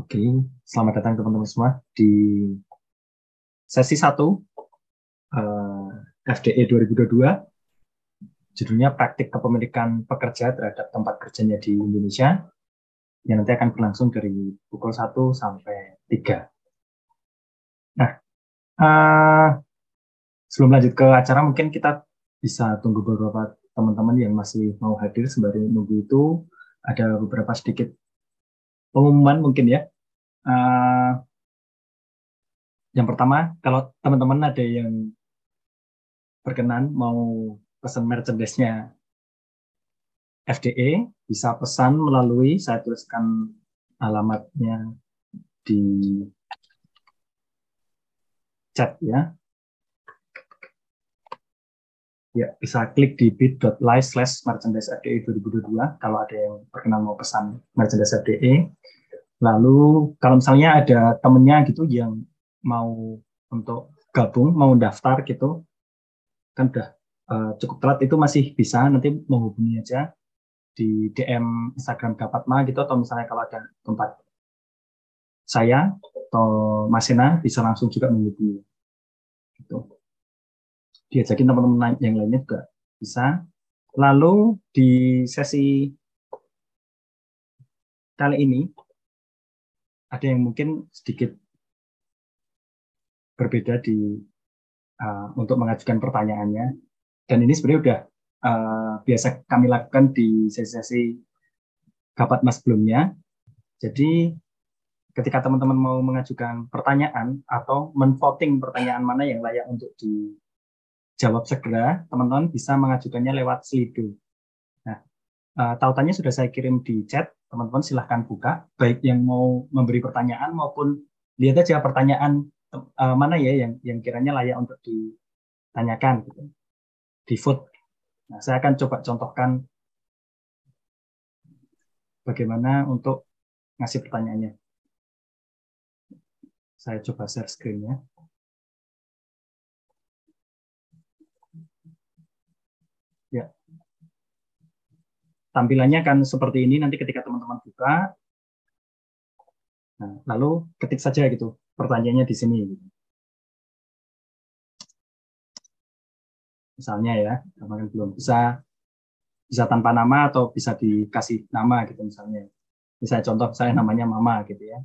Oke, selamat datang teman-teman semua di sesi 1 uh, FDE 2022. Judulnya Praktik Kepemilikan Pekerja terhadap Tempat Kerjanya di Indonesia yang nanti akan berlangsung dari pukul 1 sampai 3. Nah, uh, sebelum lanjut ke acara mungkin kita bisa tunggu beberapa teman-teman yang masih mau hadir sembari nunggu itu ada beberapa sedikit pengumuman mungkin ya. Uh, yang pertama, kalau teman-teman ada yang berkenan mau pesan merchandise-nya FDE, bisa pesan melalui, saya tuliskan alamatnya di chat ya. Ya, bisa klik di bit.ly slash merchandise FDE 2022 kalau ada yang berkenan mau pesan merchandise FDE. Lalu kalau misalnya ada temennya gitu yang mau untuk gabung, mau daftar gitu, kan udah uh, cukup telat itu masih bisa nanti menghubungi aja di DM Instagram Gapatma gitu atau misalnya kalau ada tempat saya atau Masena bisa langsung juga menghubungi. Gitu diajakin teman-teman yang lainnya juga bisa. Lalu di sesi kali ini ada yang mungkin sedikit berbeda di uh, untuk mengajukan pertanyaannya. Dan ini sebenarnya udah uh, biasa kami lakukan di sesi-sesi kapat mas sebelumnya. Jadi ketika teman-teman mau mengajukan pertanyaan atau menvoting pertanyaan mana yang layak untuk di jawab segera, teman-teman bisa mengajukannya lewat Slido. Nah, uh, tautannya sudah saya kirim di chat, teman-teman silahkan buka, baik yang mau memberi pertanyaan maupun lihat aja pertanyaan uh, mana ya yang yang kiranya layak untuk ditanyakan gitu. Di food. Nah, saya akan coba contohkan bagaimana untuk ngasih pertanyaannya. Saya coba share screen-nya. Ya. Tampilannya kan seperti ini nanti ketika teman-teman buka. Nah, lalu ketik saja gitu pertanyaannya di sini. Misalnya ya, kemarin belum bisa bisa tanpa nama atau bisa dikasih nama gitu misalnya. Misalnya contoh saya namanya Mama gitu ya.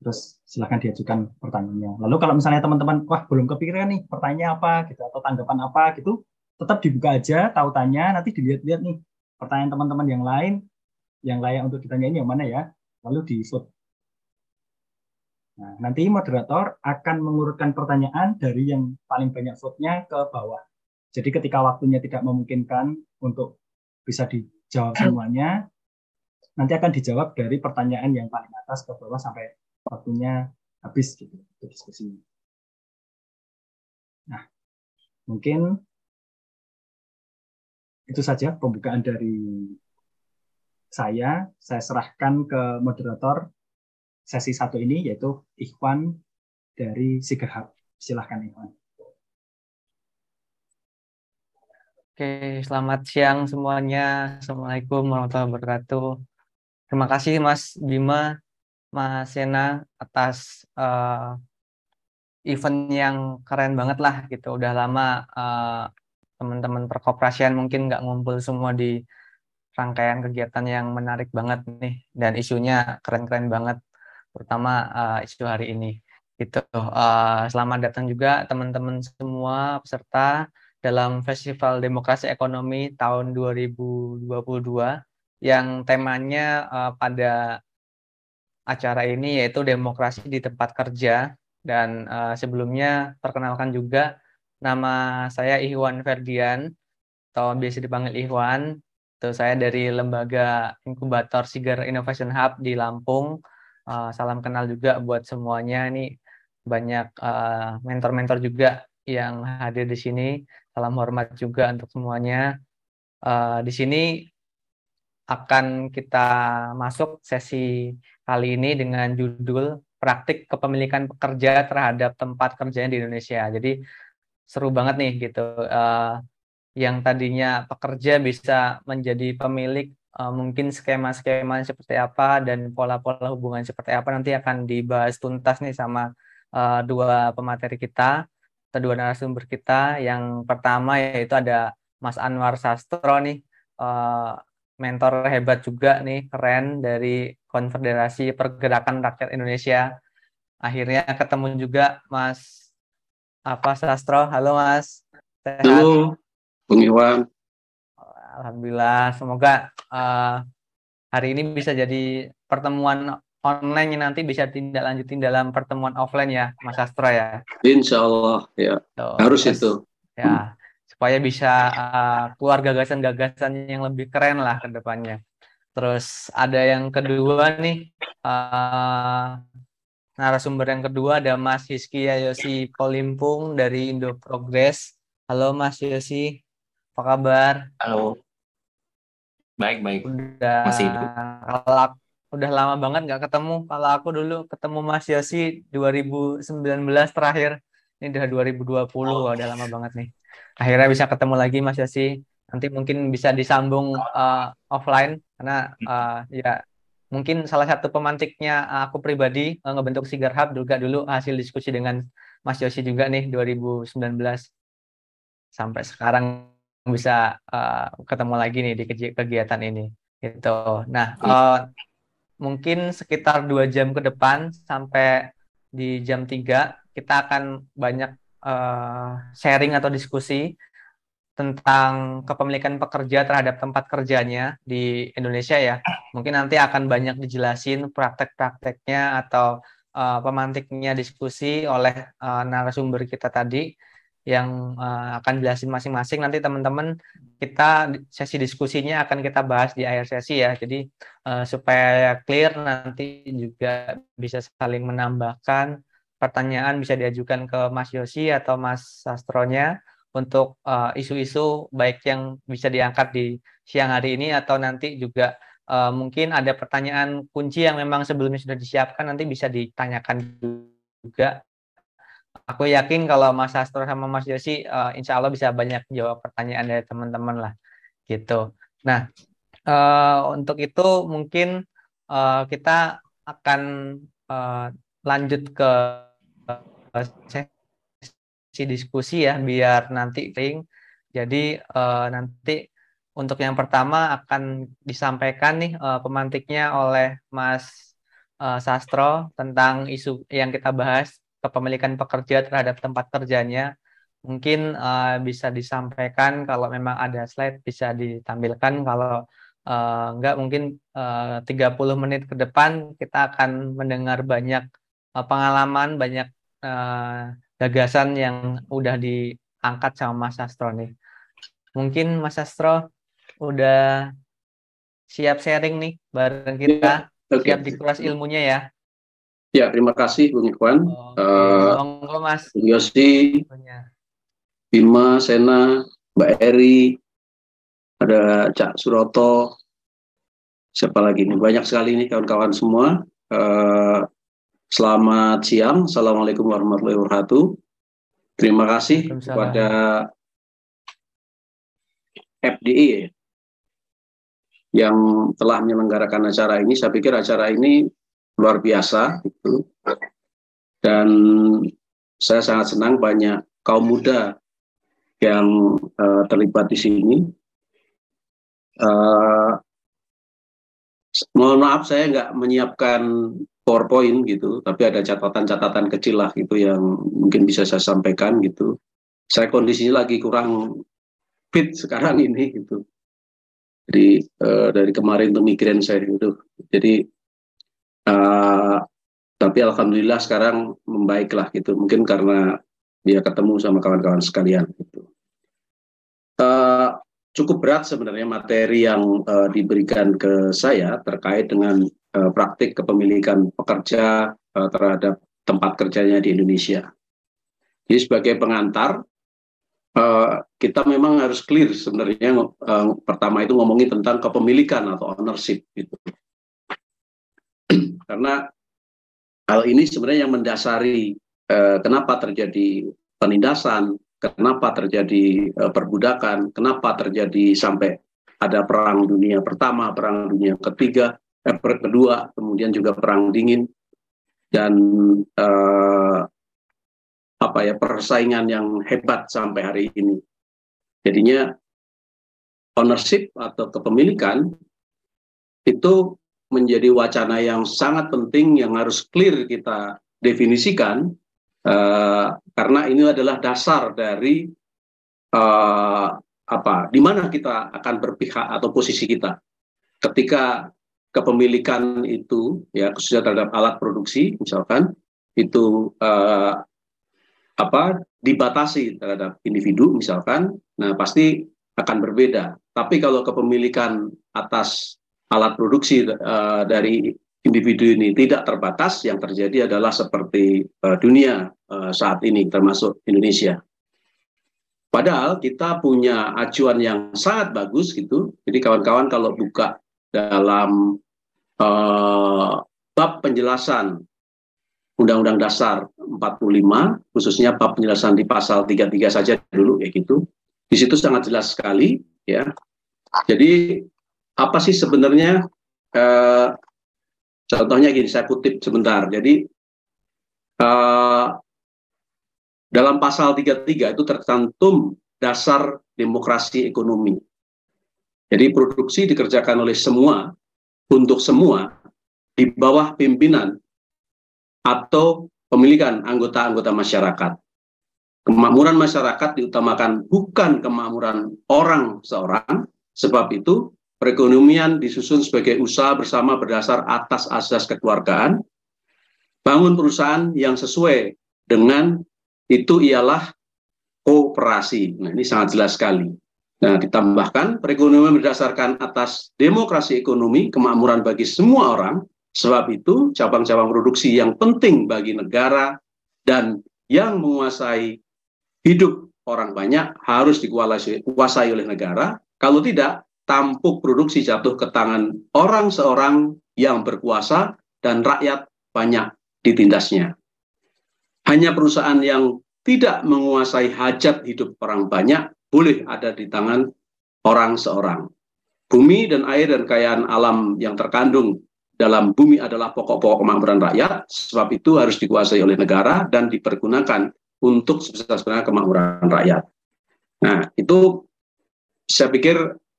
Terus silahkan diajukan pertanyaannya. Lalu kalau misalnya teman-teman, wah belum kepikiran nih pertanyaan apa gitu atau tanggapan apa gitu, tetap dibuka aja tautannya nanti dilihat-lihat nih pertanyaan teman-teman yang lain yang layak untuk ditanyain yang mana ya lalu di vote nah nanti moderator akan mengurutkan pertanyaan dari yang paling banyak vote-nya ke bawah jadi ketika waktunya tidak memungkinkan untuk bisa dijawab semuanya nanti akan dijawab dari pertanyaan yang paling atas ke bawah sampai waktunya habis gitu diskusi. Nah, mungkin itu saja pembukaan dari saya. Saya serahkan ke moderator sesi satu ini yaitu Ikhwan dari Sigerhab. Silahkan Ikhwan. Oke, selamat siang semuanya. Assalamualaikum warahmatullahi wabarakatuh. Terima kasih Mas Bima, Mas Sena atas uh, event yang keren banget lah gitu. Udah lama uh, teman-teman perkoperasian mungkin nggak ngumpul semua di rangkaian kegiatan yang menarik banget nih. Dan isunya keren-keren banget terutama uh, isu hari ini. Itu uh, selamat datang juga teman-teman semua peserta dalam Festival Demokrasi Ekonomi tahun 2022 yang temanya uh, pada acara ini yaitu demokrasi di tempat kerja. Dan uh, sebelumnya perkenalkan juga Nama saya Ikhwan Ferdian, atau biasa dipanggil Ikhwan. Itu saya dari lembaga inkubator Siger Innovation Hub di Lampung. Uh, salam kenal juga buat semuanya. Ini banyak eh, mentor-mentor uh, juga yang hadir di sini. Salam hormat juga untuk semuanya. Uh, di sini akan kita masuk sesi kali ini dengan judul praktik kepemilikan pekerja terhadap tempat kerjanya di Indonesia. Jadi seru banget nih gitu. Uh, yang tadinya pekerja bisa menjadi pemilik uh, mungkin skema-skema seperti apa dan pola-pola hubungan seperti apa nanti akan dibahas tuntas nih sama uh, dua pemateri kita atau dua narasumber kita. Yang pertama yaitu ada Mas Anwar Sastro nih, uh, mentor hebat juga nih, keren dari Konfederasi Pergerakan Rakyat Indonesia. Akhirnya ketemu juga Mas apa Sastro. Halo Mas. Sehat? Halo, Bung Iwan. Alhamdulillah, semoga uh, hari ini bisa jadi pertemuan online yang nanti bisa tindak lanjutin dalam pertemuan offline ya, Mas Astro ya. Insya Allah ya, Tuh, harus terus, itu. Ya, supaya bisa uh, keluar gagasan-gagasan yang lebih keren lah ke depannya. Terus ada yang kedua nih, uh, narasumber yang kedua ada Mas Hiski Yosi Kolimpung dari Indo Progress. Halo Mas Yosi, apa kabar? Halo, Baik, baik. Udah masih hidup. Kalau udah lama banget nggak ketemu. Kalau aku dulu ketemu Mas Yosi 2019 terakhir. Ini udah 2020, oh. udah lama banget nih. Akhirnya bisa ketemu lagi Mas Yosi. Nanti mungkin bisa disambung uh, offline karena uh, ya mungkin salah satu pemantiknya aku pribadi uh, ngebentuk Sigar Hub juga dulu hasil diskusi dengan Mas Yosi juga nih 2019 sampai sekarang bisa uh, ketemu lagi nih di kegiatan ini gitu. Nah, uh, mungkin sekitar dua jam ke depan sampai di jam 3 kita akan banyak uh, sharing atau diskusi tentang kepemilikan pekerja terhadap tempat kerjanya di Indonesia ya. Mungkin nanti akan banyak dijelasin praktek-prakteknya atau uh, pemantiknya diskusi oleh uh, narasumber kita tadi yang uh, akan jelasin masing-masing. Nanti teman-teman kita sesi diskusinya akan kita bahas di akhir sesi ya. Jadi uh, supaya clear nanti juga bisa saling menambahkan pertanyaan bisa diajukan ke Mas Yosi atau Mas Sastronya untuk eh, isu-isu uh, baik yang bisa diangkat di siang hari ini atau nanti juga uh, mungkin ada pertanyaan kunci yang memang sebelumnya sudah disiapkan nanti bisa ditanyakan juga aku yakin kalau Mas Astro sama Mas Yosi uh, insya Allah bisa banyak jawab pertanyaan dari teman-teman lah gitu. Nah uh, untuk itu mungkin uh, kita akan uh, lanjut ke diskusi ya biar nanti ring. Jadi uh, nanti untuk yang pertama akan disampaikan nih uh, pemantiknya oleh Mas uh, Sastro tentang isu yang kita bahas kepemilikan pekerja terhadap tempat kerjanya mungkin uh, bisa disampaikan kalau memang ada slide bisa ditampilkan kalau uh, enggak mungkin uh, 30 menit ke depan kita akan mendengar banyak uh, pengalaman banyak gagasan yang udah diangkat sama Mas Astro nih mungkin Mas Astro udah siap sharing nih bareng kita okay. siap dikuras ilmunya ya Ya, terima kasih Bung Ikhwan. Oh, uh, Mas. Bung Yosi, Bima, Sena, Mbak Eri, ada Cak Suroto, siapa lagi nih? Banyak sekali nih kawan-kawan semua. Uh, selamat siang. Assalamualaikum warahmatullahi wabarakatuh. Terima kasih kepada FDI yang telah menyelenggarakan acara ini. Saya pikir acara ini luar biasa itu dan saya sangat senang banyak kaum muda yang uh, terlibat di sini. Uh, mohon maaf saya nggak menyiapkan PowerPoint gitu, tapi ada catatan-catatan kecil lah gitu yang mungkin bisa saya sampaikan gitu. Saya kondisinya lagi kurang fit sekarang ini gitu. Jadi uh, dari kemarin tuh mikirin saya gitu. Jadi Uh, tapi alhamdulillah sekarang membaiklah gitu. Mungkin karena dia ketemu sama kawan-kawan sekalian gitu. Uh, cukup berat sebenarnya materi yang uh, diberikan ke saya terkait dengan uh, praktik kepemilikan pekerja uh, terhadap tempat kerjanya di Indonesia. Jadi sebagai pengantar, uh, kita memang harus clear sebenarnya pertama itu ngomongin tentang kepemilikan atau ownership gitu. Karena hal ini sebenarnya yang mendasari eh, kenapa terjadi penindasan, kenapa terjadi eh, perbudakan, kenapa terjadi sampai ada perang dunia pertama, perang dunia ketiga, eh, kedua, kemudian juga perang dingin dan eh, apa ya persaingan yang hebat sampai hari ini. Jadinya ownership atau kepemilikan itu menjadi wacana yang sangat penting yang harus clear kita definisikan uh, karena ini adalah dasar dari uh, apa di mana kita akan berpihak atau posisi kita ketika kepemilikan itu ya khususnya terhadap alat produksi misalkan itu uh, apa dibatasi terhadap individu misalkan nah pasti akan berbeda tapi kalau kepemilikan atas alat produksi uh, dari individu ini tidak terbatas, yang terjadi adalah seperti uh, dunia uh, saat ini, termasuk Indonesia. Padahal kita punya acuan yang sangat bagus gitu. Jadi kawan-kawan kalau buka dalam uh, bab penjelasan Undang-Undang Dasar 45, khususnya bab penjelasan di pasal 33 saja dulu kayak gitu. Di situ sangat jelas sekali ya. Jadi apa sih sebenarnya uh, contohnya gini saya kutip sebentar jadi uh, dalam pasal 33 itu tercantum dasar demokrasi ekonomi jadi produksi dikerjakan oleh semua untuk semua di bawah pimpinan atau pemilikan anggota-anggota masyarakat kemakmuran masyarakat diutamakan bukan kemakmuran orang seorang sebab itu Perekonomian disusun sebagai usaha bersama berdasar atas asas kekeluargaan. Bangun perusahaan yang sesuai dengan itu ialah kooperasi. Nah, ini sangat jelas sekali. Nah, ditambahkan perekonomian berdasarkan atas demokrasi ekonomi, kemakmuran bagi semua orang. Sebab itu, cabang-cabang produksi yang penting bagi negara dan yang menguasai hidup orang banyak harus dikuasai oleh negara. Kalau tidak, tampuk produksi jatuh ke tangan orang seorang yang berkuasa dan rakyat banyak ditindasnya. Hanya perusahaan yang tidak menguasai hajat hidup orang banyak boleh ada di tangan orang seorang. Bumi dan air dan kekayaan alam yang terkandung dalam bumi adalah pokok-pokok kemakmuran rakyat, sebab itu harus dikuasai oleh negara dan dipergunakan untuk sebesar-besarnya kemakmuran rakyat. Nah, itu saya pikir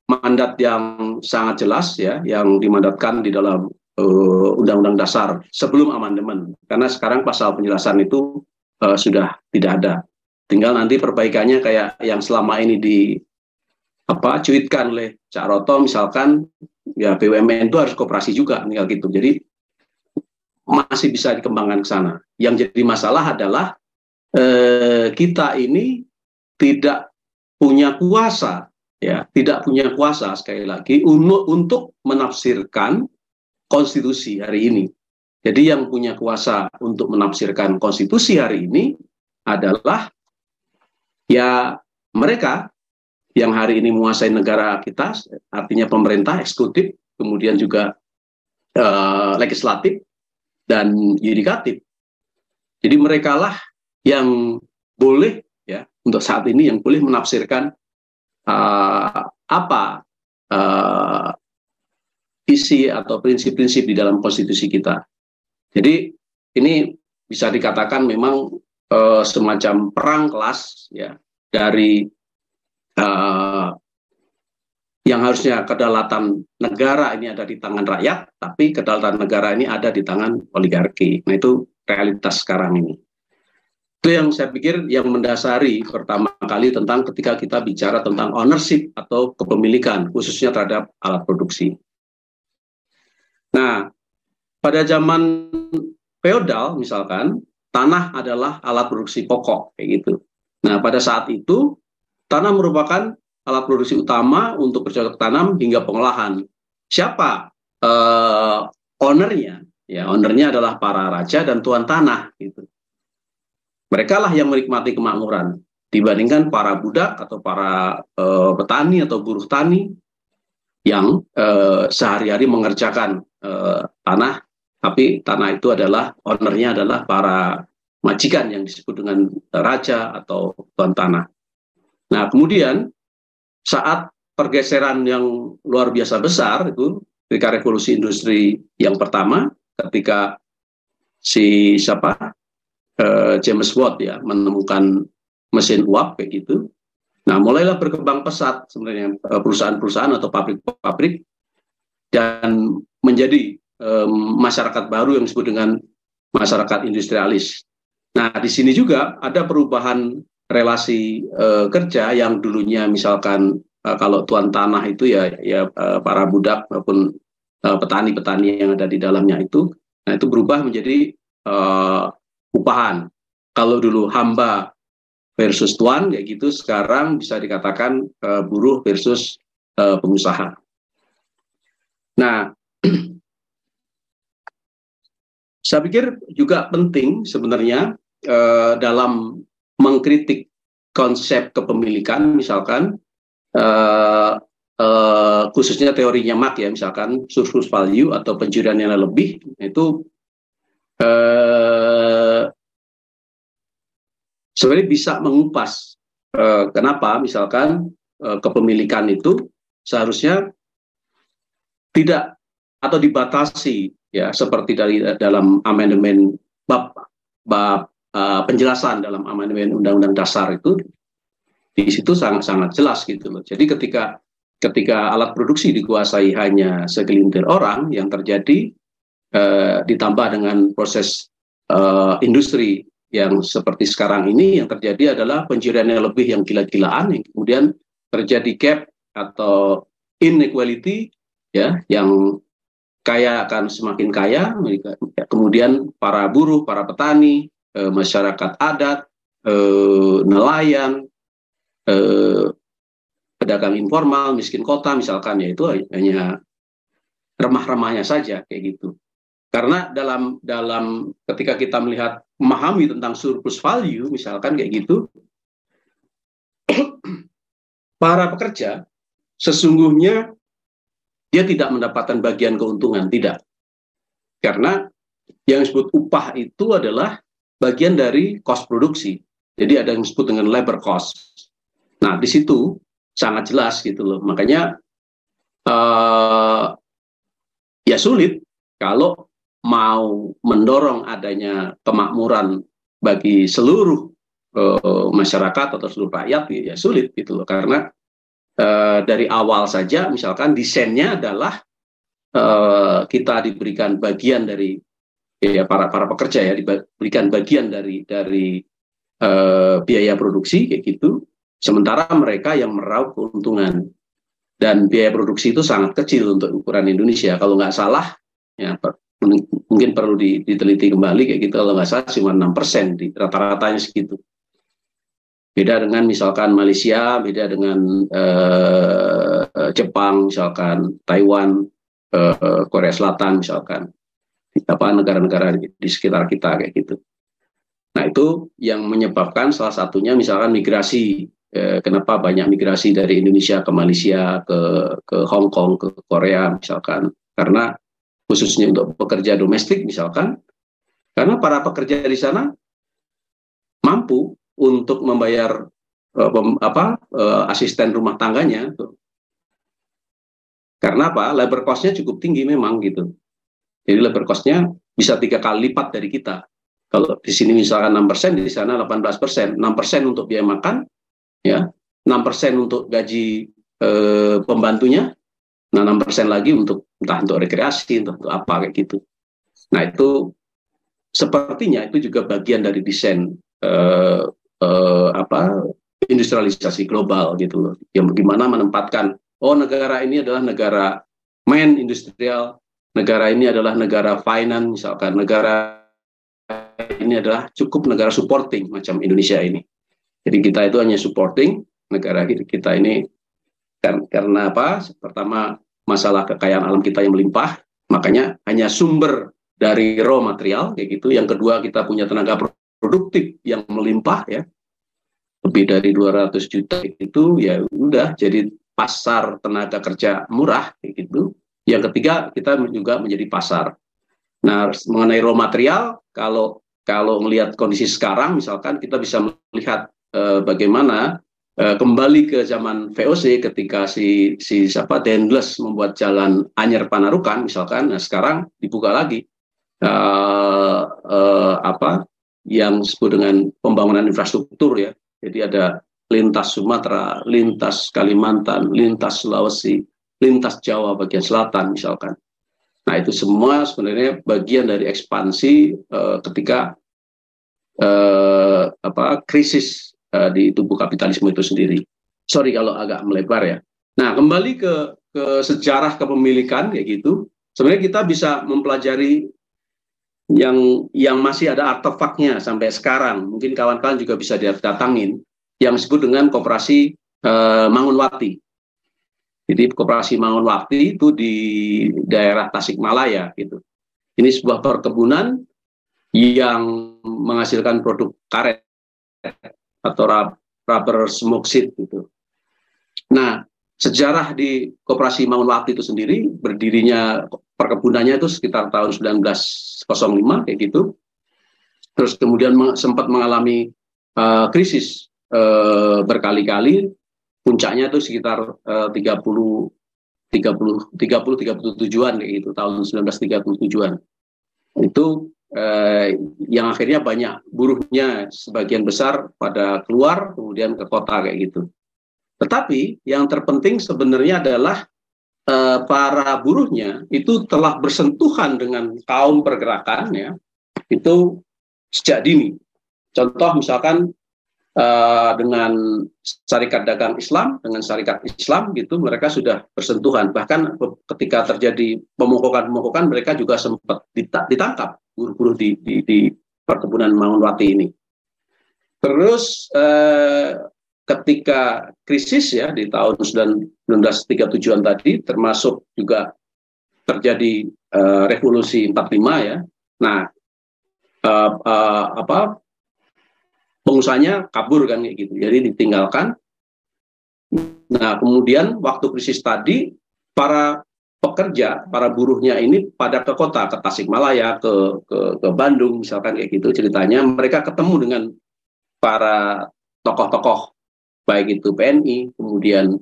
mandat yang sangat jelas ya yang dimandatkan di dalam uh, Undang-Undang Dasar sebelum amandemen karena sekarang pasal penjelasan itu uh, sudah tidak ada tinggal nanti perbaikannya kayak yang selama ini di apa cuitkan oleh Cak Roto misalkan ya BUMN itu harus kooperasi juga tinggal gitu jadi masih bisa dikembangkan ke sana yang jadi masalah adalah eh, kita ini tidak punya kuasa ya tidak punya kuasa sekali lagi untuk menafsirkan konstitusi hari ini. Jadi yang punya kuasa untuk menafsirkan konstitusi hari ini adalah ya mereka yang hari ini menguasai negara kita, artinya pemerintah, eksekutif, kemudian juga uh, legislatif dan yudikatif. Jadi mereka lah yang boleh ya untuk saat ini yang boleh menafsirkan uh, apa uh, isi atau prinsip-prinsip di dalam konstitusi kita. Jadi ini bisa dikatakan memang uh, semacam perang kelas ya dari uh, yang harusnya kedaulatan negara ini ada di tangan rakyat, tapi kedaulatan negara ini ada di tangan oligarki. Nah itu realitas sekarang ini. Itu yang saya pikir yang mendasari pertama kali tentang ketika kita bicara tentang ownership atau kepemilikan, khususnya terhadap alat produksi. Nah, pada zaman feodal misalkan, tanah adalah alat produksi pokok, kayak gitu. Nah, pada saat itu, tanah merupakan alat produksi utama untuk bercocok tanam hingga pengolahan. Siapa uh, ownernya? Ya, ownernya adalah para raja dan tuan tanah, gitu. Mereka lah yang menikmati kemakmuran dibandingkan para budak atau para e, petani atau buruh tani yang e, sehari-hari mengerjakan e, tanah, tapi tanah itu adalah ownernya adalah para majikan yang disebut dengan raja atau tuan tanah. Nah, kemudian saat pergeseran yang luar biasa besar itu ketika revolusi industri yang pertama ketika si siapa uh, James Watt ya menemukan mesin uap kayak gitu. Nah, mulailah berkembang pesat sebenarnya eh, perusahaan-perusahaan atau pabrik-pabrik dan menjadi um, masyarakat baru yang disebut dengan masyarakat industrialis. Nah, di sini juga ada perubahan relasi uh, kerja yang dulunya misalkan uh, kalau tuan tanah itu ya ya uh, para budak maupun petani-petani yang ada di dalamnya itu, nah itu berubah menjadi uh, upahan. Kalau dulu hamba versus tuan kayak gitu, sekarang bisa dikatakan uh, buruh versus uh, pengusaha. Nah, saya pikir juga penting sebenarnya uh, dalam mengkritik konsep kepemilikan, misalkan uh, uh, khususnya teorinya Mark ya, misalkan surplus value atau pencurian yang lebih itu uh, sebenarnya bisa mengupas uh, kenapa misalkan uh, kepemilikan itu seharusnya tidak atau dibatasi ya seperti dari dalam amandemen bab bab uh, penjelasan dalam amandemen undang-undang dasar itu di situ sangat-sangat jelas gitu loh. Jadi ketika ketika alat produksi dikuasai hanya segelintir orang yang terjadi uh, ditambah dengan proses uh, industri yang seperti sekarang ini yang terjadi adalah pencurian yang lebih yang gila-gilaan yang kemudian terjadi gap atau inequality ya yang kaya akan semakin kaya kemudian para buruh para petani eh, masyarakat adat eh, nelayan eh, pedagang informal miskin kota misalkan ya itu hanya remah-remahnya saja kayak gitu. Karena dalam dalam ketika kita melihat memahami tentang surplus value misalkan kayak gitu para pekerja sesungguhnya dia tidak mendapatkan bagian keuntungan tidak. Karena yang disebut upah itu adalah bagian dari cost produksi. Jadi ada yang disebut dengan labor cost. Nah di situ sangat jelas gitu loh. Makanya uh, ya sulit kalau mau mendorong adanya kemakmuran bagi seluruh uh, masyarakat atau seluruh rakyat ya sulit gitu loh. Karena uh, dari awal saja misalkan desainnya adalah uh, kita diberikan bagian dari ya para para pekerja ya diberikan bagian dari dari uh, biaya produksi kayak gitu. Sementara mereka yang meraup keuntungan. Dan biaya produksi itu sangat kecil untuk ukuran Indonesia. Kalau nggak salah ya mungkin perlu diteliti kembali kayak gitu. Kalau nggak salah cuma enam persen di rata-ratanya segitu beda dengan misalkan Malaysia beda dengan uh, Jepang misalkan Taiwan uh, Korea Selatan misalkan. Apa negara-negara di sekitar kita kayak gitu. Nah itu yang menyebabkan salah satunya misalkan migrasi. Eh, kenapa banyak migrasi dari Indonesia ke Malaysia ke ke Hong Kong ke Korea misalkan. Karena khususnya untuk pekerja domestik misalkan, karena para pekerja di sana mampu untuk membayar uh, apa uh, asisten rumah tangganya, tuh. karena apa? Labor cost-nya cukup tinggi memang gitu. Jadi labor cost-nya bisa tiga kali lipat dari kita. Kalau di sini misalkan 6 persen, di sana 18 persen. 6 persen untuk biaya makan, ya, 6 persen untuk gaji eh, pembantunya, Nah, 6% lagi untuk entah untuk rekreasi, entah untuk apa kayak gitu. Nah, itu sepertinya itu juga bagian dari desain uh, uh, apa industrialisasi global gitu loh. Yang bagaimana menempatkan oh negara ini adalah negara main industrial, negara ini adalah negara finance misalkan, negara ini adalah cukup negara supporting macam Indonesia ini. Jadi kita itu hanya supporting negara kita ini kan karena apa? Pertama masalah kekayaan alam kita yang melimpah, makanya hanya sumber dari raw material kayak gitu. Yang kedua kita punya tenaga produktif yang melimpah ya. Lebih dari 200 juta itu ya udah jadi pasar tenaga kerja murah gitu. Yang ketiga kita juga menjadi pasar. Nah, mengenai raw material kalau kalau melihat kondisi sekarang misalkan kita bisa melihat eh, bagaimana uh, kembali ke zaman VOC ketika si si siapa Dendles membuat jalan Anyer Panarukan misalkan, nah sekarang dibuka lagi uh, apa yang disebut dengan pembangunan infrastruktur ya. Jadi ada lintas Sumatera, lintas Kalimantan, lintas Sulawesi, lintas Jawa bagian selatan misalkan. Nah itu semua sebenarnya bagian dari ekspansi uh, ketika uh, apa krisis uh, di tubuh kapitalisme itu sendiri. Sorry kalau agak melebar ya. Nah kembali ke ke sejarah kepemilikan kayak gitu. Sebenarnya kita bisa mempelajari yang yang masih ada artefaknya sampai sekarang. Mungkin kawan-kawan juga bisa datangin yang disebut dengan koperasi uh, Mangunwati. Jadi koperasi Mangunwati itu di daerah Tasikmalaya gitu. Ini sebuah perkebunan yang menghasilkan produk karet atau rubber smoke seed gitu. Nah, sejarah di koperasi Mangunwati itu sendiri berdirinya perkebunannya itu sekitar tahun 1905 kayak gitu. Terus kemudian sempat mengalami uh, krisis uh, berkali-kali puncaknya itu sekitar uh, 30 30 30 37-an kayak gitu tahun 1937-an. Itu eh, yang akhirnya banyak buruhnya sebagian besar pada keluar kemudian ke kota kayak gitu. Tetapi yang terpenting sebenarnya adalah eh, para buruhnya itu telah bersentuhan dengan kaum pergerakan ya itu sejak dini. Contoh misalkan uh, dengan syarikat dagang Islam, dengan syarikat Islam gitu, mereka sudah bersentuhan. Bahkan ketika terjadi pemogokan-pemogokan, mereka juga sempat ditangkap buruh-buruh di, di, di perkebunan Mangunwati ini. Terus uh, ketika krisis ya di tahun 1937-an tadi, termasuk juga terjadi uh, revolusi 45 ya. Nah, uh, uh, apa pengusahanya kabur kan kayak gitu. Jadi ditinggalkan. Nah, kemudian waktu krisis tadi para pekerja, para buruhnya ini pada ke kota, ke Tasikmalaya, ke ke, ke Bandung misalkan kayak gitu ceritanya, mereka ketemu dengan para tokoh-tokoh baik itu PNI, kemudian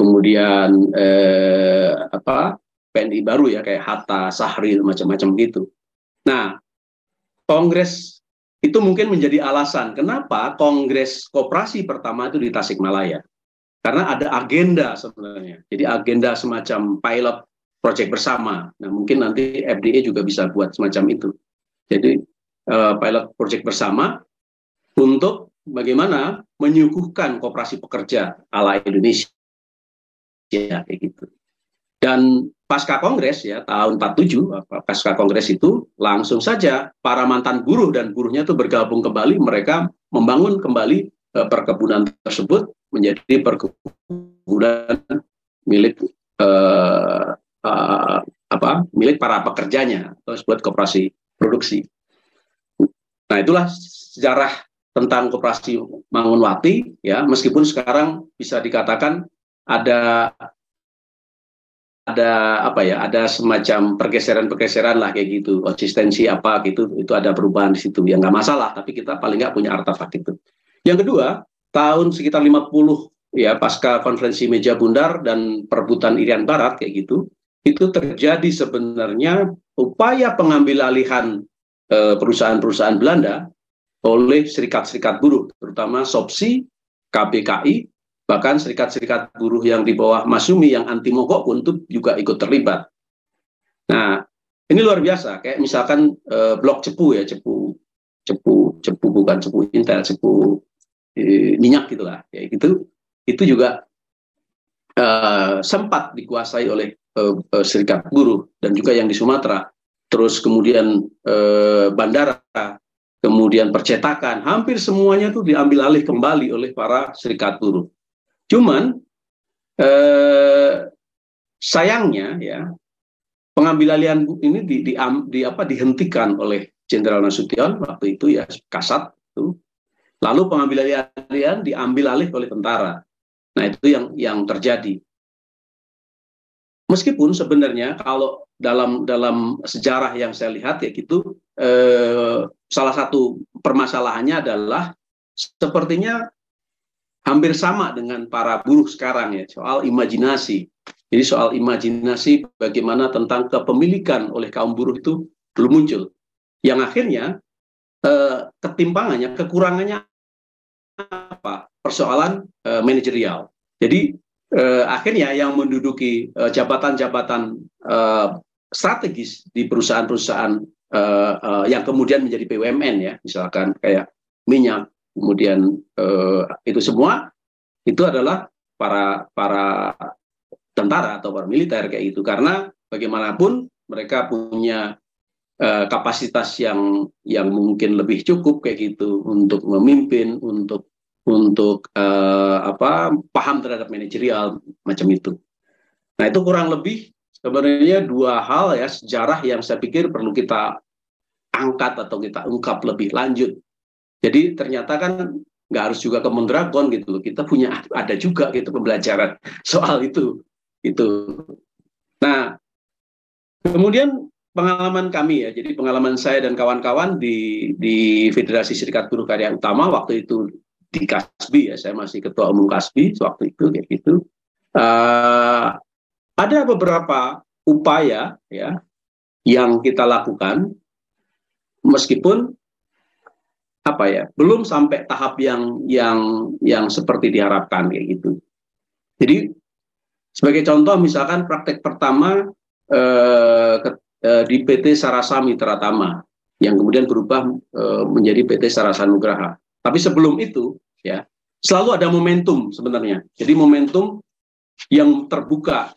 kemudian eh, apa PNI baru ya kayak Hatta, Sahri macam-macam gitu. Nah, Kongres itu mungkin menjadi alasan kenapa Kongres Koperasi pertama itu di Tasikmalaya. Karena ada agenda sebenarnya. Jadi agenda semacam pilot project bersama. Nah, mungkin nanti FDA juga bisa buat semacam itu. Jadi uh, pilot project bersama untuk bagaimana menyuguhkan kooperasi pekerja ala Indonesia. Ya, kayak gitu. Dan pasca kongres ya tahun 47 pasca kongres itu langsung saja para mantan buruh dan buruhnya itu bergabung kembali mereka membangun kembali uh, perkebunan tersebut menjadi perkebunan milik uh, uh, apa milik para pekerjanya atau disebut koperasi produksi. Nah itulah sejarah tentang koperasi Mangunwati ya meskipun sekarang bisa dikatakan ada ada apa ya ada semacam pergeseran-pergeseran lah kayak gitu konsistensi apa gitu itu ada perubahan di situ. Yang nggak masalah tapi kita paling nggak punya artefak itu. Yang kedua tahun sekitar 50 ya pasca konferensi meja bundar dan perebutan Irian Barat kayak gitu itu terjadi sebenarnya upaya pengambil alihan eh, perusahaan-perusahaan Belanda oleh serikat-serikat buruh terutama SOPSI, KBKI Bahkan serikat-serikat buruh yang di bawah Masumi yang anti mogok pun itu juga ikut terlibat. Nah, ini luar biasa. Kayak misalkan eh, blok cepu ya, cepu, cepu, cepu bukan cepu intel, cepu eh, minyak gitulah, ya gitu. Itu juga eh, sempat dikuasai oleh eh, eh, serikat buruh dan juga yang di Sumatera. Terus kemudian eh, bandara, kemudian percetakan, hampir semuanya itu diambil alih kembali oleh para serikat buruh. Cuman eh, sayangnya ya pengambilan ini di, di, di apa dihentikan oleh Jenderal Nasution waktu itu ya Kasat itu. Lalu pengambilan alihan diambil alih oleh tentara. Nah itu yang yang terjadi. Meskipun sebenarnya kalau dalam dalam sejarah yang saya lihat ya gitu eh, salah satu permasalahannya adalah sepertinya hampir sama dengan para buruh sekarang ya soal imajinasi. Jadi soal imajinasi bagaimana tentang kepemilikan oleh kaum buruh itu belum muncul. Yang akhirnya eh, ketimpangannya, kekurangannya apa? Persoalan eh, manajerial. Jadi eh, akhirnya yang menduduki eh, jabatan-jabatan eh, strategis di perusahaan-perusahaan eh, yang kemudian menjadi BUMN ya, misalkan kayak minyak, kemudian eh, itu semua itu adalah para para tentara atau para militer kayak itu karena bagaimanapun mereka punya eh, kapasitas yang yang mungkin lebih cukup kayak gitu untuk memimpin untuk untuk eh, apa paham terhadap manajerial macam itu. Nah itu kurang lebih sebenarnya dua hal ya sejarah yang saya pikir perlu kita angkat atau kita ungkap lebih lanjut jadi ternyata kan nggak harus juga ke Mondragon gitu loh. Kita punya ada juga gitu pembelajaran soal itu. Itu. Nah, kemudian pengalaman kami ya. Jadi pengalaman saya dan kawan-kawan di di Federasi Serikat Buruh Karya Utama waktu itu di Kasbi ya. Saya masih ketua umum Kasbi waktu itu kayak gitu. Uh, ada beberapa upaya ya yang kita lakukan meskipun apa ya belum sampai tahap yang yang yang seperti diharapkan kayak gitu. Jadi sebagai contoh misalkan praktek pertama eh, eh, di PT Sarasa Mitra yang kemudian berubah eh, menjadi PT Sarasa Nugraha. Tapi sebelum itu ya selalu ada momentum sebenarnya. Jadi momentum yang terbuka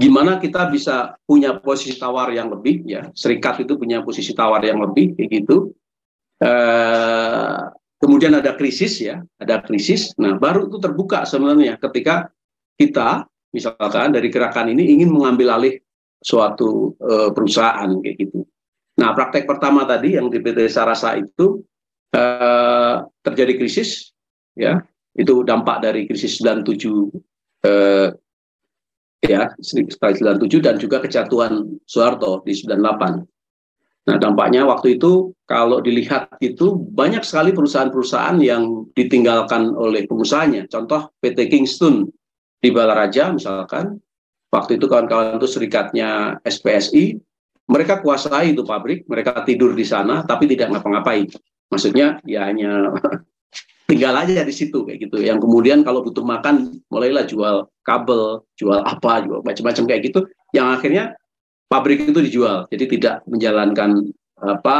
gimana kita bisa punya posisi tawar yang lebih ya serikat itu punya posisi tawar yang lebih kayak gitu Eh, kemudian ada krisis ya, ada krisis. Nah, baru itu terbuka sebenarnya ketika kita misalkan dari gerakan ini ingin mengambil alih suatu uh, perusahaan kayak gitu. Nah, praktek pertama tadi yang di PT Sarasa itu uh, terjadi krisis ya, itu dampak dari krisis 97 uh, ya, 97 dan juga kejatuhan Soeharto di 98. Nah, dampaknya waktu itu kalau dilihat itu banyak sekali perusahaan-perusahaan yang ditinggalkan oleh pengusahanya. Contoh PT Kingston di Balaraja misalkan, waktu itu kawan-kawan itu serikatnya SPSI, mereka kuasai itu pabrik, mereka tidur di sana tapi tidak ngapa-ngapain. Maksudnya ya hanya tinggal aja di situ kayak gitu. Yang kemudian kalau butuh makan mulailah jual kabel, jual apa, jual macam-macam kayak gitu. Yang akhirnya pabrik itu dijual, jadi tidak menjalankan apa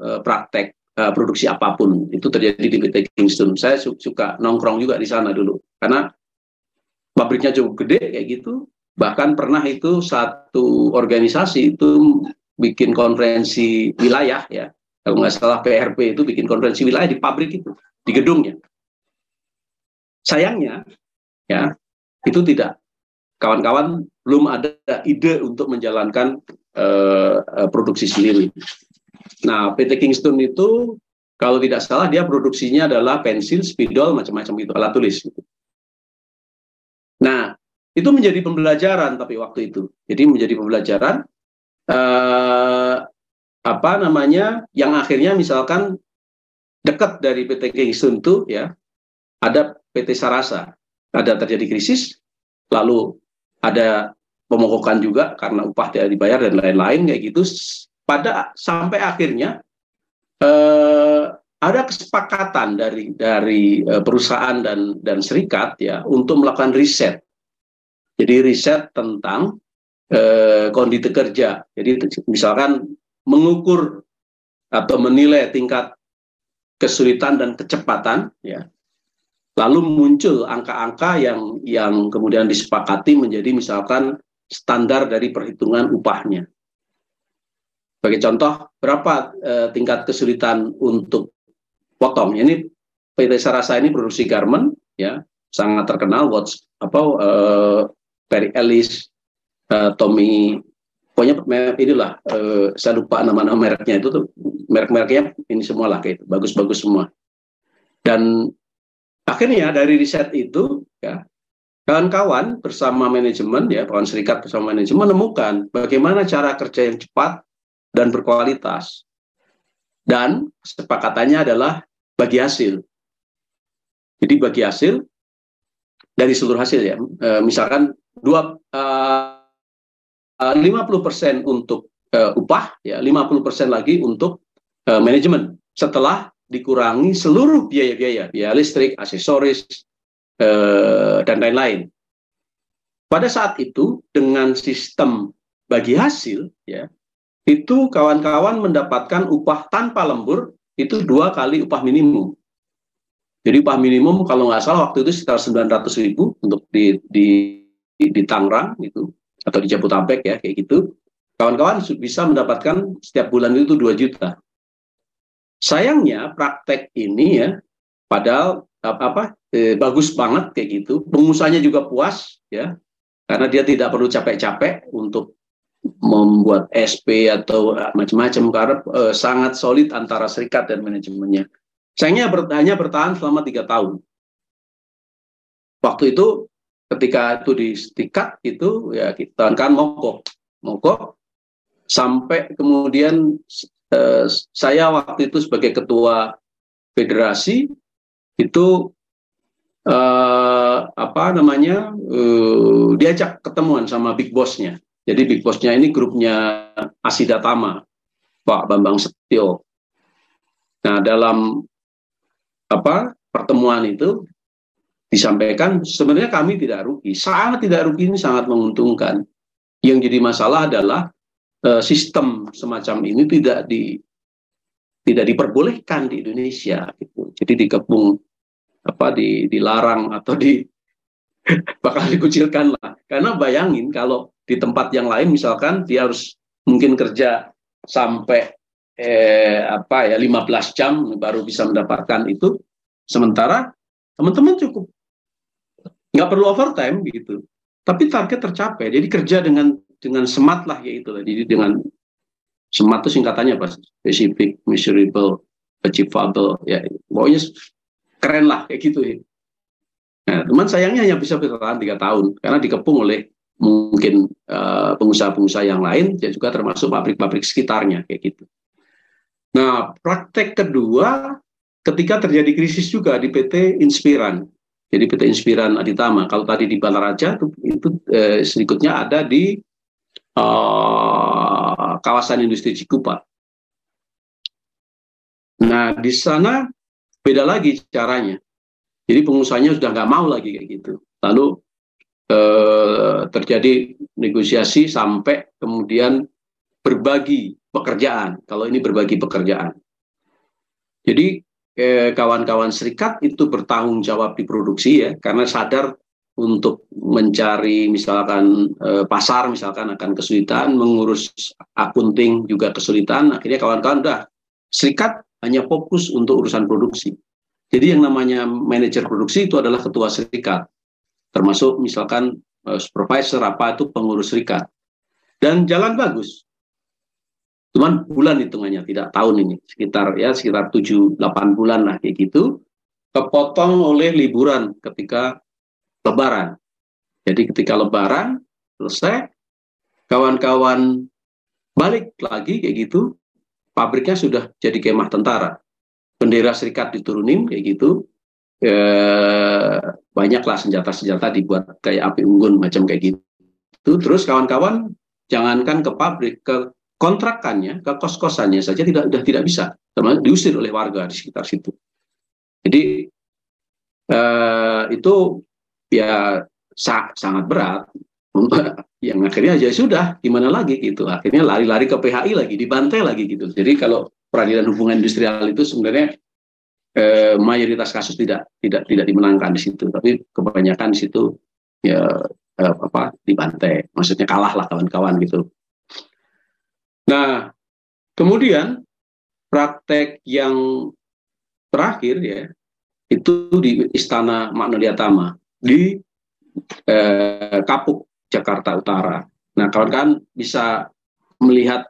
eh, praktek uh, produksi apa pun. Itu terjadi di PT Kingston. Saya su suka nongkrong juga di sana dulu, karena pabriknya cukup gede kayak gitu. Bahkan pernah itu satu organisasi itu bikin konferensi wilayah ya, kalau nggak salah PRP itu bikin konferensi wilayah di pabrik itu, di gedungnya. Sayangnya, ya itu tidak kawan-kawan belum ada ide untuk menjalankan uh, produksi sendiri. Nah, PT Kingston itu kalau tidak salah dia produksinya adalah pensil, spidol, macam-macam itu, alat tulis. Nah, itu menjadi pembelajaran tapi waktu itu. Jadi menjadi pembelajaran uh, apa namanya yang akhirnya misalkan dekat dari PT Kingston itu ya ada PT Sarasa, ada terjadi krisis, lalu ada pemogokan juga karena upah tidak dibayar dan lain-lain kayak gitu. Pada sampai akhirnya eh, ada kesepakatan dari dari eh, perusahaan dan dan serikat ya untuk melakukan riset. Jadi riset tentang eh, kondisi kerja. Jadi misalkan mengukur atau menilai tingkat kesulitan dan kecepatan ya lalu muncul angka-angka yang yang kemudian disepakati menjadi misalkan standar dari perhitungan upahnya. Sebagai contoh, berapa eh, tingkat kesulitan untuk potong? Ini PT Sarasa ini produksi garment, ya sangat terkenal. Watch apa eh, Perry Ellis, eh, Tommy, pokoknya inilah eh, saya lupa nama-nama mereknya itu tuh merek-mereknya ini semua lah kayak bagus-bagus semua. Dan Akhirnya dari riset itu ya kawan-kawan bersama manajemen ya kawan serikat bersama manajemen menemukan bagaimana cara kerja yang cepat dan berkualitas. Dan kesepakatannya adalah bagi hasil. Jadi bagi hasil dari seluruh hasil ya. Uh, misalkan dua uh, 50% untuk uh, upah ya, 50% lagi untuk uh, manajemen setelah dikurangi seluruh biaya-biaya, biaya listrik, aksesoris uh, dan lain-lain. Pada saat itu dengan sistem bagi hasil ya, itu kawan-kawan mendapatkan upah tanpa lembur itu dua kali upah minimum. Jadi upah minimum kalau nggak salah waktu itu sekitar 900 ribu untuk di, di, di Tangerang gitu atau di Jabodetabek ya kayak gitu. Kawan-kawan bisa mendapatkan setiap bulan itu 2 juta. Sayangnya praktek ini ya padahal apa, eh, bagus banget kayak gitu. Pengusahanya juga puas ya karena dia tidak perlu capek-capek untuk membuat SP atau macam-macam karena eh, sangat solid antara serikat dan manajemennya. Sayangnya hanya bertahan selama tiga tahun. Waktu itu ketika itu di stikat itu ya kita kan mogok, mogok sampai kemudian eh, saya waktu itu sebagai ketua federasi itu eh, apa namanya eh, diajak ketemuan sama big bossnya. Jadi big bossnya ini grupnya Asida Tama, Pak Bambang Setio. Nah dalam apa pertemuan itu disampaikan sebenarnya kami tidak rugi, sangat tidak rugi ini sangat menguntungkan. Yang jadi masalah adalah uh, sistem semacam ini tidak di tidak diperbolehkan di Indonesia gitu. Jadi dikepung apa di dilarang atau di bakal dikucilkan lah. Karena bayangin kalau di tempat yang lain misalkan dia harus mungkin kerja sampai eh, apa ya 15 jam baru bisa mendapatkan itu. Sementara teman-teman cukup nggak perlu overtime gitu. Tapi target tercapai. Jadi kerja dengan dengan semat lah ya itu. Jadi dengan semat itu singkatannya apa? Specific, measurable, achievable. Ya, pokoknya keren lah kayak gitu ya. Nah, teman sayangnya hanya bisa bertahan tiga tahun karena dikepung oleh mungkin eh, pengusaha-pengusaha yang lain, dan juga termasuk pabrik-pabrik sekitarnya kayak gitu. Nah, praktek kedua ketika terjadi krisis juga di PT Inspiran. Jadi PT Inspiran Aditama. Kalau tadi di Balaraja itu, itu eh, sedikitnya ada di uh, kawasan industri Cikupa. Nah, di sana beda lagi caranya. Jadi pengusahanya sudah nggak mau lagi kayak gitu. Lalu eh, terjadi negosiasi sampai kemudian berbagi pekerjaan. Kalau ini berbagi pekerjaan. Jadi kawan-kawan serikat itu bertanggung jawab di produksi ya, karena sadar untuk mencari misalkan eh, pasar misalkan akan kesulitan, mengurus akunting juga kesulitan. Akhirnya kawan-kawan udah serikat hanya fokus untuk urusan produksi. Jadi yang namanya manajer produksi itu adalah ketua serikat, termasuk misalkan eh, supervisor apa itu pengurus serikat. Dan jalan bagus. Cuman bulan hitungannya, tidak tahun ini. Sekitar ya sekitar 7 8 bulan lah kayak gitu. Kepotong oleh liburan ketika lebaran. Jadi ketika lebaran selesai kawan-kawan balik lagi kayak gitu, pabriknya sudah jadi kemah tentara. Bendera serikat diturunin kayak gitu. Eh, banyaklah senjata-senjata dibuat kayak api unggun macam kayak gitu. Terus kawan-kawan jangankan ke pabrik, ke kontrakannya ke kos-kosannya saja tidak sudah tidak bisa. Termasuk diusir oleh warga di sekitar situ. Jadi eh, itu ya sa sangat berat. Yang akhirnya aja ya sudah gimana lagi gitu. Akhirnya lari-lari ke PHI lagi dibantai lagi gitu. Jadi kalau peradilan hubungan industrial itu sebenarnya eh, mayoritas kasus tidak tidak tidak dimenangkan di situ. Tapi kebanyakan di situ ya eh, apa dibantai. Maksudnya kalah lah kawan-kawan gitu Nah, kemudian praktek yang terakhir ya itu di Istana Magnolia di eh, Kapuk Jakarta Utara. Nah, kawan-kawan bisa melihat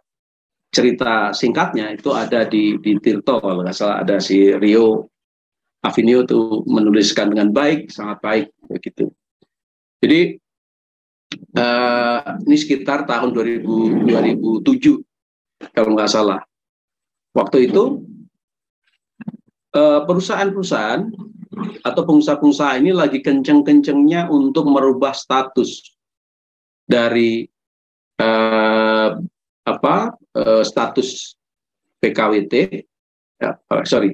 cerita singkatnya itu ada di di Tirto kalau nggak salah ada si Rio Avinio itu menuliskan dengan baik, sangat baik begitu. Jadi Uh, ini sekitar tahun 2000, 2007 kalau nggak salah. Waktu itu perusahaan-perusahaan atau pengusaha-pengusaha ini lagi kenceng-kencengnya untuk merubah status dari eh, apa eh, status PKWT, ya, eh, sorry,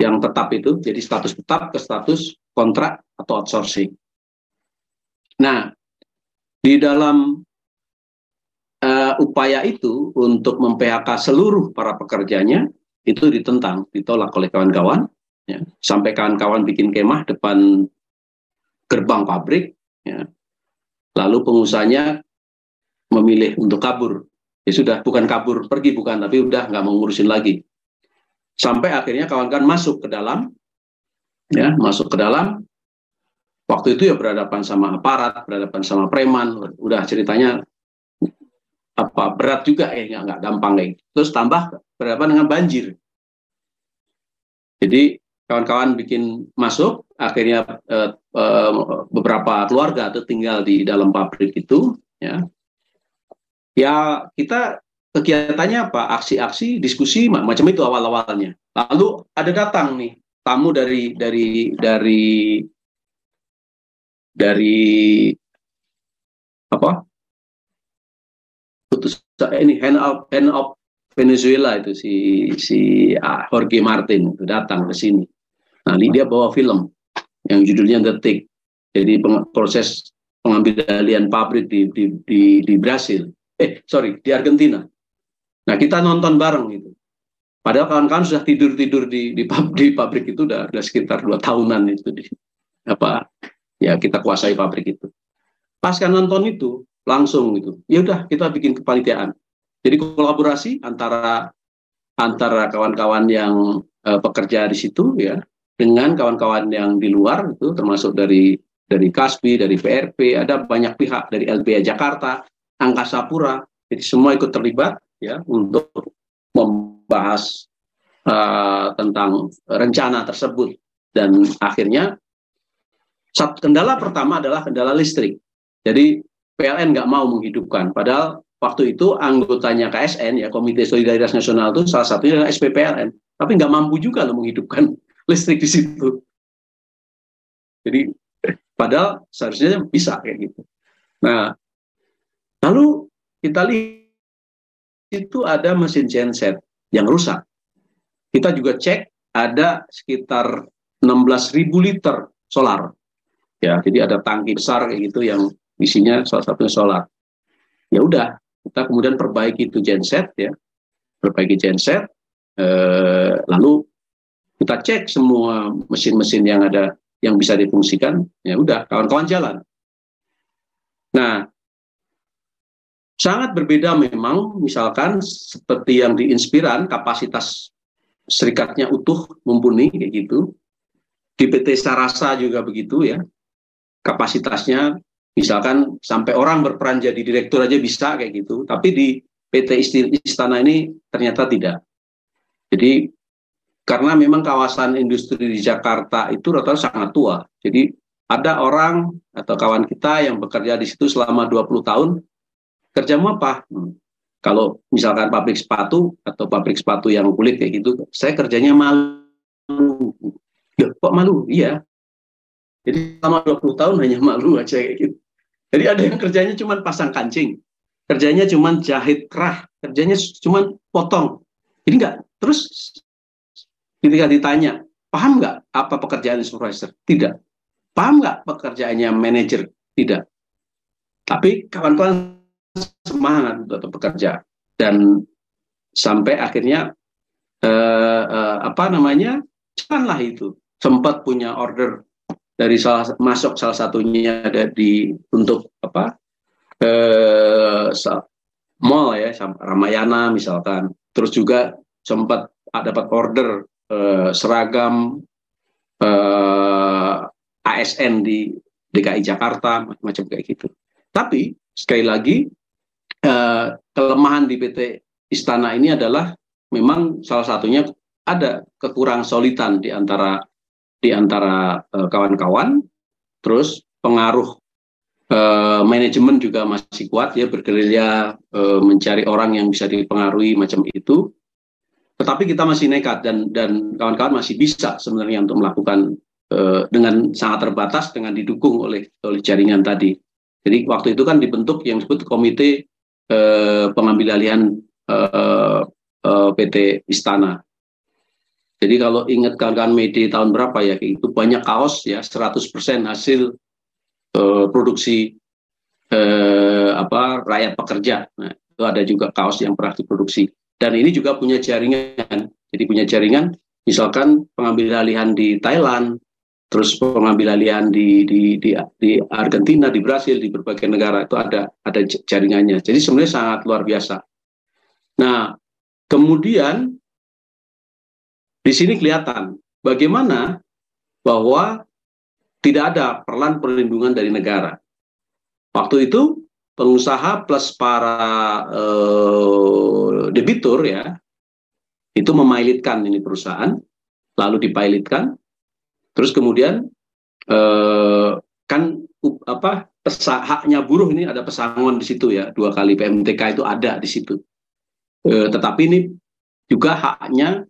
yang tetap itu, jadi status tetap ke status kontrak atau outsourcing. Nah, di dalam uh, upaya itu untuk mem-PHK seluruh para pekerjanya itu ditentang, ditolak oleh kawan-kawan. Ya. Sampai kawan-kawan bikin kemah depan gerbang pabrik. Ya. Lalu pengusahanya memilih untuk kabur. Ya sudah, bukan kabur pergi, bukan, tapi udah nggak mau ngurusin lagi. Sampai akhirnya kawan-kawan masuk ke dalam, ya masuk ke dalam, waktu itu ya berhadapan sama aparat, berhadapan sama preman, udah ceritanya apa berat juga ya nggak nggak gampang kayak gitu. Terus tambah berhadapan dengan banjir. Jadi kawan-kawan bikin masuk, akhirnya eh, eh, beberapa keluarga tuh tinggal di dalam pabrik itu, ya. Ya kita kegiatannya apa? Aksi-aksi, diskusi macam itu awal-awalnya. Lalu ada datang nih tamu dari dari dari dari apa putus ini hand of hand of Venezuela itu si si ah, Jorge Martin itu datang ke sini. Nah ini dia bawa film yang judulnya The Tick. Jadi proses pengambilan pabrik di, di di di Brasil. Eh sorry di Argentina. Nah kita nonton bareng gitu. Padahal kawan-kawan sudah tidur tidur di di, di pabrik itu udah, udah sekitar dua tahunan itu di apa ya kita kuasai pabrik itu. Pasca nonton itu langsung gitu, ya udah kita bikin kepanitiaan. Jadi kolaborasi antara antara kawan-kawan yang uh, pekerja di situ ya dengan kawan-kawan yang di luar itu termasuk dari dari Kasbi, dari PRP, ada banyak pihak dari LBH Jakarta, Angkasa Pura, jadi semua ikut terlibat ya untuk membahas uh, tentang rencana tersebut dan akhirnya Kendala pertama adalah kendala listrik. Jadi PLN nggak mau menghidupkan. Padahal waktu itu anggotanya KSN ya Komite Solidaritas Nasional itu salah satunya adalah SPPLN, tapi nggak mampu juga loh menghidupkan listrik di situ. Jadi padahal seharusnya bisa kayak gitu. Nah, lalu kita lihat itu ada mesin genset yang rusak. Kita juga cek ada sekitar 16.000 liter solar ya jadi ada tangki besar kayak gitu yang isinya salah satunya solar ya udah kita kemudian perbaiki itu genset ya. Perbaiki genset eh, lalu kita cek semua mesin-mesin yang ada yang bisa difungsikan. Ya udah kawan-kawan jalan. Nah sangat berbeda memang misalkan seperti yang diinspiran kapasitas serikatnya utuh mumpuni kayak gitu. Di PT Sarasa juga begitu ya kapasitasnya misalkan sampai orang berperan jadi direktur aja bisa kayak gitu. Tapi di PT Istana ini ternyata tidak. Jadi karena memang kawasan industri di Jakarta itu rata-rata sangat tua. Jadi ada orang atau kawan kita yang bekerja di situ selama 20 tahun kerjamu apa? Hmm. kalau misalkan pabrik sepatu atau pabrik sepatu yang kulit kayak gitu saya kerjanya malu. Kok malu? Iya jadi selama 20 tahun hanya malu aja kayak gitu. Jadi ada yang kerjanya cuma pasang kancing, kerjanya cuma jahit kerah, kerjanya cuma potong. Jadi enggak. Terus ketika ditanya, paham nggak apa pekerjaan supervisor? Tidak. Paham nggak pekerjaannya manajer? Tidak. Tapi kawan-kawan semangat untuk bekerja dan sampai akhirnya eh, eh, apa namanya janganlah itu sempat punya order dari salah masuk salah satunya ada di untuk apa eh, mall ya Ramayana misalkan. Terus juga sempat dapat order eh, seragam eh, ASN di DKI Jakarta macam kayak gitu. Tapi sekali lagi eh, kelemahan di PT Istana ini adalah memang salah satunya ada kekurang solitan di antara di antara uh, kawan-kawan. Terus pengaruh uh, manajemen juga masih kuat ya bergerilya uh, mencari orang yang bisa dipengaruhi macam itu. Tetapi kita masih nekat dan dan kawan-kawan masih bisa sebenarnya untuk melakukan eh, dengan sangat terbatas dengan didukung oleh oleh jaringan tadi. Jadi waktu itu kan dibentuk yang disebut komite eh, pengambil alihan eh, eh, PT Istana. Jadi kalau ingat kawan-kawan Mede tahun berapa ya, itu banyak kaos ya 100% hasil eh, produksi eh, apa rakyat pekerja. Nah, itu ada juga kaos yang pernah diproduksi. Dan ini juga punya jaringan. Jadi punya jaringan, misalkan pengambil alihan di Thailand, terus pengambil alihan di, di, di, di Argentina, di Brasil, di berbagai negara itu ada ada jaringannya. Jadi sebenarnya sangat luar biasa. Nah, kemudian di sini kelihatan bagaimana bahwa tidak ada peran perlindungan dari negara. Waktu itu pengusaha plus para eh, debitur ya itu memailitkan ini perusahaan lalu dipilotkan terus kemudian eh, kan apa pesa, haknya buruh ini ada pesangon di situ ya dua kali PMTK itu ada di situ eh, tetapi ini juga haknya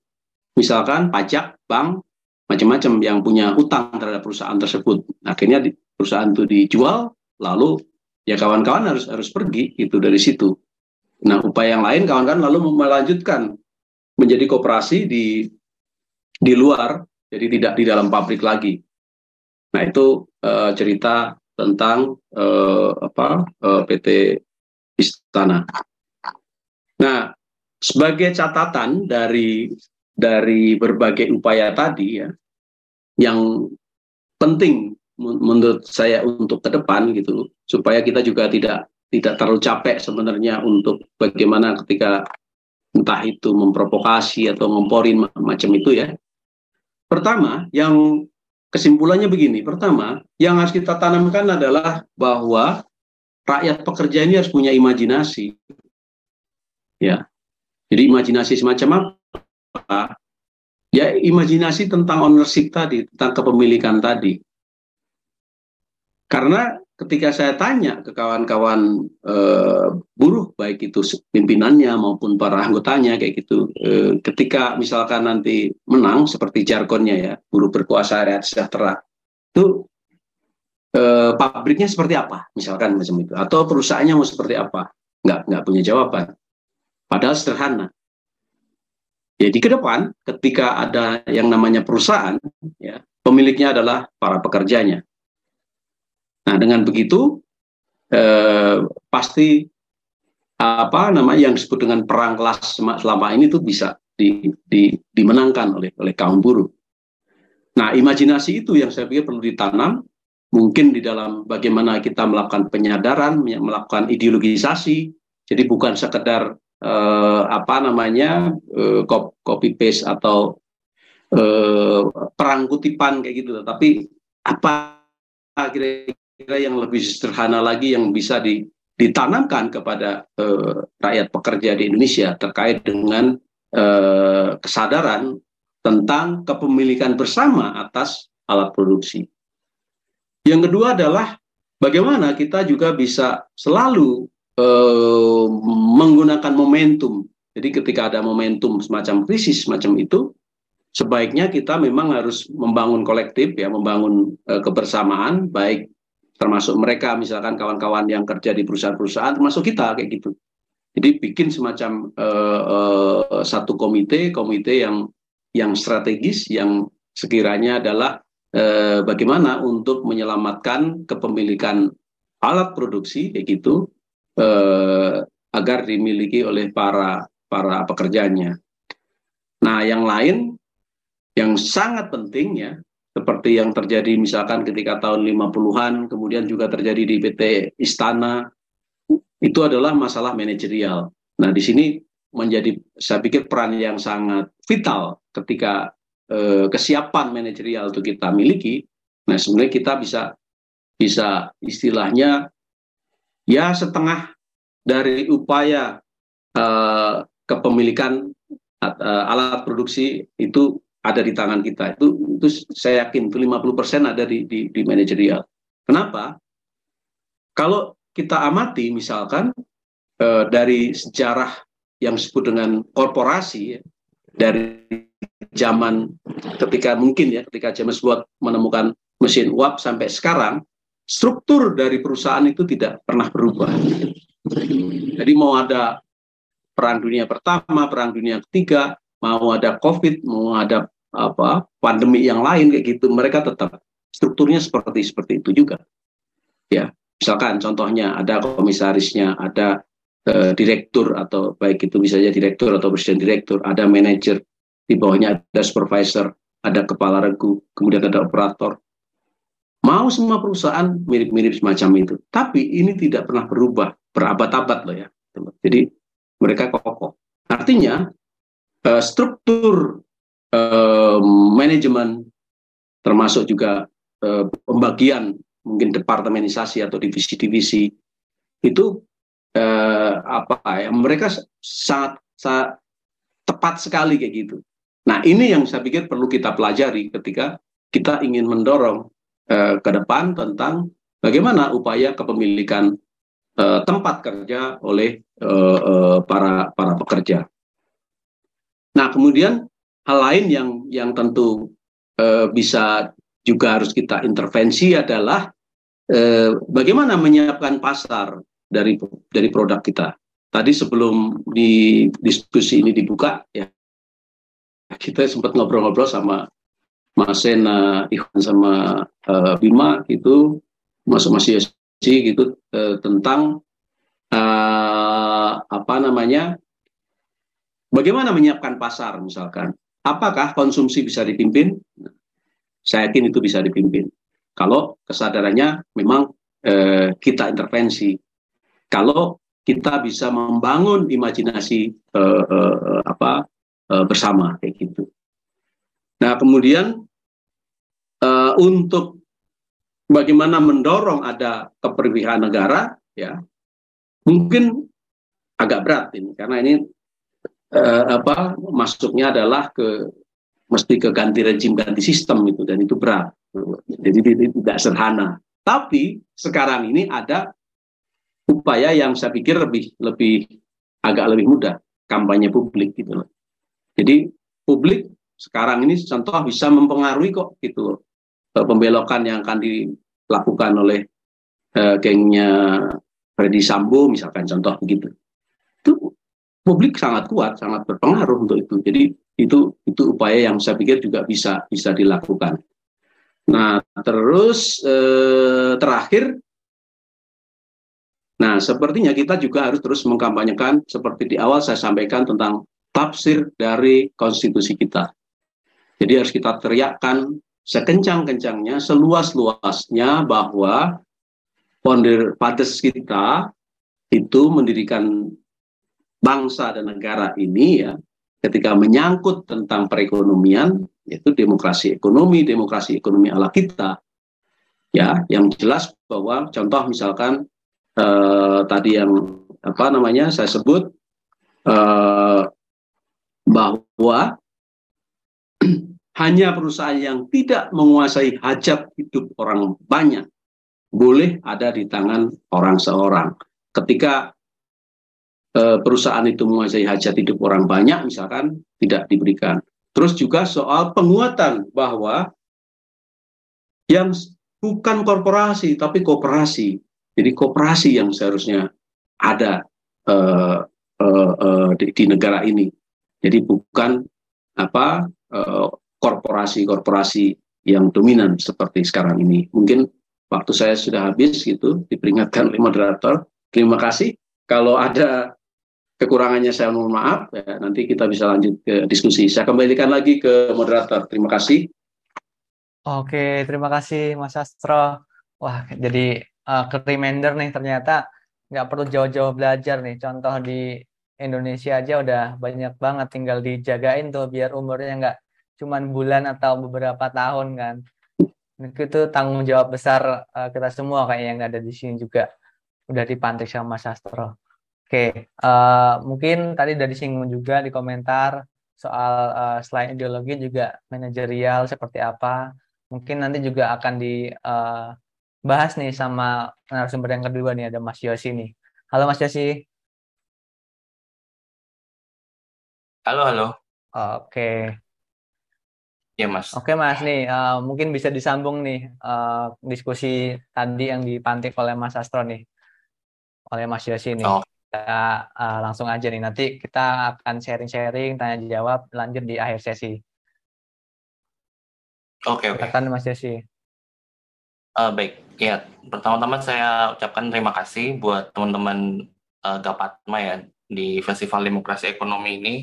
misalkan pajak bank macam-macam yang punya utang terhadap perusahaan tersebut akhirnya di, perusahaan itu dijual lalu ya kawan-kawan harus harus pergi itu dari situ. Nah, upaya yang lain kawan-kawan lalu melanjutkan menjadi koperasi di di luar, jadi tidak di dalam pabrik lagi. Nah, itu uh, cerita tentang uh, apa uh, PT Istana. Nah, sebagai catatan dari dari berbagai upaya tadi ya, yang penting menurut saya untuk ke depan gitu supaya kita juga tidak tidak terlalu capek sebenarnya untuk bagaimana ketika entah itu memprovokasi atau ngomporin macam itu ya. Pertama, yang kesimpulannya begini. Pertama, yang harus kita tanamkan adalah bahwa rakyat pekerja ini harus punya imajinasi. Ya. Jadi imajinasi semacam apa? Ya imajinasi tentang ownership tadi, tentang kepemilikan tadi. Karena ketika saya tanya ke kawan-kawan e, buruh, baik itu pimpinannya maupun para anggotanya kayak gitu, e, ketika misalkan nanti menang seperti jargonnya ya, buruh berkuasa rakyat sejahtera, itu e, pabriknya seperti apa, misalkan macam itu, atau perusahaannya mau seperti apa, nggak nggak punya jawaban. Padahal sederhana. Jadi ke depan, ketika ada yang namanya perusahaan, ya, pemiliknya adalah para pekerjanya Nah, dengan begitu eh, pasti apa namanya yang disebut dengan perang kelas selama ini tuh bisa di, di, dimenangkan oleh oleh kaum buruh. Nah, imajinasi itu yang saya pikir perlu ditanam mungkin di dalam bagaimana kita melakukan penyadaran, melakukan ideologisasi. Jadi bukan sekedar eh, apa namanya eh, copy paste atau eh, perang kutipan kayak gitu, tapi apa kira kira yang lebih sederhana lagi yang bisa di, ditanamkan kepada eh, rakyat pekerja di Indonesia terkait dengan eh, kesadaran tentang kepemilikan bersama atas alat produksi. Yang kedua adalah bagaimana kita juga bisa selalu eh, menggunakan momentum. Jadi ketika ada momentum semacam krisis semacam itu, sebaiknya kita memang harus membangun kolektif ya, membangun eh, kebersamaan baik termasuk mereka misalkan kawan-kawan yang kerja di perusahaan-perusahaan termasuk kita kayak gitu jadi bikin semacam uh, uh, satu komite komite yang yang strategis yang sekiranya adalah uh, bagaimana untuk menyelamatkan kepemilikan alat produksi kayak gitu uh, agar dimiliki oleh para para pekerjanya nah yang lain yang sangat penting ya seperti yang terjadi misalkan ketika tahun 50-an, kemudian juga terjadi di PT Istana, itu adalah masalah manajerial. Nah, di sini menjadi saya pikir peran yang sangat vital ketika eh, kesiapan manajerial itu kita miliki. Nah, sebenarnya kita bisa bisa istilahnya ya setengah dari upaya eh, kepemilikan eh, alat produksi itu ada di tangan kita. Itu itu saya yakin itu 50% ada di di, di manajerial. Kenapa? Kalau kita amati misalkan eh, dari sejarah yang disebut dengan korporasi dari zaman ketika mungkin ya ketika James Watt menemukan mesin uap sampai sekarang struktur dari perusahaan itu tidak pernah berubah. Jadi mau ada perang dunia pertama, perang dunia ketiga, mau ada COVID, mau ada apa pandemi yang lain kayak gitu, mereka tetap strukturnya seperti seperti itu juga. Ya, misalkan contohnya ada komisarisnya, ada uh, direktur atau baik itu misalnya direktur atau presiden direktur, ada manajer, di bawahnya ada supervisor, ada kepala regu, kemudian ada operator. Mau semua perusahaan mirip-mirip semacam itu. Tapi ini tidak pernah berubah berabad-abad loh ya. Jadi mereka kokoh. Artinya uh, struktur uh, manajemen termasuk juga uh, pembagian mungkin departemenisasi atau divisi-divisi itu eh, apa ya mereka sangat, sangat tepat sekali kayak gitu. Nah ini yang saya pikir perlu kita pelajari ketika kita ingin mendorong eh, ke depan tentang bagaimana upaya kepemilikan eh, tempat kerja oleh eh, eh, para para pekerja. Nah kemudian hal lain yang yang tentu eh, bisa juga harus kita intervensi adalah eh, bagaimana menyiapkan pasar dari dari produk kita. Tadi sebelum di diskusi ini dibuka ya kita sempat ngobrol-ngobrol sama Mas Sena, sama uh, Bima gitu, masuk Mas Yosi gitu uh, tentang uh, apa namanya bagaimana menyiapkan pasar misalkan. Apakah konsumsi bisa dipimpin? Saya yakin itu bisa dipimpin. Kalau kesadarannya memang eh, kita intervensi. Kalau kita bisa membangun imajinasi eh, eh, apa eh, bersama kayak gitu. Nah kemudian eh, untuk bagaimana mendorong ada keperpihakan negara, ya mungkin agak berat ini karena ini eh, apa masuknya adalah ke mesti ke ganti rejim, ganti sistem itu dan itu berat. Jadi tidak sederhana. Tapi sekarang ini ada upaya yang saya pikir lebih lebih agak lebih mudah kampanye publik gitu loh. Jadi publik sekarang ini contoh bisa mempengaruhi kok gitu. Pembelokan yang akan dilakukan oleh uh, gengnya Freddy Sambo misalkan contoh begitu. Itu publik sangat kuat, sangat berpengaruh untuk itu. Jadi itu itu upaya yang saya pikir juga bisa bisa dilakukan. Nah, terus eh, terakhir Nah, sepertinya kita juga harus terus mengkampanyekan seperti di awal saya sampaikan tentang tafsir dari konstitusi kita. Jadi harus kita teriakkan sekencang-kencangnya, seluas-luasnya bahwa founder fathers kita itu mendirikan bangsa dan negara ini ya ketika menyangkut tentang perekonomian yaitu demokrasi ekonomi demokrasi ekonomi ala kita ya yang jelas bahwa contoh misalkan eh, tadi yang apa namanya saya sebut eh, bahwa hanya perusahaan yang tidak menguasai hajat hidup orang banyak boleh ada di tangan orang seorang ketika Eh, perusahaan itu menguasai hajat hidup orang banyak misalkan tidak diberikan. Terus juga soal penguatan bahwa yang bukan korporasi tapi kooperasi. Jadi kooperasi yang seharusnya ada uh, uh, uh, di, di negara ini. Jadi bukan apa korporasi-korporasi uh, yang dominan seperti sekarang ini. Mungkin waktu saya sudah habis gitu diperingatkan oleh moderator. Terima kasih. Kalau ada kekurangannya saya mohon maaf ya, nanti kita bisa lanjut ke diskusi saya kembalikan lagi ke moderator terima kasih oke terima kasih Mas Astro wah jadi uh, ke reminder nih ternyata nggak perlu jauh-jauh belajar nih contoh di Indonesia aja udah banyak banget tinggal dijagain tuh biar umurnya nggak cuman bulan atau beberapa tahun kan itu tanggung jawab besar uh, kita semua kayak yang ada di sini juga udah dipantik sama Mas Astro Oke, uh, mungkin tadi dari singgung juga di komentar soal uh, selain ideologi juga manajerial seperti apa. Mungkin nanti juga akan dibahas eh, nih sama narasumber yang kedua nih ada Mas Yosi nih. Halo Mas Yosi. Halo, halo. Oke. Ya Mas. Oke Mas, nih uh, mungkin bisa disambung nih uh, diskusi tadi yang dipantik oleh Mas Astro nih, oleh Mas Yosi nih. Oh. Kita uh, langsung aja nih, nanti kita akan sharing-sharing, tanya jawab, lanjut di akhir sesi. Oke, oke. Silakan Mas Yosi. Uh, baik, ya pertama-tama saya ucapkan terima kasih buat teman-teman uh, Gapatma ya di Festival Demokrasi Ekonomi ini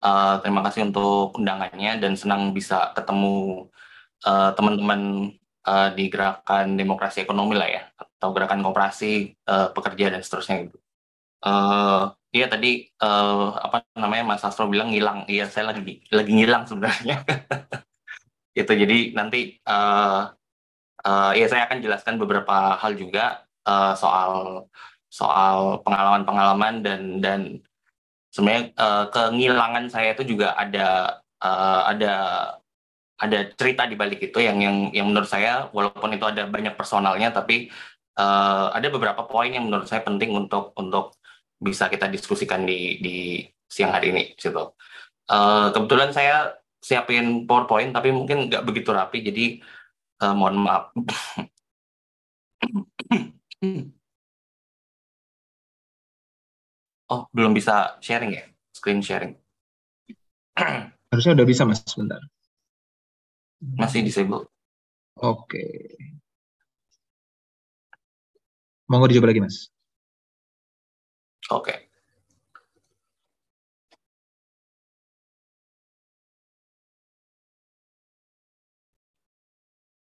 Uh, terima kasih untuk undangannya dan senang bisa ketemu uh, teman-teman uh, di gerakan demokrasi ekonomi lah ya atau gerakan kooperasi uh, pekerja dan seterusnya gitu. Uh, iya tadi uh, apa namanya Mas Astro bilang ngilang. Iya saya lagi lagi ngilang sebenarnya. itu jadi nanti uh, uh, ya saya akan jelaskan beberapa hal juga uh, soal soal pengalaman-pengalaman dan dan sebenarnya uh, kehilangan saya itu juga ada uh, ada ada cerita di balik itu yang yang yang menurut saya walaupun itu ada banyak personalnya tapi uh, ada beberapa poin yang menurut saya penting untuk untuk bisa kita diskusikan di di siang hari ini situ. Uh, kebetulan saya siapin PowerPoint tapi mungkin nggak begitu rapi jadi uh, mohon maaf. Oh, belum bisa sharing ya? Screen sharing. Harusnya udah bisa, Mas, sebentar. Masih disable. Oke. Mau dicoba lagi, Mas? Oke.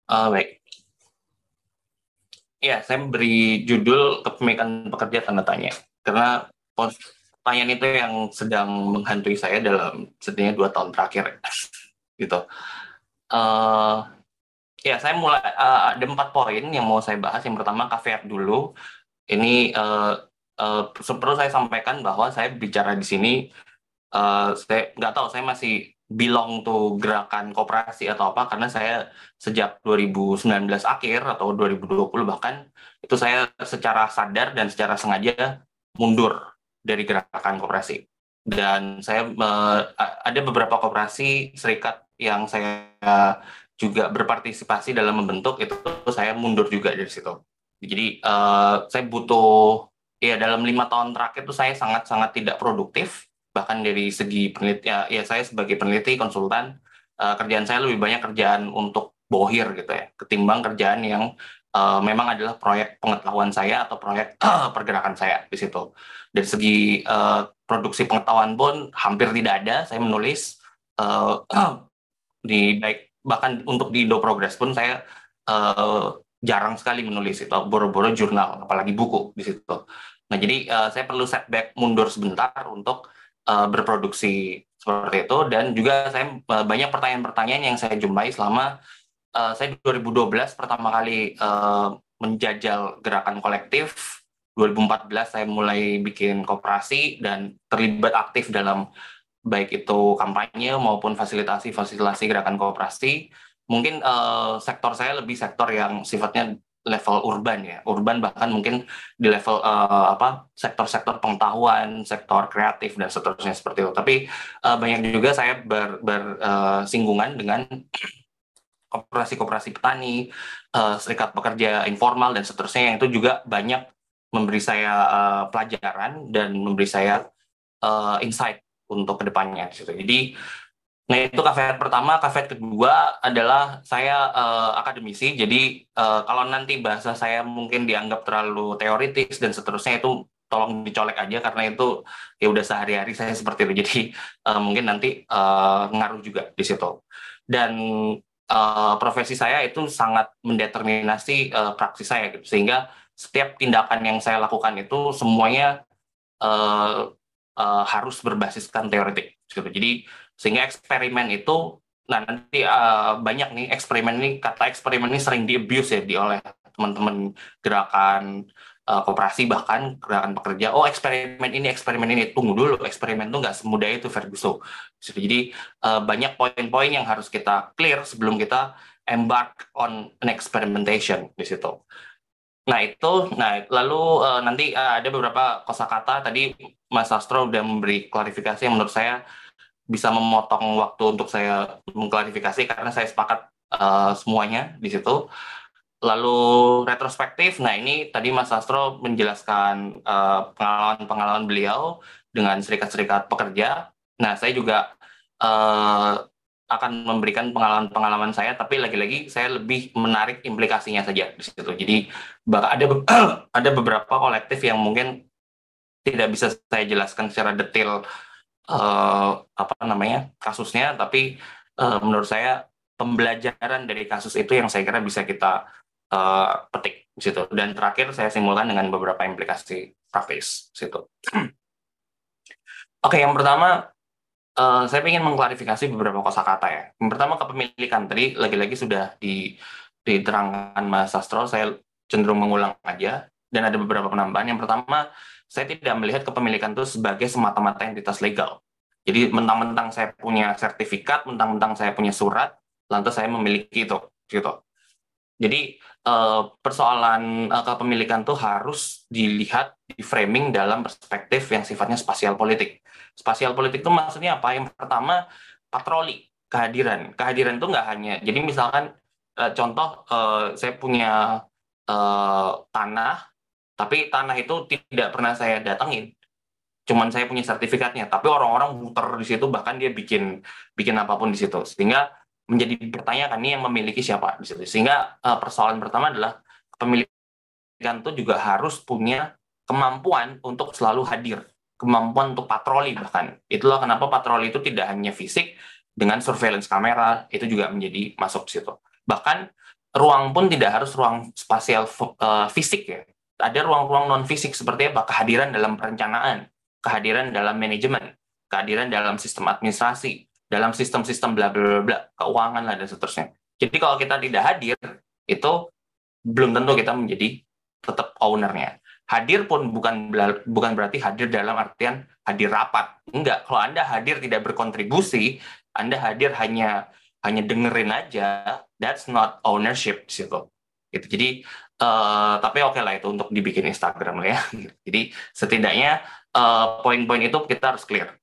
Uh, baik. Ya, saya beri judul kepemilikan pekerja tanda tanya. Karena pertanyaan itu yang sedang menghantui saya dalam setidaknya dua tahun terakhir. Gitu. Uh, ya saya mulai uh, ada empat poin yang mau saya bahas. Yang pertama KVR dulu. Ini uh, uh, perlu saya sampaikan bahwa saya bicara di sini uh, saya nggak tahu saya masih belong to gerakan kooperasi atau apa karena saya sejak 2019 akhir atau 2020 bahkan itu saya secara sadar dan secara sengaja mundur dari gerakan koperasi. Dan saya ada beberapa koperasi serikat yang saya juga berpartisipasi dalam membentuk itu saya mundur juga dari situ. Jadi uh, saya butuh ya dalam lima tahun terakhir itu saya sangat sangat tidak produktif bahkan dari segi peneliti ya, ya saya sebagai peneliti konsultan uh, kerjaan saya lebih banyak kerjaan untuk bohir gitu ya ketimbang kerjaan yang uh, memang adalah proyek pengetahuan saya atau proyek pergerakan saya di situ. Dari segi uh, produksi pengetahuan pun hampir tidak ada. Saya menulis uh, di baik bahkan untuk di Indo Progress pun saya uh, jarang sekali menulis itu boro-boro jurnal apalagi buku di situ. Nah jadi uh, saya perlu setback mundur sebentar untuk uh, berproduksi seperti itu dan juga saya uh, banyak pertanyaan-pertanyaan yang saya jumpai selama uh, saya 2012 pertama kali uh, menjajal gerakan kolektif. 2014 saya mulai bikin koperasi dan terlibat aktif dalam baik itu kampanye maupun fasilitasi fasilitasi gerakan kooperasi. Mungkin uh, sektor saya lebih sektor yang sifatnya level urban ya, urban bahkan mungkin di level uh, apa sektor-sektor pengetahuan, sektor kreatif dan seterusnya seperti itu. Tapi uh, banyak juga saya bersinggungan uh, dengan koperasi-koperasi petani, uh, serikat pekerja informal dan seterusnya yang itu juga banyak memberi saya uh, pelajaran dan memberi saya uh, insight untuk ke depannya. Gitu. Jadi, nah itu kafe pertama, kafe kedua adalah saya uh, akademisi. Jadi uh, kalau nanti bahasa saya mungkin dianggap terlalu teoritis dan seterusnya itu tolong dicolek aja karena itu ya udah sehari-hari saya seperti itu. Jadi uh, mungkin nanti uh, ngaruh juga di situ. Dan uh, profesi saya itu sangat mendeterminasi uh, praksi saya gitu sehingga setiap tindakan yang saya lakukan itu semuanya uh, uh, harus berbasiskan teoretik gitu. Jadi sehingga eksperimen itu nah nanti uh, banyak nih eksperimen ini kata eksperimen ini sering di abuse ya di oleh teman-teman gerakan uh, koperasi bahkan gerakan pekerja oh eksperimen ini eksperimen ini tunggu dulu eksperimen itu nggak semudah itu Ferguson. Jadi uh, banyak poin-poin yang harus kita clear sebelum kita embark on an experimentation di situ nah itu nah lalu uh, nanti uh, ada beberapa kosakata tadi Mas Astro udah memberi klarifikasi yang menurut saya bisa memotong waktu untuk saya mengklarifikasi karena saya sepakat uh, semuanya di situ. Lalu retrospektif, nah ini tadi Mas Astro menjelaskan pengalaman-pengalaman uh, beliau dengan serikat-serikat pekerja. Nah saya juga uh, akan memberikan pengalaman-pengalaman saya, tapi lagi-lagi saya lebih menarik implikasinya saja di situ. Jadi ada ada beberapa kolektif yang mungkin tidak bisa saya jelaskan secara detail uh, apa namanya kasusnya, tapi uh, menurut saya pembelajaran dari kasus itu yang saya kira bisa kita uh, petik di situ. Dan terakhir saya simpulkan dengan beberapa implikasi praktis situ. Oke, yang pertama uh, saya ingin mengklarifikasi beberapa kosakata ya. Yang pertama kepemilikan tadi lagi-lagi sudah di, diterangkan Mas Sastro, saya cenderung mengulang aja dan ada beberapa penambahan. Yang pertama, saya tidak melihat kepemilikan itu sebagai semata-mata entitas legal. Jadi mentang-mentang saya punya sertifikat, mentang-mentang saya punya surat, lantas saya memiliki itu, gitu. Jadi uh, persoalan uh, kepemilikan itu harus dilihat di framing dalam perspektif yang sifatnya spasial politik. Spasial politik itu maksudnya apa? Yang pertama patroli, kehadiran. Kehadiran itu nggak hanya. Jadi misalkan uh, contoh uh, saya punya uh, tanah, tapi tanah itu tidak pernah saya datangin. Cuman saya punya sertifikatnya, tapi orang-orang muter di situ bahkan dia bikin bikin apa pun di situ. Sehingga menjadi dipertanyakan nih yang memiliki siapa di situ. Sehingga persoalan pertama adalah kepemilikan itu juga harus punya kemampuan untuk selalu hadir, kemampuan untuk patroli bahkan. Itulah kenapa patroli itu tidak hanya fisik dengan surveillance kamera itu juga menjadi masuk situ. Bahkan ruang pun tidak harus ruang spasial uh, fisik ya. Ada ruang-ruang non fisik seperti apa? Kehadiran dalam perencanaan, kehadiran dalam manajemen, kehadiran dalam sistem administrasi, dalam sistem-sistem bla bla bla keuangan lah dan seterusnya. Jadi kalau kita tidak hadir itu belum tentu kita menjadi tetap ownernya. Hadir pun bukan bukan berarti hadir dalam artian hadir rapat. Enggak, kalau Anda hadir tidak berkontribusi, Anda hadir hanya hanya dengerin aja, that's not ownership situ. Gitu. Jadi uh, tapi oke okay lah itu untuk dibikin Instagram lah ya. Jadi setidaknya uh, poin-poin itu kita harus clear.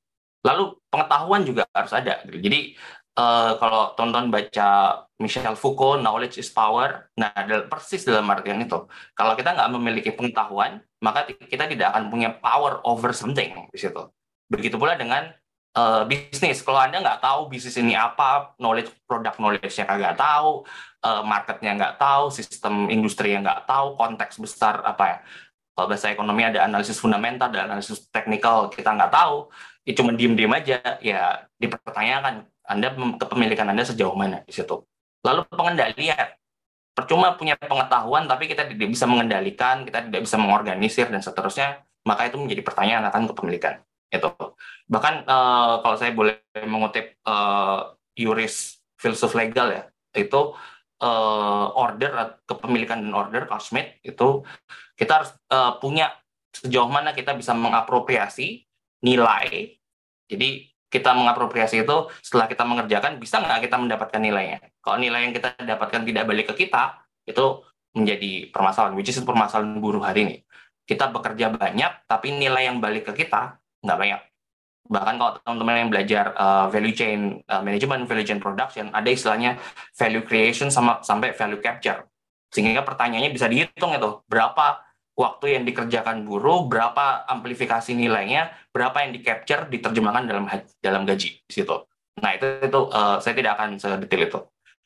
Lalu pengetahuan juga harus ada. Gitu. Jadi uh, kalau tonton baca Michel Foucault, knowledge is power. Nah, persis dalam artian itu. Kalau kita nggak memiliki pengetahuan, maka kita tidak akan punya power over something di situ. Begitu pula dengan uh, bisnis. Kalau Anda nggak tahu bisnis ini apa, knowledge produk knowledge-nya kagak tahu, uh, marketnya nggak tahu, sistem industri yang nggak tahu, konteks besar apa ya. Kalau bahasa ekonomi ada analisis fundamental, ada analisis teknikal, kita nggak tahu ya cuma diem-diem aja, ya dipertanyakan Anda kepemilikan Anda sejauh mana di situ. Lalu pengendalian, percuma punya pengetahuan tapi kita tidak bisa mengendalikan, kita tidak bisa mengorganisir dan seterusnya, maka itu menjadi pertanyaan akan kepemilikan. Itu. Bahkan uh, kalau saya boleh mengutip uh, Yuris filsuf legal ya, itu uh, order kepemilikan dan order Carl itu kita harus uh, punya sejauh mana kita bisa mengapropriasi nilai. Jadi kita mengapropriasi itu setelah kita mengerjakan bisa nggak kita mendapatkan nilainya. Kalau nilai yang kita dapatkan tidak balik ke kita, itu menjadi permasalahan, which is permasalahan buruh hari ini. Kita bekerja banyak, tapi nilai yang balik ke kita nggak banyak. Bahkan kalau teman-teman yang belajar uh, value chain uh, management, value chain production, ada istilahnya value creation sama sampai value capture. Sehingga pertanyaannya bisa dihitung itu, berapa waktu yang dikerjakan buruh, berapa amplifikasi nilainya, berapa yang di capture diterjemahkan dalam dalam gaji di situ. Nah itu itu uh, saya tidak akan sedetail itu.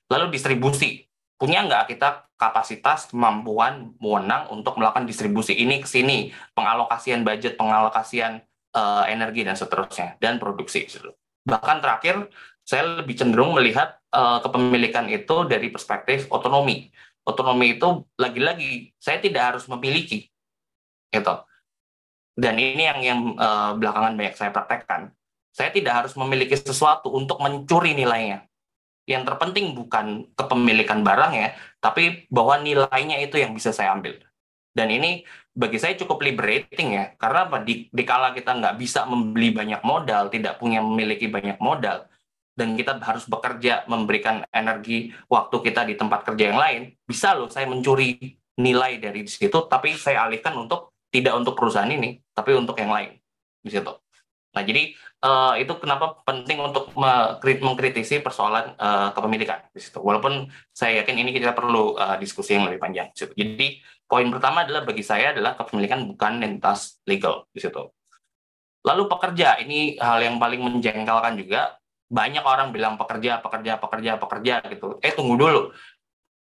Lalu distribusi, punya nggak kita kapasitas, kemampuan, wewenang untuk melakukan distribusi ini ke sini, pengalokasian budget, pengalokasian uh, energi dan seterusnya, dan produksi. Bahkan terakhir, saya lebih cenderung melihat uh, kepemilikan itu dari perspektif otonomi otonomi itu lagi-lagi saya tidak harus memiliki gitu. Dan ini yang yang uh, belakangan banyak saya praktekkan. Saya tidak harus memiliki sesuatu untuk mencuri nilainya. Yang terpenting bukan kepemilikan barang ya tapi bahwa nilainya itu yang bisa saya ambil. Dan ini bagi saya cukup liberating ya karena apa? Di, di kala kita nggak bisa membeli banyak modal tidak punya memiliki banyak modal dan kita harus bekerja memberikan energi waktu kita di tempat kerja yang lain, bisa loh saya mencuri nilai dari situ, tapi saya alihkan untuk tidak untuk perusahaan ini, tapi untuk yang lain di situ. Nah, jadi uh, itu kenapa penting untuk mengkritisi persoalan uh, kepemilikan di situ. Walaupun saya yakin ini kita perlu uh, diskusi yang lebih panjang. Di. Jadi poin pertama adalah bagi saya adalah kepemilikan bukan entitas legal di situ. Lalu pekerja ini hal yang paling menjengkelkan juga. Banyak orang bilang pekerja, pekerja, pekerja, pekerja gitu. Eh tunggu dulu.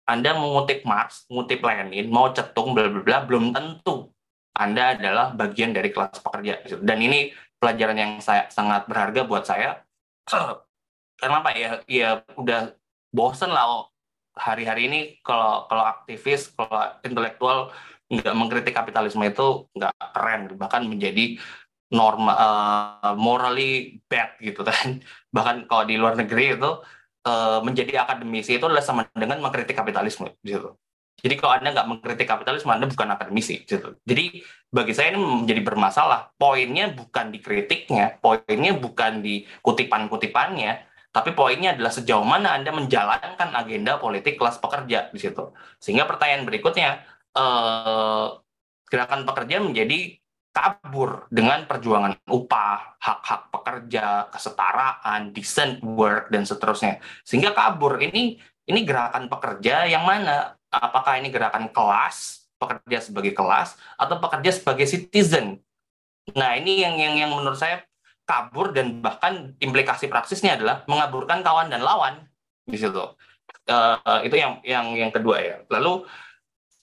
Anda mengutip Marx, mengutip Lenin, mau cetung bla bla bla belum tentu Anda adalah bagian dari kelas pekerja. Dan ini pelajaran yang saya sangat berharga buat saya. Karena apa ya? Ya udah bosen lah hari-hari ini kalau kalau aktivis, kalau intelektual nggak mengkritik kapitalisme itu nggak keren, bahkan menjadi norma uh, morally bad gitu kan. Bahkan kalau di luar negeri itu uh, menjadi akademisi itu adalah sama dengan mengkritik kapitalisme gitu. Jadi kalau Anda nggak mengkritik kapitalisme, Anda bukan akademisi. Gitu. Jadi bagi saya ini menjadi bermasalah. Poinnya bukan di kritiknya, poinnya bukan di kutipan-kutipannya, tapi poinnya adalah sejauh mana Anda menjalankan agenda politik kelas pekerja di situ. Sehingga pertanyaan berikutnya, eh, gerakan pekerja menjadi kabur dengan perjuangan upah, hak-hak pekerja, kesetaraan, decent work dan seterusnya. Sehingga kabur ini ini gerakan pekerja yang mana apakah ini gerakan kelas, pekerja sebagai kelas, atau pekerja sebagai citizen. Nah, ini yang yang yang menurut saya kabur dan bahkan implikasi praksisnya adalah mengaburkan kawan dan lawan di situ. Uh, itu yang yang yang kedua ya. Lalu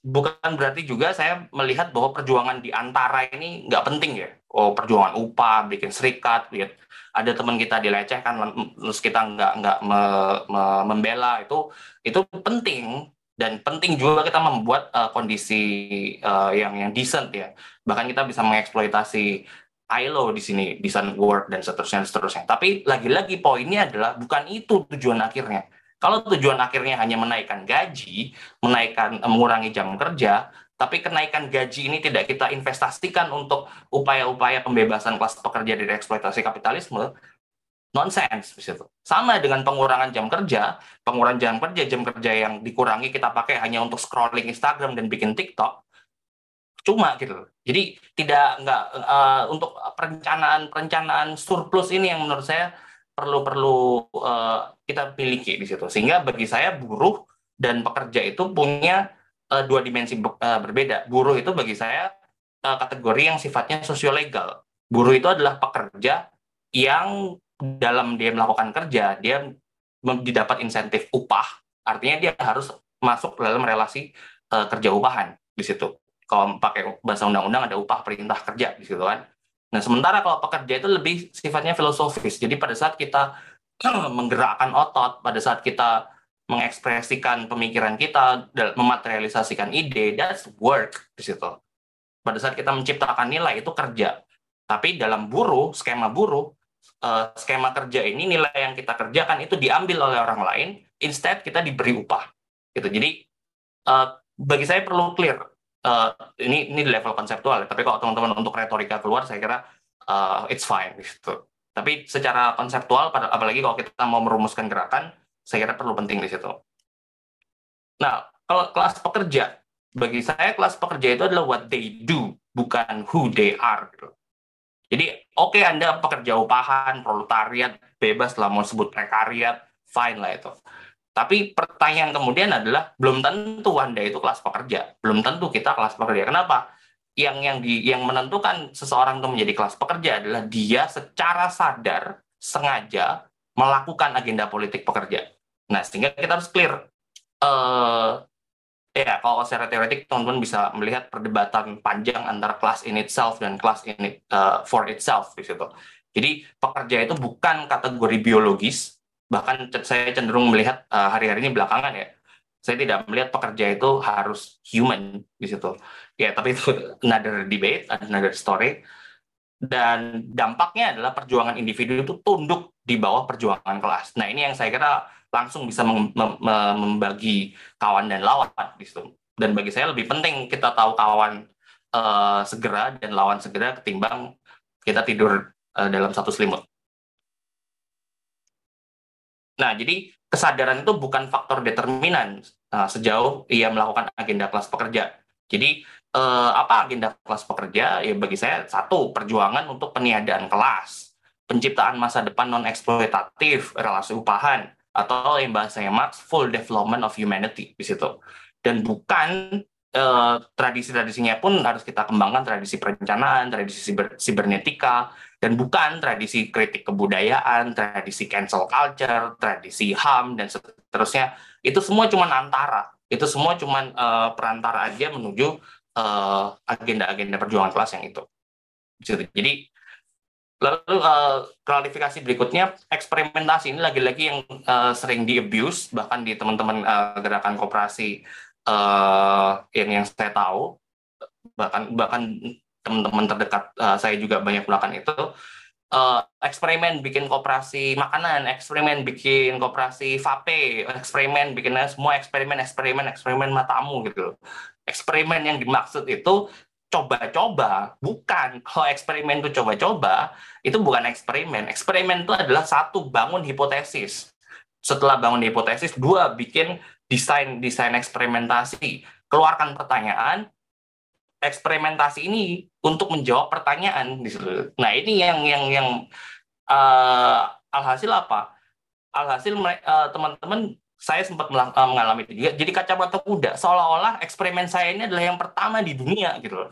bukan berarti juga saya melihat bahwa perjuangan di antara ini nggak penting ya. Oh perjuangan upah, bikin serikat, lihat. Ada teman kita dilecehkan, terus kita nggak nggak me, me, membela itu itu penting. Dan penting juga kita membuat uh, kondisi uh, yang yang decent ya. Bahkan kita bisa mengeksploitasi ILO di sini decent work dan seterusnya dan seterusnya. Tapi lagi-lagi poinnya adalah bukan itu tujuan akhirnya kalau tujuan akhirnya hanya menaikkan gaji menaikkan uh, mengurangi jam kerja tapi kenaikan gaji ini tidak kita investasikan untuk upaya-upaya pembebasan kelas pekerja dari eksploitasi kapitalisme nonsense. Sama dengan pengurangan jam kerja, pengurangan jam kerja, jam kerja yang dikurangi kita pakai hanya untuk scrolling Instagram dan bikin TikTok. Cuma gitu. Jadi tidak nggak uh, untuk perencanaan perencanaan surplus ini yang menurut saya perlu perlu uh, kita miliki di situ. Sehingga bagi saya buruh dan pekerja itu punya uh, dua dimensi uh, berbeda. Buruh itu bagi saya uh, kategori yang sifatnya sosiolegal. Buruh itu adalah pekerja yang dalam dia melakukan kerja dia didapat insentif upah artinya dia harus masuk dalam relasi uh, kerja upahan di situ kalau pakai bahasa undang-undang ada upah perintah kerja di situ kan nah sementara kalau pekerja itu lebih sifatnya filosofis. Jadi pada saat kita menggerakkan otot pada saat kita mengekspresikan pemikiran kita mematerialisasikan ide that's work di situ. Pada saat kita menciptakan nilai itu kerja. Tapi dalam buruh skema buruh uh, skema kerja ini nilai yang kita kerjakan itu diambil oleh orang lain instead kita diberi upah. Gitu. Jadi uh, bagi saya perlu clear uh, ini ini level konseptual tapi kalau teman-teman untuk retorika keluar saya kira uh, it's fine gitu tapi secara konseptual apalagi kalau kita mau merumuskan gerakan saya kira perlu penting di situ nah kalau kelas pekerja bagi saya kelas pekerja itu adalah what they do bukan who they are gitu. Jadi oke okay, Anda pekerja upahan, proletariat, bebas lah mau sebut prekariat, fine lah itu. Tapi pertanyaan kemudian adalah belum tentu Anda itu kelas pekerja, belum tentu kita kelas pekerja. Kenapa? Yang yang di yang menentukan seseorang itu menjadi kelas pekerja adalah dia secara sadar sengaja melakukan agenda politik pekerja. Nah, sehingga kita harus clear uh, Ya, kalau secara teoretik teman-teman bisa melihat perdebatan panjang antara kelas in itself dan kelas in it, uh, for itself di situ. Jadi pekerja itu bukan kategori biologis, bahkan saya cenderung melihat uh, hari-hari ini belakangan ya, saya tidak melihat pekerja itu harus human di situ. Ya, tapi itu another debate, another story. Dan dampaknya adalah perjuangan individu itu tunduk di bawah perjuangan kelas. Nah, ini yang saya kira langsung bisa mem mem membagi kawan dan lawan di situ. Dan bagi saya lebih penting kita tahu kawan uh, segera dan lawan segera ketimbang kita tidur uh, dalam satu selimut. Nah, jadi kesadaran itu bukan faktor determinan uh, sejauh ia melakukan agenda kelas pekerja. Jadi uh, apa agenda kelas pekerja? Ya bagi saya satu perjuangan untuk peniadaan kelas penciptaan masa depan non eksploitatif, relasi upahan, atau yang bahasanya Marx full development of humanity di situ. Dan bukan eh, tradisi-tradisinya pun harus kita kembangkan tradisi perencanaan, tradisi siber, sibernetika, dan bukan tradisi kritik kebudayaan, tradisi cancel culture, tradisi HAM dan seterusnya. Itu semua cuma antara. Itu semua cuma eh, perantara aja menuju eh, agenda-agenda perjuangan kelas yang itu. Jadi Lalu uh, klarifikasi berikutnya, eksperimentasi ini lagi-lagi yang uh, sering di abuse bahkan di teman-teman uh, gerakan kooperasi uh, yang yang saya tahu, bahkan bahkan teman-teman terdekat uh, saya juga banyak melakukan itu. Uh, eksperimen bikin kooperasi makanan, eksperimen bikin kooperasi vape, eksperimen bikin semua eksperimen, eksperimen, eksperimen matamu gitu. Eksperimen yang dimaksud itu coba-coba, bukan. Kalau eksperimen itu coba-coba, itu bukan eksperimen. Eksperimen itu adalah satu, bangun hipotesis. Setelah bangun hipotesis, dua, bikin desain desain eksperimentasi. Keluarkan pertanyaan, eksperimentasi ini untuk menjawab pertanyaan. Nah ini yang yang yang uh, alhasil apa? Alhasil uh, teman-teman saya sempat eh, mengalami itu juga. Jadi kacamata kuda, seolah-olah eksperimen saya ini adalah yang pertama di dunia gitu.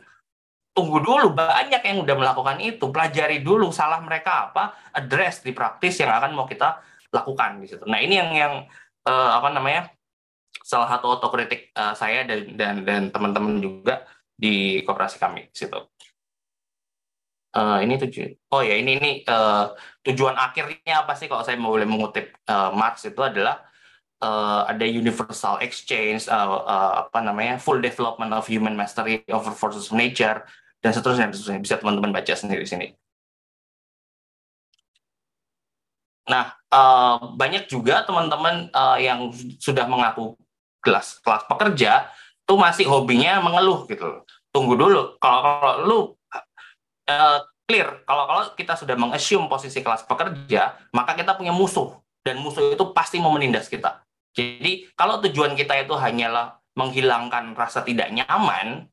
Tunggu dulu, banyak yang udah melakukan itu. Pelajari dulu salah mereka apa, address di praktis yang akan mau kita lakukan di situ. Nah ini yang yang uh, apa namanya salah satu otokritik uh, saya dan dan dan teman-teman juga di koperasi kami situ. Uh, ini tujuan. Oh ya ini ini uh, tujuan akhirnya apa sih kalau saya mau boleh mengutip uh, Marx itu adalah uh, ada universal exchange, uh, uh, apa namanya, full development of human mastery over forces of nature, dan seterusnya, seterusnya. Bisa teman-teman baca sendiri di sini. Nah, uh, banyak juga teman-teman uh, yang sudah mengaku kelas kelas pekerja tuh masih hobinya mengeluh gitu. Tunggu dulu, kalau kalau lu uh, clear, kalau kalau kita sudah mengassume posisi kelas pekerja, maka kita punya musuh dan musuh itu pasti mau menindas kita. Jadi kalau tujuan kita itu hanyalah menghilangkan rasa tidak nyaman,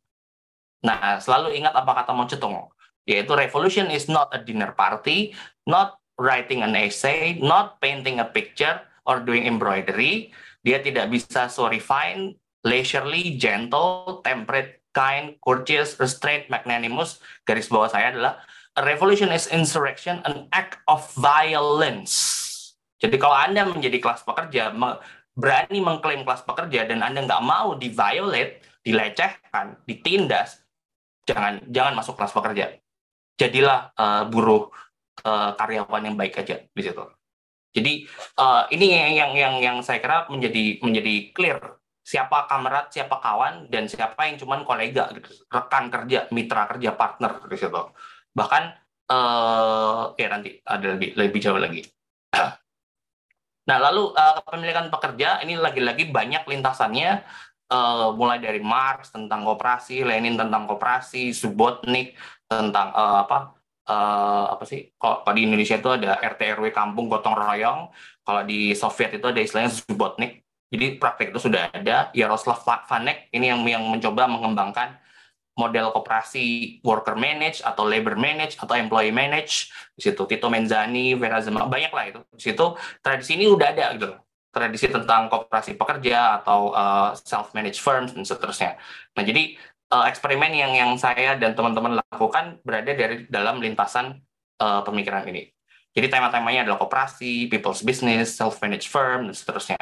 nah selalu ingat apa kata Mao yaitu revolution is not a dinner party, not writing an essay, not painting a picture or doing embroidery. Dia tidak bisa so refined, leisurely, gentle, temperate, kind, courteous, restrained, magnanimous. Garis bawah saya adalah a revolution is insurrection, an act of violence. Jadi kalau Anda menjadi kelas pekerja, berani mengklaim kelas pekerja dan Anda nggak mau di violate, dilecehkan, ditindas, jangan jangan masuk kelas pekerja. Jadilah uh, buruh uh, karyawan yang baik aja di situ. Jadi uh, ini yang yang yang saya kira menjadi menjadi clear siapa kamerat, siapa kawan dan siapa yang cuman kolega gitu, rekan kerja, mitra kerja, partner di situ. Bahkan uh, ya nanti ada lebih lebih jauh lagi. Nah, lalu uh, kepemilikan pekerja ini lagi-lagi banyak lintasannya uh, mulai dari Marx tentang koperasi, Lenin tentang koperasi, Subotnik tentang uh, apa uh, apa sih? Kalau di Indonesia itu ada RT RW kampung gotong royong, kalau di Soviet itu ada istilahnya Subotnik. Jadi praktek itu sudah ada. Yaroslav Vanek ini yang yang mencoba mengembangkan model koperasi worker manage atau labor manage atau employee manage di situ Tito Menzani, Vera Zema banyak lah itu di situ tradisi ini udah ada gitu tradisi tentang koperasi pekerja atau uh, eh, self managed firms dan seterusnya. Nah jadi uh, eksperimen yang yang saya dan teman-teman lakukan berada dari dalam lintasan uh, pemikiran ini. Jadi tema-temanya adalah koperasi, people's business, self managed firm dan seterusnya.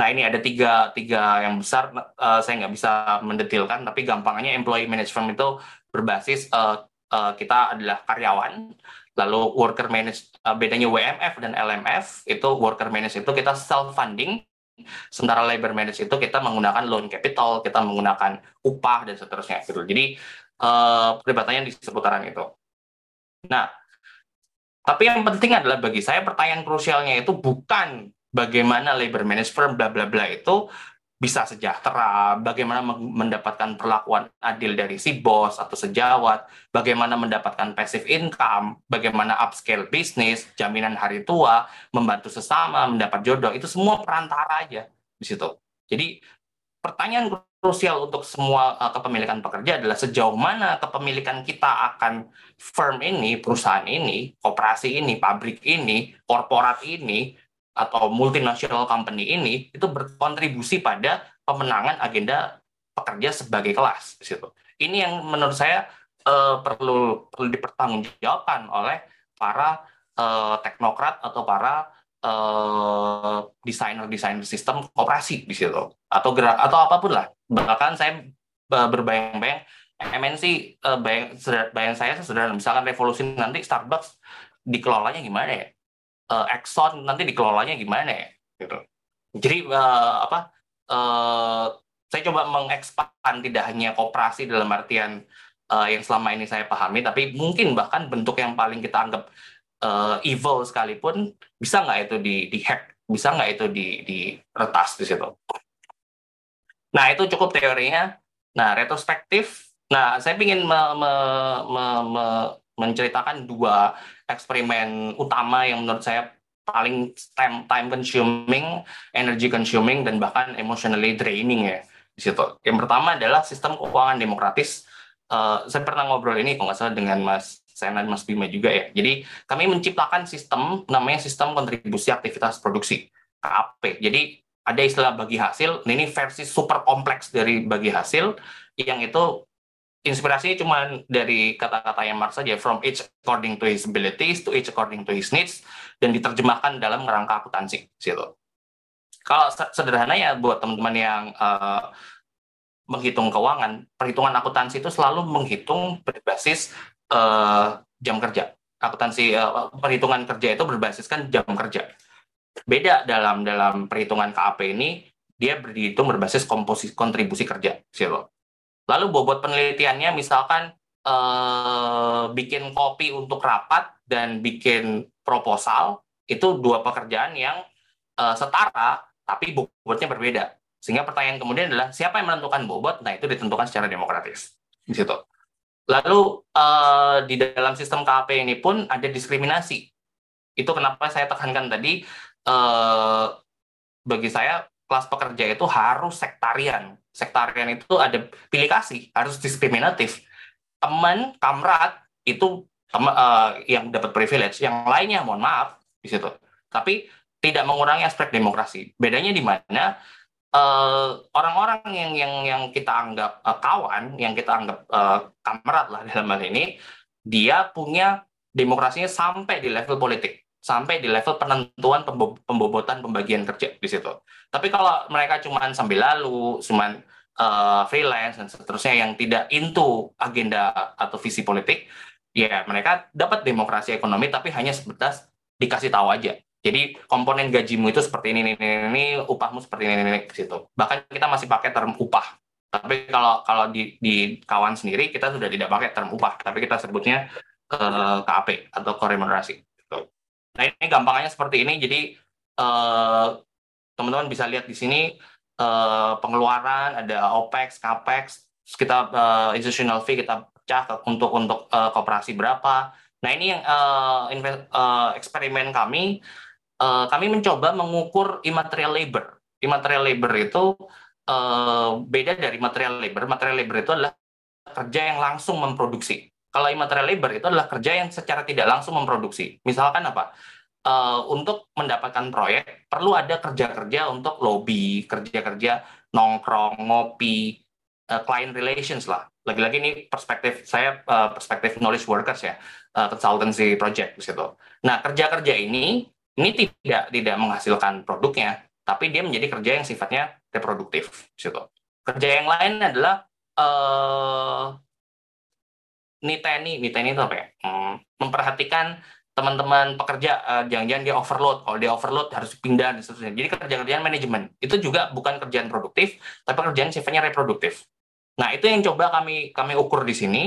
Nah ini ada tiga tiga yang besar. Uh, saya nggak bisa mendetilkan, tapi gampangnya employee management itu berbasis uh, uh, kita adalah karyawan, lalu worker manage uh, bedanya WMF dan LMF itu worker manage itu kita self funding, sementara labor manage itu kita menggunakan loan capital, kita menggunakan upah dan seterusnya gitu. Jadi uh, perdebatannya di seputaran itu. Nah, tapi yang penting adalah bagi saya pertanyaan krusialnya itu bukan bagaimana labor management bla bla bla itu bisa sejahtera, bagaimana mendapatkan perlakuan adil dari si bos atau sejawat, bagaimana mendapatkan passive income, bagaimana upscale bisnis, jaminan hari tua, membantu sesama, mendapat jodoh, itu semua perantara aja di situ. Jadi pertanyaan krusial untuk semua uh, kepemilikan pekerja adalah sejauh mana kepemilikan kita akan firm ini, perusahaan ini, koperasi ini, pabrik ini, korporat ini, atau multinational company ini itu berkontribusi pada pemenangan agenda pekerja sebagai kelas di situ. Ini yang menurut saya uh, perlu perlu dipertanggungjawabkan oleh para uh, teknokrat atau para uh, desainer-desainer sistem koperasi di situ atau gerak atau apa pun lah. Bahkan saya berbayang-bayang MNC uh, bayang, bayang saya sederhana misalkan revolusi nanti Starbucks dikelolanya gimana ya? Uh, Exxon nanti dikelolanya gimana ya? Gitu. Jadi uh, apa? Uh, saya coba mengekspan tidak hanya kooperasi dalam artian uh, yang selama ini saya pahami, tapi mungkin bahkan bentuk yang paling kita anggap uh, evil sekalipun bisa nggak itu di, di hack, bisa nggak itu di, di retas di situ. Nah itu cukup teorinya. Nah retrospektif, nah saya ingin me, me, me, me, menceritakan dua eksperimen utama yang menurut saya paling time, time consuming, energy consuming, dan bahkan emotionally draining ya di situ. Yang pertama adalah sistem keuangan demokratis. Uh, saya pernah ngobrol ini kalau nggak salah dengan Mas Sena Mas Bima juga ya. Jadi kami menciptakan sistem namanya sistem kontribusi aktivitas produksi KAP. Jadi ada istilah bagi hasil. Ini versi super kompleks dari bagi hasil yang itu inspirasinya cuma dari kata-kata yang Marx saja from each according to his abilities to each according to his needs dan diterjemahkan dalam kerangka akuntansi situ kalau sederhana ya buat teman-teman yang uh, menghitung keuangan, perhitungan akuntansi itu selalu menghitung berbasis uh, jam kerja. Akuntansi uh, perhitungan kerja itu berbasiskan jam kerja. Beda dalam dalam perhitungan KAP ini dia berhitung berbasis komposisi kontribusi kerja, Silo. Lalu bobot penelitiannya misalkan uh, bikin kopi untuk rapat dan bikin proposal itu dua pekerjaan yang uh, setara tapi bobotnya berbeda. Sehingga pertanyaan kemudian adalah siapa yang menentukan bobot? Nah itu ditentukan secara demokratis di situ. Lalu uh, di dalam sistem KAP ini pun ada diskriminasi. Itu kenapa saya tekankan tadi uh, bagi saya kelas pekerja itu harus sektarian. Sektarian itu ada pilih kasih, harus diskriminatif. Teman, kamrat itu teman uh, yang dapat privilege, yang lainnya mohon maaf di situ. Tapi tidak mengurangi aspek demokrasi. Bedanya di mana eh, orang-orang uh, yang yang yang kita anggap uh, kawan, yang kita anggap uh, kamerat lah dalam hal ini, dia punya demokrasinya sampai di level politik, sampai di level penentuan pembobotan pembagian kerja di situ. Tapi kalau mereka cuma sambil lalu, cuma uh, freelance dan seterusnya yang tidak into agenda atau visi politik, ya mereka dapat demokrasi ekonomi tapi hanya sebatas dikasih tahu aja jadi komponen gajimu itu seperti ini, ini, ini, ini upahmu seperti ini, ini, ini ke situ. Bahkan kita masih pakai term upah. Tapi kalau kalau di, di kawan sendiri kita sudah tidak pakai term upah, tapi kita sebutnya uh, eh, KAP atau koremunerasi. Nah ini gampangnya seperti ini. Jadi uh, teman-teman bisa lihat di sini uh, pengeluaran ada OPEX, CAPEX, kita uh, institutional fee kita pecah untuk untuk uh, koperasi berapa. Nah ini yang uh, uh, eksperimen kami uh, kami mencoba mengukur immaterial labor. Immaterial labor itu uh, beda dari material labor. Material labor itu adalah kerja yang langsung memproduksi. Kalau immaterial labor itu adalah kerja yang secara tidak langsung memproduksi. Misalkan apa? Uh, untuk mendapatkan proyek perlu ada kerja-kerja untuk lobby, kerja-kerja nongkrong, ngopi, uh, client relations lah. Lagi-lagi ini perspektif saya uh, perspektif knowledge workers ya, uh, consultancy project di situ. Nah kerja-kerja ini ini tidak tidak menghasilkan produknya, tapi dia menjadi kerja yang sifatnya reproduktif. Situ. Kerja yang lain adalah uh, niteni, niteni itu apa ya? Hmm, memperhatikan teman-teman pekerja uh, jangan-jangan dia overload kalau dia overload harus pindah dan seterusnya jadi kerjaan-kerjaan manajemen itu juga bukan kerjaan produktif tapi kerjaan sifatnya reproduktif nah itu yang coba kami kami ukur di sini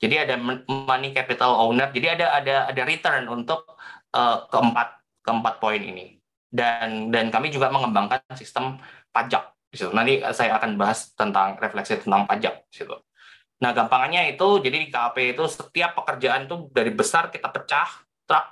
jadi ada money capital owner jadi ada ada ada return untuk uh, keempat keempat poin ini. Dan dan kami juga mengembangkan sistem pajak di situ. Nanti saya akan bahas tentang refleksi tentang pajak di. Nah, gampangannya itu jadi di KAP itu setiap pekerjaan itu dari besar kita pecah truk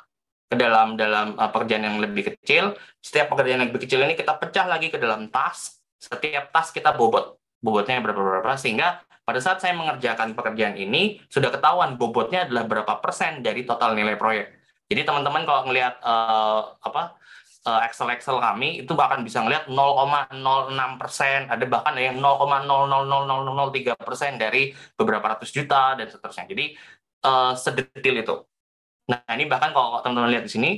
ke dalam dalam uh, pekerjaan yang lebih kecil. Setiap pekerjaan yang lebih kecil ini kita pecah lagi ke dalam tas. Setiap tas kita bobot bobotnya berapa-berapa, sehingga pada saat saya mengerjakan pekerjaan ini, sudah ketahuan bobotnya adalah berapa persen dari total nilai proyek. Jadi teman-teman kalau ngelihat uh, apa uh, Excel Excel kami itu bahkan bisa ngelihat 0,06 persen, ada bahkan yang 0,00003 persen dari beberapa ratus juta dan seterusnya. Jadi uh, sedetil itu. Nah ini bahkan kalau teman-teman lihat di sini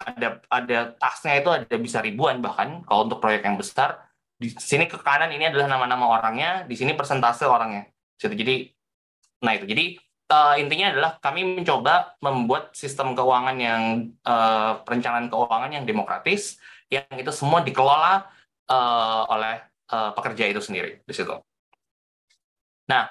ada ada tasnya itu ada bisa ribuan bahkan kalau untuk proyek yang besar di sini ke kanan ini adalah nama-nama orangnya di sini persentase orangnya jadi nah itu jadi uh, intinya adalah kami mencoba membuat sistem keuangan yang uh, perencanaan keuangan yang demokratis yang itu semua dikelola uh, oleh uh, pekerja itu sendiri di situ. Nah,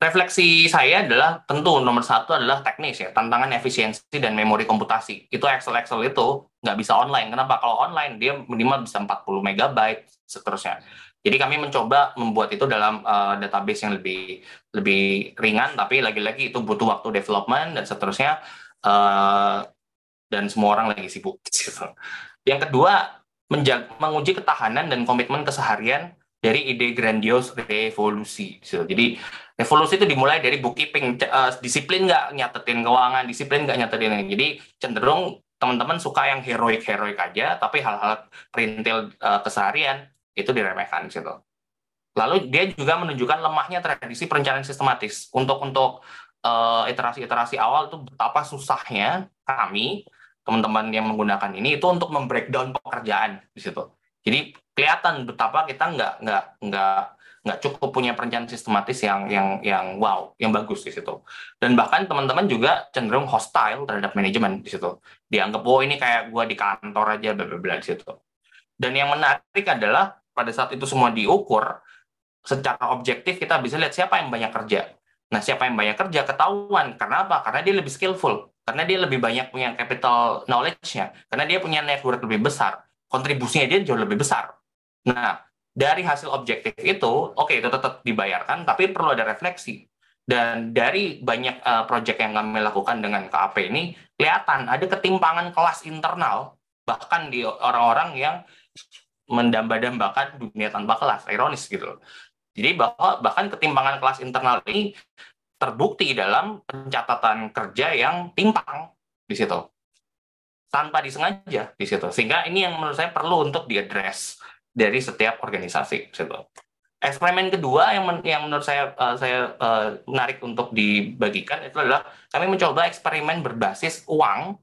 refleksi saya adalah tentu nomor satu adalah teknis ya, tantangan efisiensi dan memori komputasi. Itu Excel Excel itu nggak bisa online. Kenapa? Kalau online dia minimal bisa 40 megabyte seterusnya. Jadi kami mencoba membuat itu dalam uh, database yang lebih lebih ringan, tapi lagi-lagi itu butuh waktu development dan seterusnya. Uh, dan semua orang lagi sibuk. Yang kedua, menguji ketahanan dan komitmen keseharian dari ide grandios revolusi. Jadi revolusi itu dimulai dari bookkeeping, uh, disiplin nggak nyatetin keuangan, disiplin nggak nyatetin. Jadi cenderung teman-teman suka yang heroik-heroik aja, tapi hal-hal perintil uh, keseharian itu diremehkan situ. Lalu dia juga menunjukkan lemahnya tradisi perencanaan sistematis. Untuk untuk uh, iterasi-iterasi awal itu betapa susahnya kami teman-teman yang menggunakan ini itu untuk membreakdown pekerjaan di situ. Jadi kelihatan betapa kita nggak nggak nggak nggak cukup punya perencanaan sistematis yang yang yang wow, yang bagus di situ. Dan bahkan teman-teman juga cenderung hostile terhadap manajemen di situ. Dianggap oh ini kayak gua di kantor aja bla bla di situ. Dan yang menarik adalah pada saat itu semua diukur secara objektif kita bisa lihat siapa yang banyak kerja. Nah, siapa yang banyak kerja ketahuan. Karena apa? Karena dia lebih skillful. Karena dia lebih banyak punya capital knowledge-nya. Karena dia punya network lebih besar. Kontribusinya dia jauh lebih besar Nah, dari hasil objektif itu, oke okay, itu tetap dibayarkan, tapi perlu ada refleksi. Dan dari banyak uh, proyek yang kami lakukan dengan KAP ini, kelihatan ada ketimpangan kelas internal, bahkan di orang-orang yang mendamba-dambakan dunia tanpa kelas, ironis gitu. Jadi bahwa bahkan ketimpangan kelas internal ini terbukti dalam pencatatan kerja yang timpang di situ tanpa disengaja di situ sehingga ini yang menurut saya perlu untuk diadres dari setiap organisasi. Gitu. Eksperimen kedua yang men yang menurut saya uh, saya uh, menarik untuk dibagikan itu adalah kami mencoba eksperimen berbasis uang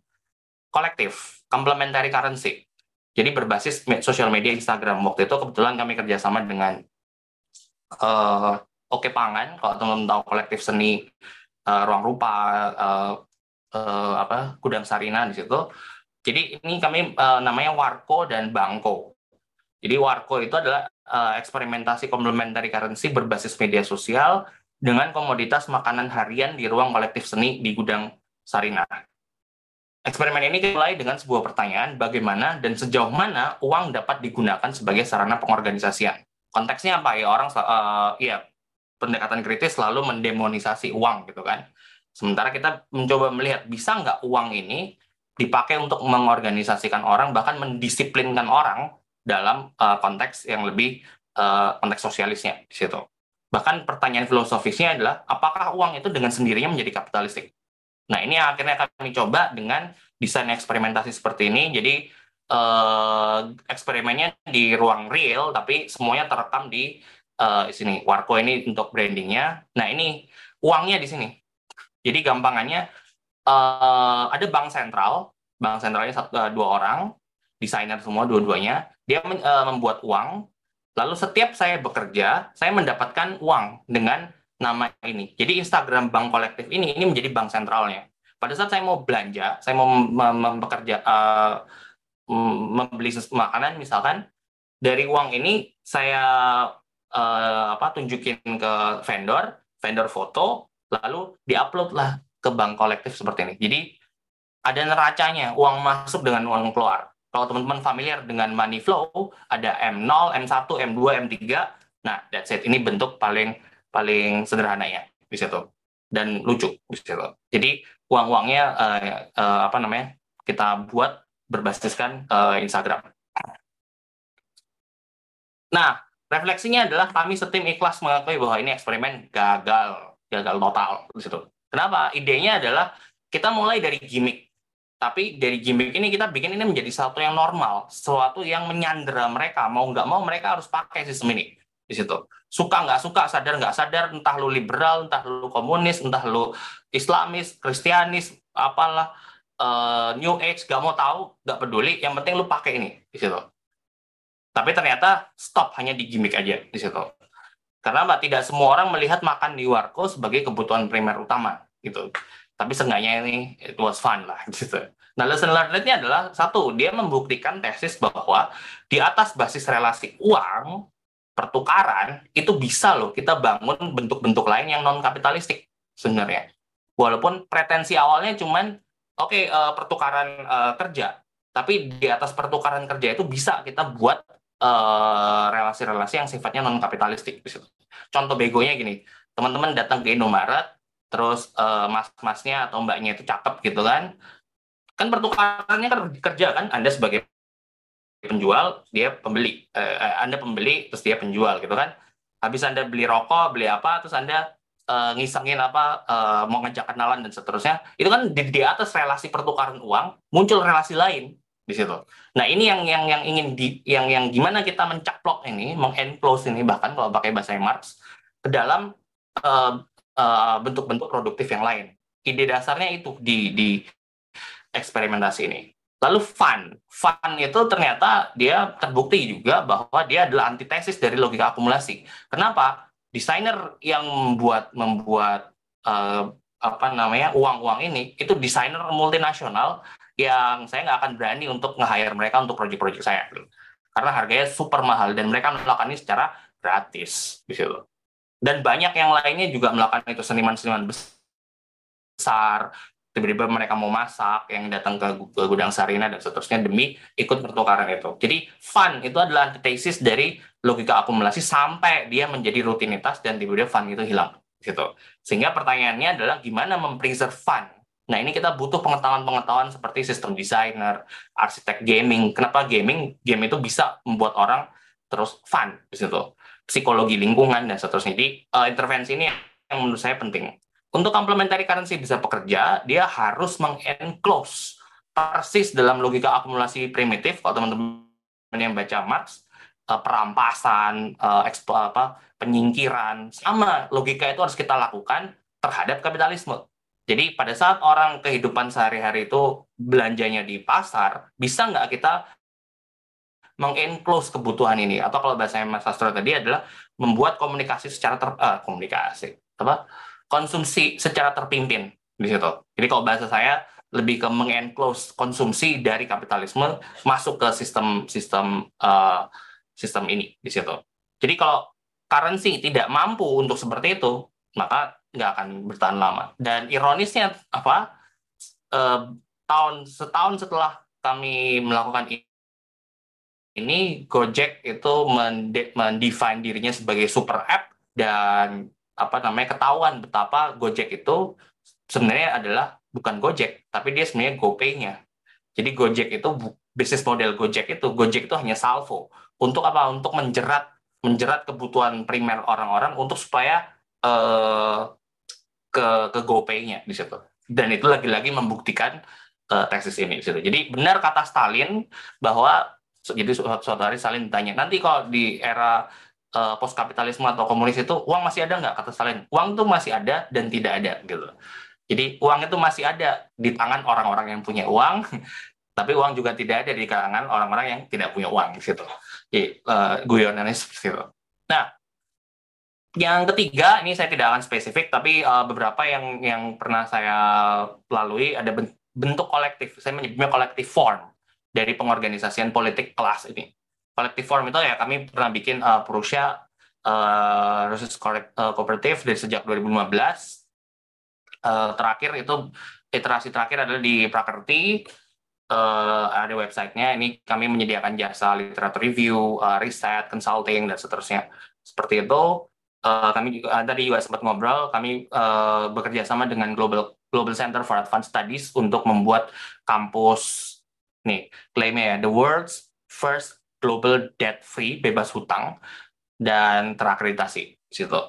kolektif, complementary currency. Jadi berbasis sosial media Instagram. Waktu itu kebetulan kami kerjasama dengan uh, Oke Pangan, kalau teman-teman tahu kolektif seni uh, Ruang Rupa, uh, uh, apa Gudang Sarina di situ. Jadi ini kami uh, namanya Warko dan Bangko. Jadi Warco itu adalah uh, eksperimentasi complementary currency berbasis media sosial dengan komoditas makanan harian di ruang kolektif seni di gudang Sarina. Eksperimen ini dimulai dengan sebuah pertanyaan bagaimana dan sejauh mana uang dapat digunakan sebagai sarana pengorganisasian. Konteksnya apa ya orang uh, ya pendekatan kritis selalu mendemonisasi uang gitu kan. Sementara kita mencoba melihat bisa nggak uang ini dipakai untuk mengorganisasikan orang bahkan mendisiplinkan orang dalam uh, konteks yang lebih uh, konteks sosialisnya di situ. Bahkan pertanyaan filosofisnya adalah apakah uang itu dengan sendirinya menjadi kapitalistik? Nah ini akhirnya kami coba dengan desain eksperimentasi seperti ini. Jadi uh, eksperimennya di ruang real, tapi semuanya terekam di uh, sini. Warco ini untuk brandingnya. Nah ini uangnya di sini. Jadi gampangannya uh, ada bank sentral, bank sentralnya satu, uh, dua orang, desainer semua dua-duanya dia uh, membuat uang lalu setiap saya bekerja saya mendapatkan uang dengan nama ini jadi Instagram bank kolektif ini ini menjadi bank sentralnya pada saat saya mau belanja saya mau bekerja uh, membeli makanan misalkan dari uang ini saya uh, apa tunjukin ke vendor vendor foto lalu diupload lah ke bank kolektif seperti ini jadi ada neracanya uang masuk dengan uang keluar kalau teman-teman familiar dengan money flow, ada M0, M1, M2, M3. Nah, that's it. Ini bentuk paling paling sederhananya di situ dan lucu di situ. Jadi uang-uangnya uh, uh, apa namanya kita buat berbasiskan uh, Instagram. Nah, refleksinya adalah kami setim ikhlas mengakui bahwa ini eksperimen gagal, gagal total di situ. Kenapa? Idenya adalah kita mulai dari gimmick, tapi dari gimmick ini kita bikin ini menjadi sesuatu yang normal, sesuatu yang menyandera mereka. Mau nggak mau mereka harus pakai sistem ini di situ. Suka nggak suka, sadar nggak sadar, entah lu liberal, entah lu komunis, entah lu Islamis, Kristianis, apalah, uh, New Age, nggak mau tahu, nggak peduli. Yang penting lu pakai ini di situ. Tapi ternyata stop hanya di gimmick aja di situ. Karena mbak tidak semua orang melihat makan di warko sebagai kebutuhan primer utama gitu. Tapi seenggaknya ini it was fun lah gitu. Nah lesson learned-nya adalah satu dia membuktikan tesis bahwa di atas basis relasi uang pertukaran itu bisa loh kita bangun bentuk-bentuk lain yang non kapitalistik sebenarnya. Walaupun pretensi awalnya cuman oke okay, uh, eh, pertukaran uh, kerja, tapi di atas pertukaran kerja itu bisa kita buat Eh, relasi-relasi uh, yang sifatnya non kapitalistik Contoh begonya gini, teman-teman datang ke Indomaret, terus uh, mas-masnya atau mbaknya itu cakep gitu kan, kan pertukarannya kan kerja kan, Anda sebagai penjual, dia pembeli, uh, Anda pembeli, terus dia penjual gitu kan. Habis Anda beli rokok, beli apa, terus Anda uh, ngisengin apa, uh, mau ngajak kenalan dan seterusnya, itu kan di, di atas relasi pertukaran uang muncul relasi lain di situ. Nah ini yang yang yang ingin di yang yang gimana kita mencaplok ini, mengenclose ini bahkan kalau pakai bahasa Marx ke dalam uh, uh, bentuk-bentuk produktif yang lain. Ide dasarnya itu di di eksperimentasi ini. Lalu fun, fun itu ternyata dia terbukti juga bahwa dia adalah antitesis dari logika akumulasi. Kenapa? Desainer yang membuat membuat uh, apa namanya uang-uang ini itu desainer multinasional yang saya nggak akan berani untuk nge-hire mereka untuk proyek-proyek saya karena harganya super mahal dan mereka melakukan ini secara gratis gitu dan banyak yang lainnya juga melakukan itu seniman-seniman besar tiba-tiba mereka mau masak yang datang ke gudang Sarina dan seterusnya demi ikut pertukaran itu jadi fun itu adalah antitesis dari logika akumulasi sampai dia menjadi rutinitas dan tiba-tiba fun itu hilang gitu sehingga pertanyaannya adalah gimana mempreserve fun Nah, ini kita butuh pengetahuan-pengetahuan seperti sistem designer, arsitek gaming. Kenapa gaming? Game itu bisa membuat orang terus fun di. Psikologi lingkungan dan seterusnya. Jadi, uh, intervensi ini yang menurut saya penting. Untuk complementary currency bisa bekerja, dia harus mengenclose persis dalam logika akumulasi primitif. Kalau teman-teman yang baca Marx, uh, perampasan, ekspo, apa, penyingkiran, sama logika itu harus kita lakukan terhadap kapitalisme jadi pada saat orang kehidupan sehari-hari itu belanjanya di pasar, bisa nggak kita mengenclose kebutuhan ini? Atau kalau bahasa Mas Sastro tadi adalah membuat komunikasi secara ter, uh, komunikasi apa konsumsi secara terpimpin di situ. Jadi kalau bahasa saya lebih ke mengenclose konsumsi dari kapitalisme masuk ke sistem sistem uh, sistem ini di situ. Jadi kalau currency tidak mampu untuk seperti itu, maka nggak akan bertahan lama. Dan ironisnya apa? Eh, tahun setahun setelah kami melakukan ini, Gojek itu mendefine dirinya sebagai super app dan apa namanya ketahuan betapa Gojek itu sebenarnya adalah bukan Gojek, tapi dia sebenarnya GoPay-nya. Jadi Gojek itu bisnis model Gojek itu Gojek itu hanya salvo untuk apa? Untuk menjerat menjerat kebutuhan primer orang-orang untuk supaya uh, ke ke GoPay-nya di situ. Dan itu lagi-lagi membuktikan uh, tesis ini di situ. Jadi benar kata Stalin bahwa jadi suatu hari Stalin ditanya, nanti kalau di era uh, eh, post kapitalisme atau komunis itu uang masih ada nggak kata Stalin? Uang itu masih ada dan tidak ada gitu. Jadi uang itu masih ada di tangan orang-orang yang punya uang, tapi uang juga tidak ada di kalangan orang-orang yang tidak punya uang gitu. Jadi uh, guyonannya seperti itu. Nah, yang ketiga, ini saya tidak akan spesifik, tapi uh, beberapa yang yang pernah saya lalui ada bentuk kolektif. Saya menyebutnya kolektif form dari pengorganisasian politik kelas ini. Kolektif form itu ya kami pernah bikin uh, Prussia uh, Research Cooperative dari sejak 2015. Uh, terakhir itu iterasi terakhir adalah di Prakerti. Uh, ada websitenya. Ini kami menyediakan jasa literatur review, uh, riset, consulting dan seterusnya. Seperti itu uh, kami juga uh, tadi juga sempat ngobrol kami uh, bekerja sama dengan Global Global Center for Advanced Studies untuk membuat kampus nih klaimnya ya the world's first global debt free bebas hutang dan terakreditasi situ.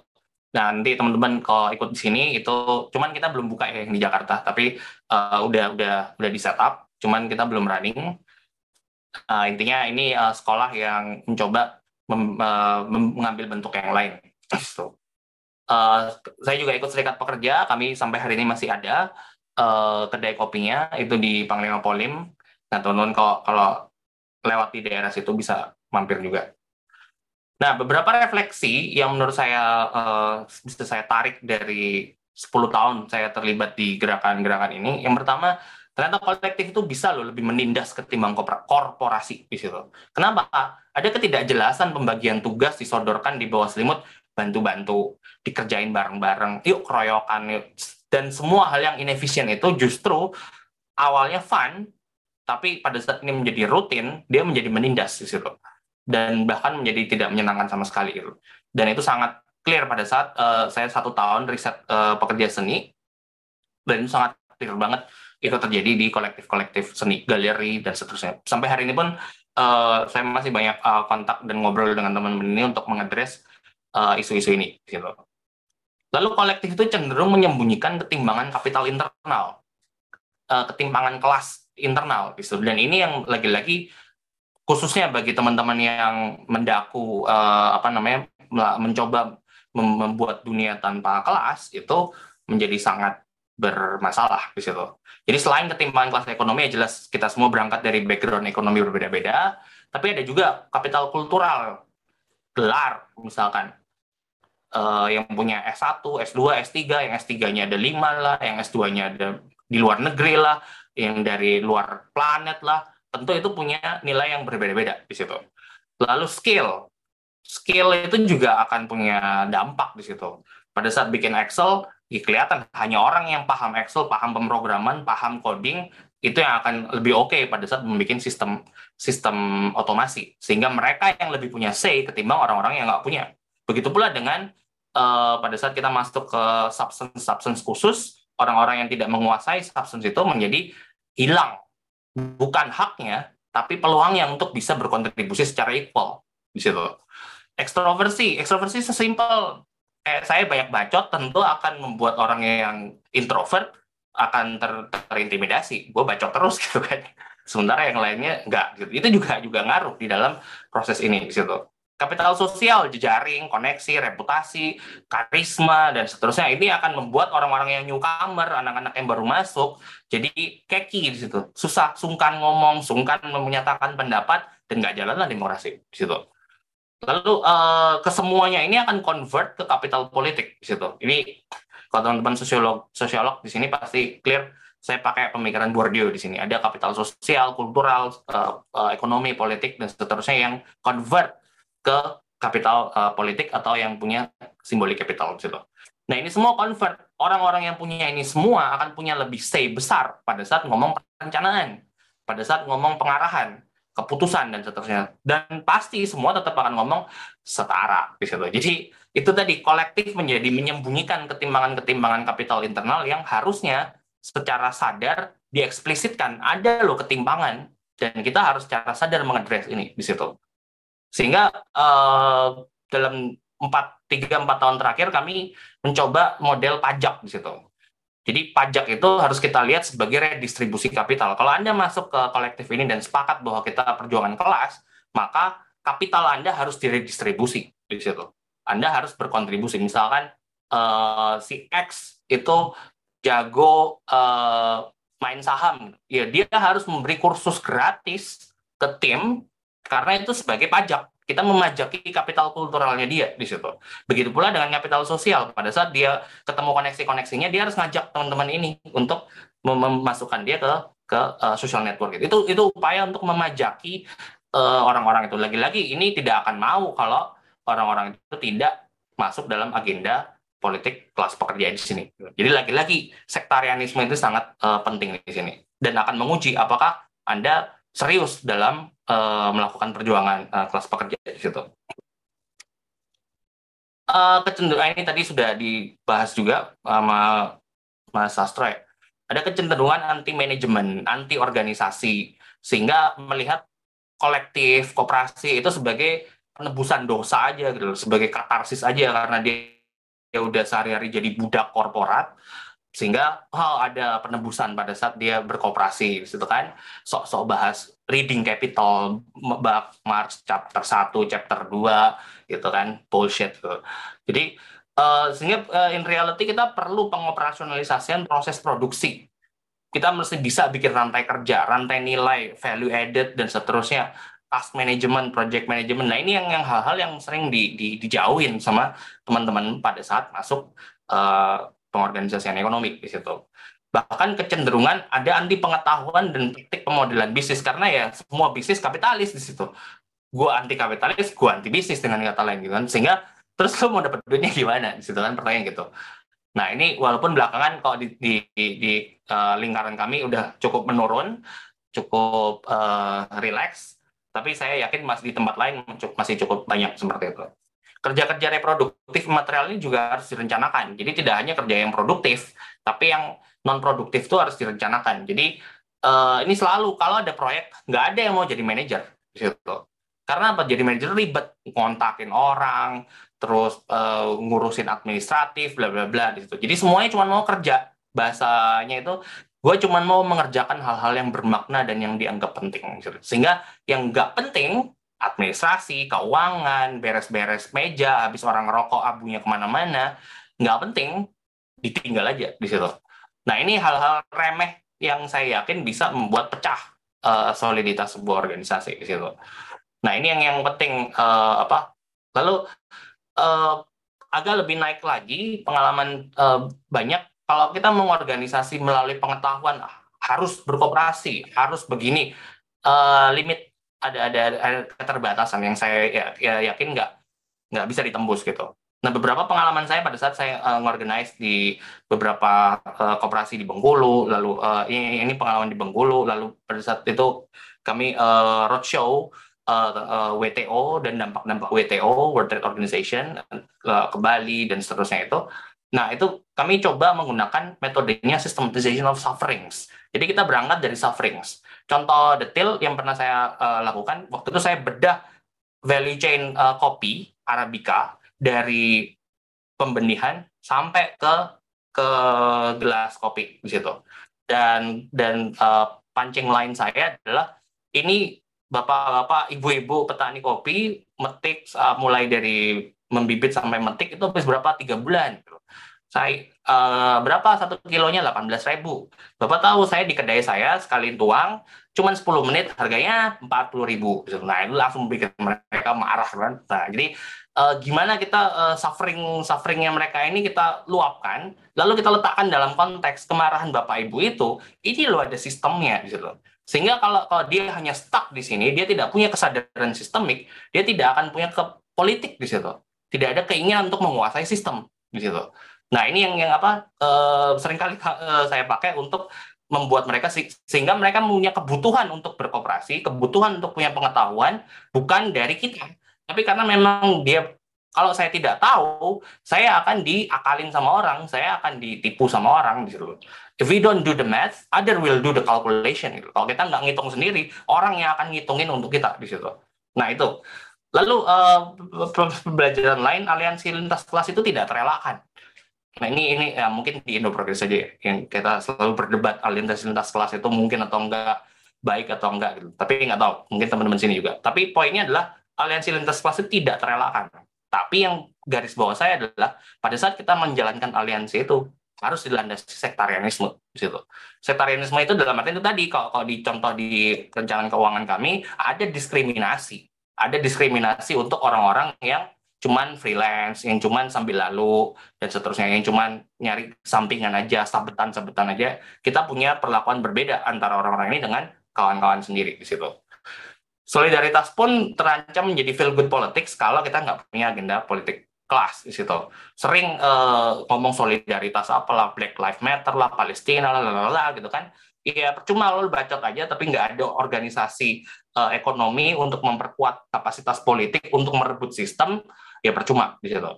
Nah, nanti teman-teman kalau ikut di sini itu cuman kita belum buka ya yang di Jakarta, tapi uh, udah udah udah di setup, cuman kita belum running. Uh, intinya ini uh, sekolah yang mencoba mem, uh, mengambil bentuk yang lain. So, uh, saya juga ikut serikat pekerja, kami sampai hari ini masih ada uh, kedai kopinya itu di Panglima Polim. Nah, teman-teman kalau kalau lewat daerah situ bisa mampir juga. Nah, beberapa refleksi yang menurut saya uh, bisa saya tarik dari 10 tahun saya terlibat di gerakan-gerakan ini. Yang pertama, ternyata kolektif itu bisa loh lebih menindas ketimbang korporasi di situ. Kenapa? Ada ketidakjelasan pembagian tugas disodorkan di bawah selimut bantu-bantu, dikerjain bareng-bareng, yuk keroyokan, yuk. Dan semua hal yang inefisien itu justru awalnya fun, tapi pada saat ini menjadi rutin, dia menjadi menindas di situ dan bahkan menjadi tidak menyenangkan sama sekali itu. Dan itu sangat clear pada saat uh, saya satu tahun riset uh, pekerja seni dan itu sangat clear banget itu terjadi di kolektif-kolektif seni, galeri dan seterusnya. Sampai hari ini pun uh, saya masih banyak uh, kontak dan ngobrol dengan teman-teman ini untuk mengadres isu-isu uh, ini. Gitu. Lalu kolektif itu cenderung menyembunyikan ketimbangan kapital internal, uh, ketimpangan kelas internal, gitu. Dan ini yang lagi-lagi khususnya bagi teman-teman yang mendaku uh, apa namanya mencoba mem membuat dunia tanpa kelas itu menjadi sangat bermasalah di situ. Jadi selain ketimpangan kelas ekonomi ya jelas kita semua berangkat dari background ekonomi berbeda-beda, tapi ada juga kapital kultural, gelar misalkan uh, yang punya S1, S2, S3, yang S3-nya ada lima lah, yang S2-nya ada di luar negeri lah, yang dari luar planet lah tentu itu punya nilai yang berbeda-beda di situ. Lalu skill, skill itu juga akan punya dampak di situ. Pada saat bikin Excel, ya kelihatan hanya orang yang paham Excel, paham pemrograman, paham coding, itu yang akan lebih oke okay pada saat membuat sistem sistem otomasi. Sehingga mereka yang lebih punya say ketimbang orang-orang yang nggak punya. Begitu pula dengan uh, pada saat kita masuk ke substance-substance khusus, orang-orang yang tidak menguasai substance itu menjadi hilang bukan haknya, tapi peluangnya untuk bisa berkontribusi secara equal di situ. Ekstroversi, ekstroversi sesimpel eh, saya banyak bacot tentu akan membuat orang yang introvert akan ter terintimidasi. Gue bacot terus gitu kan. Sementara yang lainnya enggak gitu. Itu juga juga ngaruh di dalam proses ini di situ kapital sosial, jejaring, koneksi, reputasi, karisma, dan seterusnya. Ini akan membuat orang-orang yang newcomer, anak-anak yang baru masuk, jadi keki di situ. Susah, sungkan ngomong, sungkan menyatakan pendapat, dan nggak jalan lah demokrasi di situ. Lalu eh, kesemuanya ini akan convert ke kapital politik di situ. Ini kalau teman-teman sosiolog, sosiolog di sini pasti clear saya pakai pemikiran Bourdieu di sini. Ada kapital sosial, kultural, uh, uh, ekonomi, politik, dan seterusnya yang convert ke kapital uh, politik atau yang punya simbolik kapital di situ. Nah ini semua convert orang-orang yang punya ini semua akan punya lebih say besar pada saat ngomong perencanaan, pada saat ngomong pengarahan, keputusan dan seterusnya. Dan pasti semua tetap akan ngomong setara di situ. Jadi itu tadi kolektif menjadi menyembunyikan ketimbangan-ketimbangan kapital internal yang harusnya secara sadar dieksplisitkan ada loh ketimpangan dan kita harus secara sadar mengadres ini di situ. Sehingga uh, dalam empat tiga empat tahun terakhir kami mencoba model pajak di situ. Jadi pajak itu harus kita lihat sebagai redistribusi kapital. Kalau Anda masuk ke kolektif ini dan sepakat bahwa kita perjuangan kelas, maka kapital Anda harus diredistribusi di situ. Anda harus berkontribusi. Misalkan uh, si X itu jago uh, main saham, ya dia harus memberi kursus gratis ke tim karena itu sebagai pajak kita memajaki kapital kulturalnya dia di situ. Begitu pula dengan kapital sosial. Pada saat dia ketemu koneksi-koneksinya, dia harus ngajak teman-teman ini untuk memasukkan dia ke ke uh, social network. Itu itu upaya untuk memajaki eh, orang-orang uh, itu. Lagi-lagi ini tidak akan mau kalau orang-orang itu tidak masuk dalam agenda politik kelas pekerja di sini. Jadi lagi-lagi sektarianisme itu sangat uh, penting di sini dan akan menguji apakah Anda serius dalam uh, melakukan perjuangan uh, kelas pekerja di situ. Uh, kecenderungan ini tadi sudah dibahas juga sama Mas Sastro ya. Ada kecenderungan anti manajemen, anti organisasi, sehingga melihat kolektif, kooperasi itu sebagai penebusan dosa aja gitu sebagai katarsis aja karena dia, dia udah sehari-hari jadi budak korporat sehingga oh ada penebusan pada saat dia berkooperasi gitu kan sok-sok bahas reading capital bab Marx chapter 1 chapter 2 gitu kan bullshit gitu. jadi uh, sehingga uh, in reality kita perlu pengoperasionalisasian proses produksi kita mesti bisa bikin rantai kerja rantai nilai value added dan seterusnya task management, project management. Nah ini yang yang hal-hal yang sering di, di, dijauhin sama teman-teman pada saat masuk uh, pengorganisasian ekonomi di situ. Bahkan kecenderungan ada anti pengetahuan dan praktik pemodelan bisnis karena ya semua bisnis kapitalis di situ. Gua anti kapitalis, gua anti bisnis dengan kata lain gitu kan. Sehingga terus lo mau dapat duitnya gimana di situ kan pertanyaan gitu. Nah ini walaupun belakangan kalau di, di, di, uh, lingkaran kami udah cukup menurun, cukup uh, relax, tapi saya yakin masih di tempat lain masih cukup banyak seperti itu kerja-kerja reproduktif material ini juga harus direncanakan. Jadi tidak hanya kerja yang produktif, tapi yang non produktif itu harus direncanakan. Jadi uh, ini selalu kalau ada proyek nggak ada yang mau jadi manajer gitu. Karena apa? Jadi manajer ribet, kontakin orang, terus uh, ngurusin administratif, bla bla bla di situ. Jadi semuanya cuma mau kerja. Bahasanya itu gue cuma mau mengerjakan hal-hal yang bermakna dan yang dianggap penting. Sehingga yang nggak penting administrasi, keuangan, beres-beres meja, habis orang ngerokok abunya ke mana-mana, nggak penting, ditinggal aja di situ. Nah ini hal-hal remeh yang saya yakin bisa membuat pecah uh, soliditas sebuah organisasi di situ. Nah ini yang yang penting uh, apa? Lalu uh, agak lebih naik lagi pengalaman uh, banyak kalau kita mengorganisasi melalui pengetahuan harus berkooperasi, harus begini. Uh, limit ada ada, ada keterbatasan yang saya ya, ya yakin nggak nggak bisa ditembus gitu. Nah beberapa pengalaman saya pada saat saya uh, ngorganize di beberapa uh, koperasi di Bengkulu, lalu uh, ini, ini pengalaman di Bengkulu, lalu pada saat itu kami uh, roadshow uh, uh, WTO dan dampak-dampak WTO World Trade Organization uh, ke Bali dan seterusnya itu. Nah itu kami coba menggunakan metodenya systematization of sufferings. Jadi kita berangkat dari sufferings. Contoh detail yang pernah saya uh, lakukan, waktu itu saya bedah value chain uh, kopi Arabica dari pembenihan sampai ke ke gelas kopi di situ. Dan dan uh, pancing lain saya adalah ini bapak-bapak, ibu-ibu petani kopi metik uh, mulai dari membibit sampai metik itu habis berapa tiga bulan. Gitu saya uh, berapa satu kilonya 18 ribu. Bapak tahu saya di kedai saya sekali tuang cuma 10 menit harganya 40 ribu. Nah itu langsung bikin mereka marah kan. Nah jadi uh, gimana kita uh, suffering sufferingnya mereka ini kita luapkan, lalu kita letakkan dalam konteks kemarahan bapak ibu itu, ini loh ada sistemnya gitu. Sehingga kalau kalau dia hanya stuck di sini, dia tidak punya kesadaran sistemik, dia tidak akan punya ke politik di situ. Tidak ada keinginan untuk menguasai sistem di situ. Nah, ini yang yang apa uh, sering kali uh, saya pakai untuk membuat mereka sehingga mereka punya kebutuhan untuk berkooperasi, kebutuhan untuk punya pengetahuan bukan dari kita, tapi karena memang dia kalau saya tidak tahu, saya akan diakalin sama orang, saya akan ditipu sama orang di situ. If we don't do the math, other will do the calculation. Gitu. Kalau kita nggak ngitung sendiri, orang yang akan ngitungin untuk kita di situ. Nah itu. Lalu uh, pembelajaran lain, aliansi lintas kelas itu tidak terelakkan. Nah ini ini ya mungkin di Indo Progres saja ya, yang kita selalu berdebat aliansi lintas kelas itu mungkin atau enggak baik atau enggak gitu. Tapi nggak tahu, mungkin teman-teman sini juga. Tapi poinnya adalah aliansi lintas kelas itu tidak terelakkan. Tapi yang garis bawah saya adalah pada saat kita menjalankan aliansi itu harus dilandasi sektarianisme di situ. Sektarianisme itu dalam arti itu tadi kalau, kalau di contoh di rencana keuangan kami ada diskriminasi, ada diskriminasi untuk orang-orang yang cuman freelance, yang cuman sambil lalu dan seterusnya, yang cuman nyari sampingan aja, sabetan-sabetan aja, kita punya perlakuan berbeda antara orang-orang ini dengan kawan-kawan sendiri di situ. Solidaritas pun terancam menjadi feel good politics kalau kita nggak punya agenda politik kelas di situ. Sering uh, ngomong solidaritas apalah Black Lives Matter lah, Palestina lah, lah, gitu kan. Iya percuma lo bacot aja tapi nggak ada organisasi uh, ekonomi untuk memperkuat kapasitas politik untuk merebut sistem ya percuma di situ.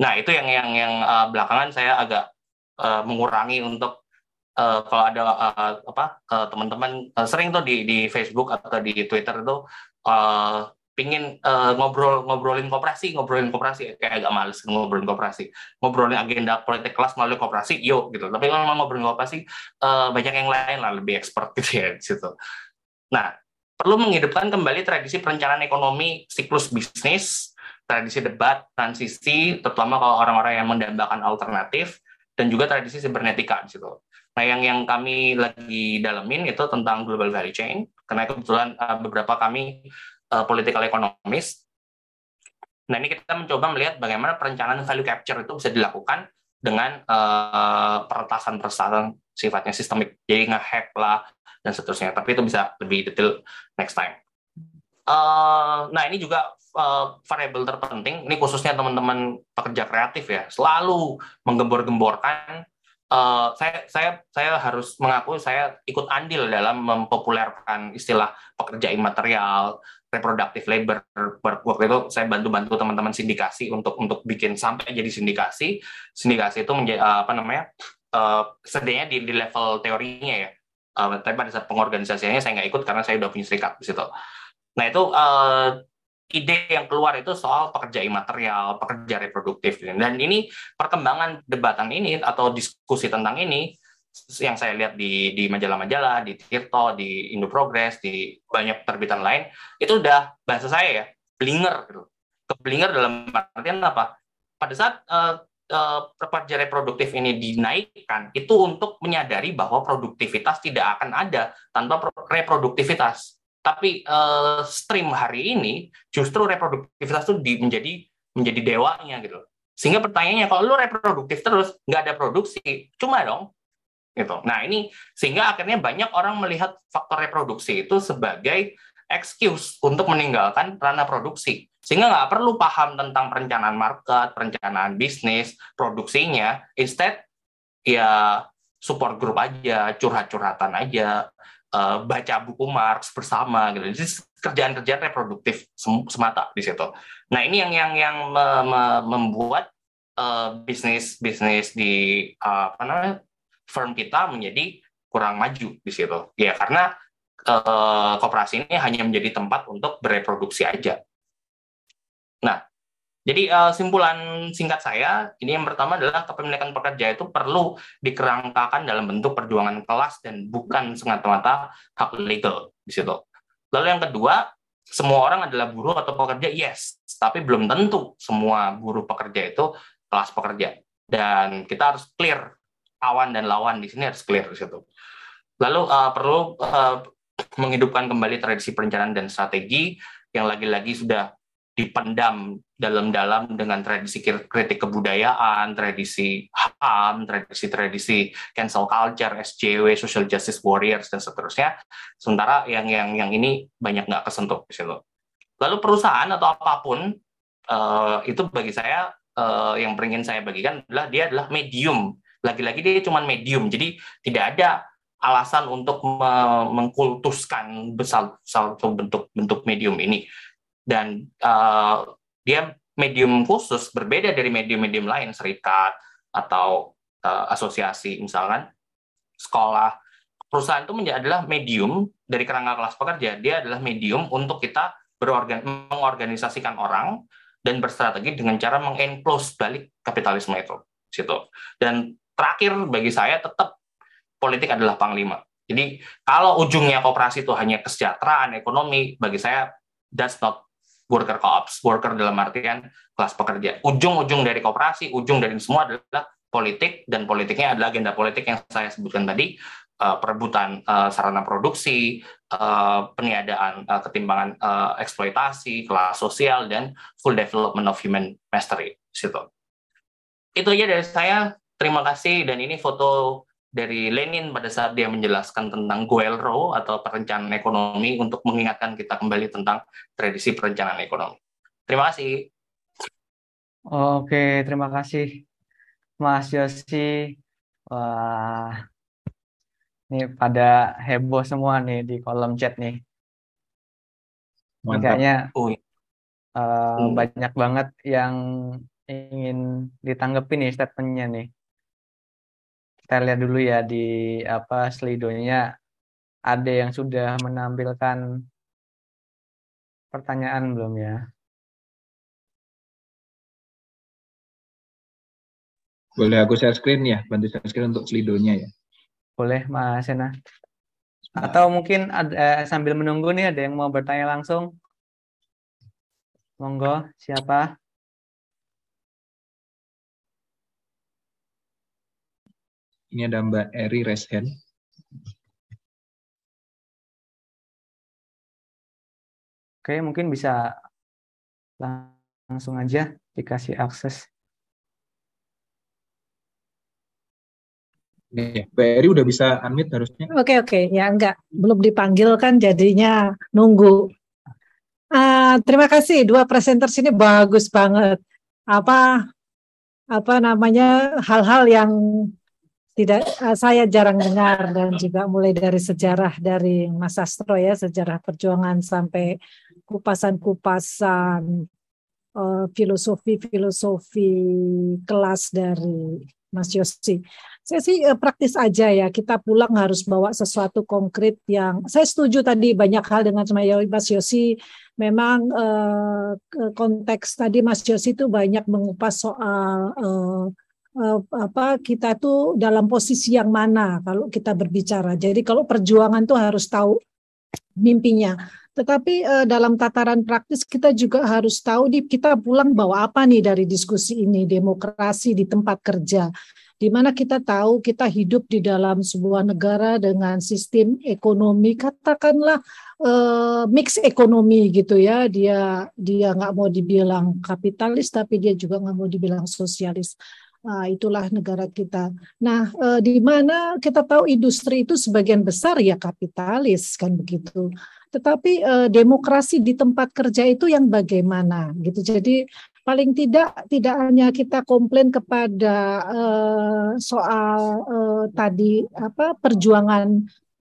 Nah itu yang yang yang uh, belakangan saya agak uh, mengurangi untuk uh, kalau ada uh, apa teman-teman uh, sering tuh di di Facebook atau di Twitter itu uh, pingin uh, ngobrol ngobrolin koperasi ngobrolin koperasi. Kayak agak males ngobrolin koperasi. Ngobrolin agenda politik kelas melalui koperasi yuk gitu. Tapi kalau mau ngobrolin koperasi uh, banyak yang lain lah lebih expert gitu ya di situ. Nah perlu menghidupkan kembali tradisi perencanaan ekonomi siklus bisnis tradisi debat transisi terutama kalau orang-orang yang mendambakan alternatif dan juga tradisi sibernetika di situ Nah, yang yang kami lagi dalemin itu tentang global value chain, karena kebetulan uh, beberapa kami uh, political economist. Nah, ini kita mencoba melihat bagaimana perencanaan value capture itu bisa dilakukan dengan uh, peretasan-peretasan sifatnya sistemik, jadi nge-hack lah, dan seterusnya. Tapi itu bisa lebih detail next time. Uh, nah, ini juga uh, variabel terpenting, ini khususnya teman-teman pekerja kreatif ya, selalu menggembor-gemborkan. Uh, saya saya saya harus mengakui saya ikut andil dalam mempopulerkan istilah pekerja imaterial, reproductive labor. Waktu itu saya bantu-bantu teman-teman sindikasi untuk untuk bikin sampai jadi sindikasi. Sindikasi itu menjadi uh, apa namanya uh, sedianya di, di level teorinya ya. Uh, tapi pada saat pengorganisasiannya saya nggak ikut karena saya udah punya serikat di situ nah itu uh, ide yang keluar itu soal pekerja imaterial, pekerja reproduktif. Dan ini perkembangan debatan ini atau diskusi tentang ini yang saya lihat di di majalah-majalah, di Tirto, di Indo Progress, di banyak terbitan lain, itu udah bahasa saya ya, blinger gitu. Keblinger dalam artian apa? Pada saat uh, uh, pekerja reproduktif ini dinaikkan, itu untuk menyadari bahwa produktivitas tidak akan ada tanpa reproduktivitas. Tapi uh, stream hari ini justru reproduktivitas itu di, menjadi menjadi dewanya gitu. Sehingga pertanyaannya kalau lu reproduktif terus nggak ada produksi, cuma dong gitu. Nah ini sehingga akhirnya banyak orang melihat faktor reproduksi itu sebagai excuse untuk meninggalkan ranah produksi. Sehingga nggak perlu paham tentang perencanaan market, perencanaan bisnis, produksinya. Instead, ya support group aja, curhat-curhatan aja, uh, baca buku Marx bersama gitu. Jadi kerjaan-kerjaan reproduktif semata di situ. Nah ini yang yang yang me, me, membuat uh, bisnis bisnis di uh, apa namanya firm kita menjadi kurang maju di situ. Ya karena uh, koperasi ini hanya menjadi tempat untuk bereproduksi aja. Nah, jadi uh, simpulan singkat saya, ini yang pertama adalah kepemilikan pekerja itu perlu dikerangkakan dalam bentuk perjuangan kelas dan bukan semata-mata hak legal di situ. Lalu yang kedua, semua orang adalah buruh atau pekerja, yes, tapi belum tentu semua buruh pekerja itu kelas pekerja. Dan kita harus clear kawan dan lawan di sini harus clear di situ. Lalu uh, perlu uh, menghidupkan kembali tradisi perencanaan dan strategi yang lagi-lagi sudah dipendam dalam-dalam dengan tradisi kritik kebudayaan, tradisi HAM, tradisi-tradisi cancel culture, SJW, social justice warriors dan seterusnya. Sementara yang yang yang ini banyak nggak kesentuh di situ. Lalu perusahaan atau apa pun uh, itu bagi saya uh, yang ingin saya bagikan adalah dia adalah medium. Lagi-lagi dia cuma medium, jadi tidak ada alasan untuk mengkultuskan besar satu bentuk-bentuk medium ini dan uh, dia medium khusus berbeda dari medium-medium lain serikat atau uh, asosiasi. Misalkan sekolah perusahaan itu menjadi adalah medium dari kerangka kelas pekerja dia adalah medium untuk kita berorgan mengorganisasikan orang dan berstrategi dengan cara mengenclose balik kapitalisme itu situ. Dan terakhir bagi saya tetap politik adalah panglima. Jadi kalau ujungnya kooperasi itu hanya kesejahteraan ekonomi bagi saya that's not worker co-ops, worker dalam artian kelas pekerja. Ujung-ujung dari kooperasi, ujung dari semua adalah politik dan politiknya adalah agenda politik yang saya sebutkan tadi, uh, perebutan uh, sarana produksi, uh, peniadaan uh, ketimbangan uh, eksploitasi, kelas sosial dan full development of human mastery. Situ. Itu aja dari saya. Terima kasih dan ini foto dari Lenin pada saat dia menjelaskan tentang Guelro atau perencanaan ekonomi untuk mengingatkan kita kembali tentang tradisi perencanaan ekonomi. Terima kasih. Oke, terima kasih Mas Yosi. Wah, ini pada heboh semua nih di kolom chat nih. Kayaknya uh, hmm. banyak banget yang ingin ditanggapi nih statementnya nih kita lihat dulu ya di apa slidonya ada yang sudah menampilkan pertanyaan belum ya? Boleh aku share screen ya, bantu share screen untuk slidonya ya. Boleh, Mas Sena. Atau mungkin ada, eh, sambil menunggu nih ada yang mau bertanya langsung? Monggo, siapa? Ini ada Mbak Eri Reshen. Oke, mungkin bisa langsung aja dikasih akses. Mbak Eri udah bisa unmute harusnya. Oke oke, ya enggak, belum dipanggil kan jadinya nunggu. Uh, terima kasih dua presenter sini bagus banget. Apa apa namanya hal-hal yang tidak uh, saya jarang dengar dan juga mulai dari sejarah dari Mas Astro ya sejarah perjuangan sampai kupasan-kupasan uh, filosofi-filosofi kelas dari Mas Yosi. Saya sih uh, praktis aja ya. Kita pulang harus bawa sesuatu konkret yang saya setuju tadi banyak hal dengan Mas Yosi. Memang uh, konteks tadi Mas Yosi itu banyak mengupas soal uh, uh, apa kita tuh dalam posisi yang mana kalau kita berbicara. Jadi kalau perjuangan tuh harus tahu mimpinya. Tetapi uh, dalam tataran praktis kita juga harus tahu di kita pulang bawa apa nih dari diskusi ini demokrasi di tempat kerja di mana kita tahu kita hidup di dalam sebuah negara dengan sistem ekonomi katakanlah uh, mix ekonomi gitu ya dia dia nggak mau dibilang kapitalis tapi dia juga nggak mau dibilang sosialis Nah, itulah negara kita. Nah, eh, di mana kita tahu industri itu sebagian besar ya kapitalis kan begitu. Tetapi eh, demokrasi di tempat kerja itu yang bagaimana gitu. Jadi paling tidak tidak hanya kita komplain kepada eh, soal eh, tadi apa perjuangan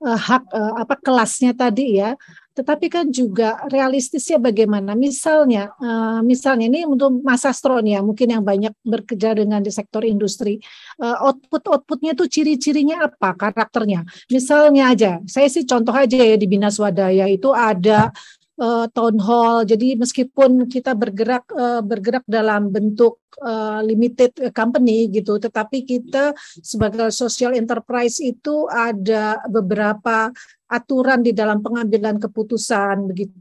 eh, hak eh, apa kelasnya tadi ya tetapi kan juga realistisnya bagaimana? Misalnya uh, misalnya ini untuk Mas Astro nih ya mungkin yang banyak bekerja dengan di sektor industri. Uh, output outputnya tuh ciri-cirinya apa karakternya? Misalnya aja saya sih contoh aja ya di Bina Swadaya itu ada uh, town hall. Jadi meskipun kita bergerak uh, bergerak dalam bentuk uh, limited company gitu, tetapi kita sebagai social enterprise itu ada beberapa aturan di dalam pengambilan keputusan begitu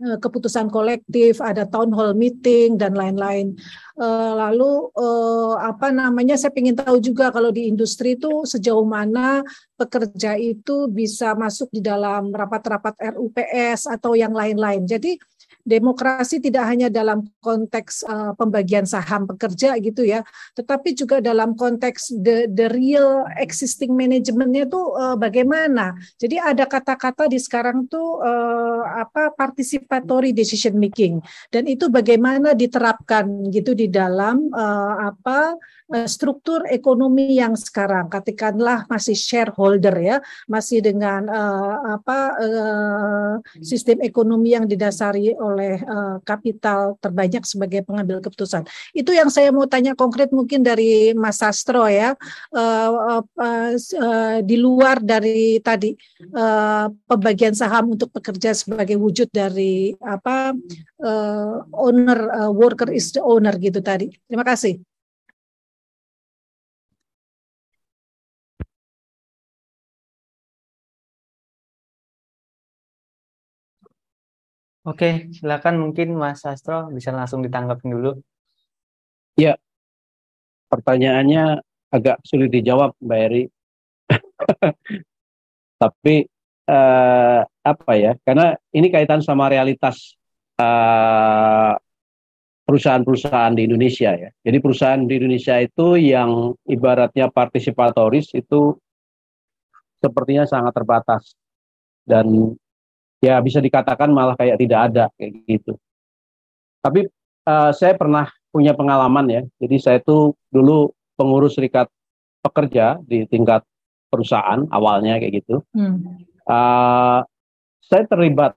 Eh, keputusan kolektif, ada town hall meeting dan lain-lain. Eh, lalu eh, apa namanya? Saya ingin tahu juga kalau di industri itu sejauh mana pekerja itu bisa masuk di dalam rapat-rapat RUPS atau yang lain-lain. Jadi demokrasi tidak hanya dalam konteks uh, pembagian saham pekerja gitu ya, tetapi juga dalam konteks the, the real existing manajemennya tuh uh, bagaimana. Jadi ada kata-kata di sekarang tuh uh, apa participatory decision making dan itu bagaimana diterapkan gitu di dalam uh, apa struktur ekonomi yang sekarang katakanlah masih shareholder ya masih dengan uh, apa uh, sistem ekonomi yang didasari oleh uh, kapital terbanyak sebagai pengambil keputusan. Itu yang saya mau tanya konkret mungkin dari Mas Sastro ya uh, uh, uh, di luar dari tadi uh, pembagian saham untuk pekerja sebagai wujud dari apa uh, owner uh, worker is the owner gitu tadi. Terima kasih Oke, silakan mungkin Mas Sastro bisa langsung ditanggapin dulu. Ya, pertanyaannya agak sulit dijawab, Mbak Eri. Tapi eh, apa ya? Karena ini kaitan sama realitas eh, perusahaan-perusahaan di Indonesia ya. Jadi perusahaan di Indonesia itu yang ibaratnya partisipatoris itu sepertinya sangat terbatas dan ya bisa dikatakan malah kayak tidak ada kayak gitu. Tapi uh, saya pernah punya pengalaman ya. Jadi saya itu dulu pengurus serikat pekerja di tingkat perusahaan awalnya kayak gitu. Hmm. Uh, saya terlibat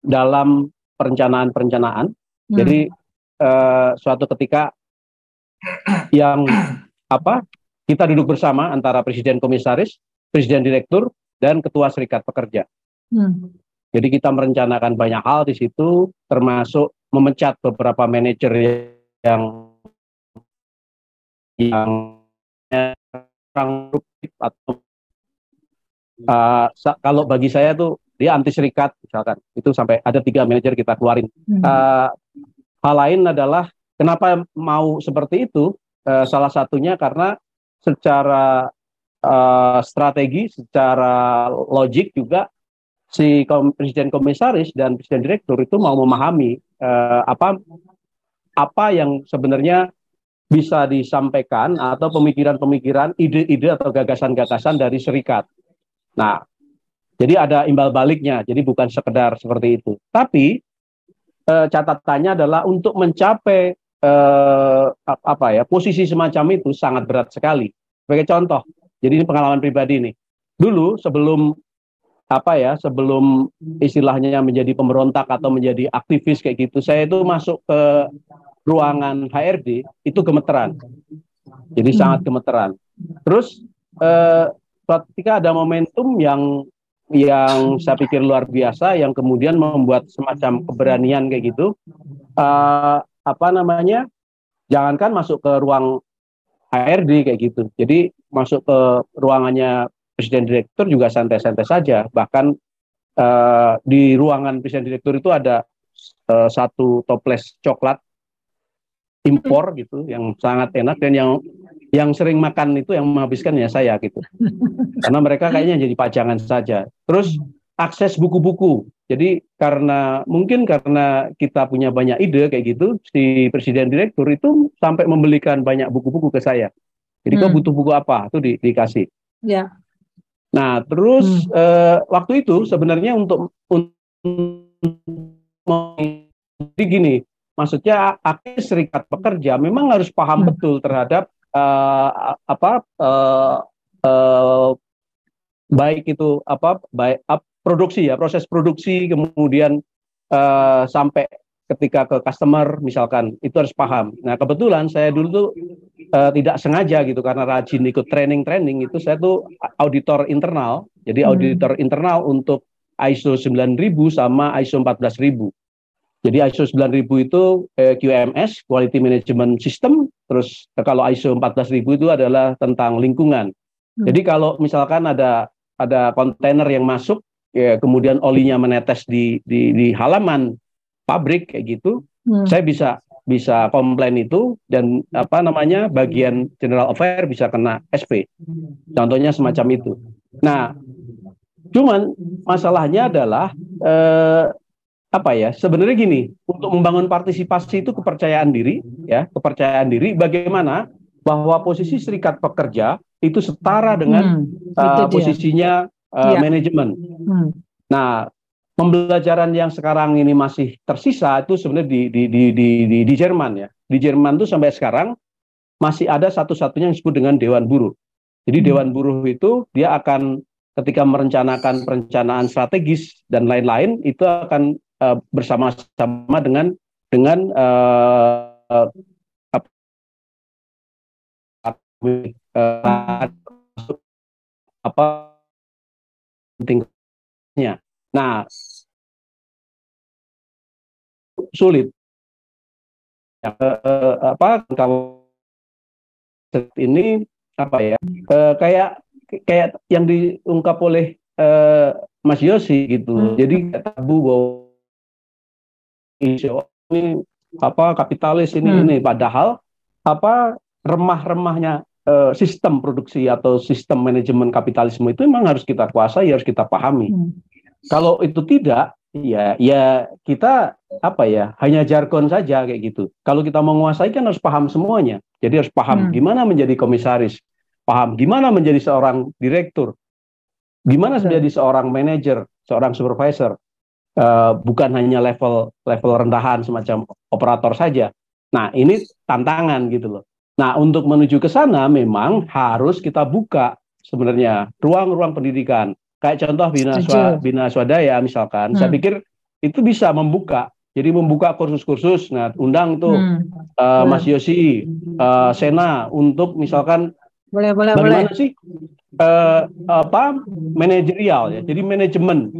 dalam perencanaan-perencanaan. Hmm. Jadi uh, suatu ketika yang apa kita duduk bersama antara presiden komisaris, presiden direktur, dan ketua serikat pekerja. Hmm. Jadi kita merencanakan banyak hal di situ, termasuk memecat beberapa manajer yang yang kurang produktif atau uh, kalau bagi saya tuh dia anti serikat misalkan itu sampai ada tiga manajer kita keluarin. Uh, hal lain adalah kenapa mau seperti itu? Uh, salah satunya karena secara uh, strategi, secara logik juga si kom presiden komisaris dan presiden direktur itu mau memahami uh, apa apa yang sebenarnya bisa disampaikan atau pemikiran-pemikiran, ide-ide atau gagasan-gagasan dari serikat. Nah, jadi ada imbal baliknya, jadi bukan sekedar seperti itu. Tapi eh, catatannya adalah untuk mencapai eh, apa ya posisi semacam itu sangat berat sekali. Sebagai contoh, jadi ini pengalaman pribadi nih. Dulu sebelum apa ya sebelum istilahnya menjadi pemberontak atau menjadi aktivis kayak gitu, saya itu masuk ke ruangan HRD itu gemeteran. Jadi hmm. sangat gemeteran. Terus eh, ketika ada momentum yang yang saya pikir luar biasa yang kemudian membuat semacam keberanian kayak gitu eh, apa namanya jangankan masuk ke ruang HRD kayak gitu jadi masuk ke ruangannya presiden direktur juga santai-santai saja. Bahkan eh, di ruangan presiden direktur itu ada eh, satu toples coklat impor gitu yang sangat enak dan yang yang sering makan itu yang menghabiskan ya saya gitu. Karena mereka kayaknya jadi pajangan saja. Terus akses buku-buku. Jadi karena mungkin karena kita punya banyak ide kayak gitu si presiden direktur itu sampai membelikan banyak buku-buku ke saya. Jadi hmm. kau butuh buku apa? Itu di, dikasih. Ya nah terus hmm. eh, waktu itu sebenarnya untuk, untuk gini maksudnya aktif serikat pekerja memang harus paham hmm. betul terhadap uh, apa uh, uh, baik itu apa baik uh, produksi ya proses produksi kemudian uh, sampai ketika ke customer misalkan itu harus paham. Nah kebetulan saya dulu tuh uh, tidak sengaja gitu karena rajin ikut training-training itu saya tuh auditor internal. Jadi hmm. auditor internal untuk ISO 9000 sama ISO 14000. Jadi ISO 9000 itu eh, QMS, Quality Management System, terus eh, kalau ISO 14000 itu adalah tentang lingkungan. Hmm. Jadi kalau misalkan ada ada kontainer yang masuk, ya, kemudian olinya menetes di, di di halaman pabrik kayak gitu, hmm. saya bisa bisa komplain itu dan apa namanya bagian general affair bisa kena SP. Contohnya semacam itu. Nah, cuman masalahnya adalah eh, apa ya sebenarnya gini untuk membangun partisipasi itu kepercayaan diri ya kepercayaan diri bagaimana bahwa posisi serikat pekerja itu setara dengan hmm, uh, posisinya uh, ya. manajemen. Hmm. Nah pembelajaran yang sekarang ini masih tersisa itu sebenarnya di di di di di, di Jerman ya di Jerman itu sampai sekarang masih ada satu-satunya yang disebut dengan Dewan Buruh. Jadi hmm. Dewan Buruh itu dia akan ketika merencanakan perencanaan strategis dan lain-lain itu akan uh, bersama-sama dengan dengan uh, uh, apa pentingnya. Nah, sulit. Ya, uh, apa kalau ini apa ya? Uh, kayak kayak yang diungkap oleh uh, Mas Yosi gitu. Hmm. Jadi tabu bahwa ini apa kapitalis ini hmm. ini padahal apa remah-remahnya uh, sistem produksi atau sistem manajemen kapitalisme itu memang harus kita kuasai harus kita pahami hmm. kalau itu tidak ya ya kita apa ya hanya jargon saja kayak gitu kalau kita menguasai kan harus paham semuanya jadi harus paham hmm. gimana menjadi komisaris paham gimana menjadi seorang direktur gimana menjadi seorang manajer seorang supervisor uh, bukan hanya level level rendahan semacam operator saja. Nah, ini tantangan gitu loh. Nah, untuk menuju ke sana memang harus kita buka sebenarnya ruang-ruang pendidikan. Kayak contoh Bina, Swa, Bina Swadaya misalkan, hmm. saya pikir itu bisa membuka. Jadi membuka kursus-kursus. Nah, undang tuh hmm. uh, Mas Yosi, uh, Sena untuk misalkan boleh boleh bagaimana boleh. sih uh, apa manajerial ya. Jadi manajemen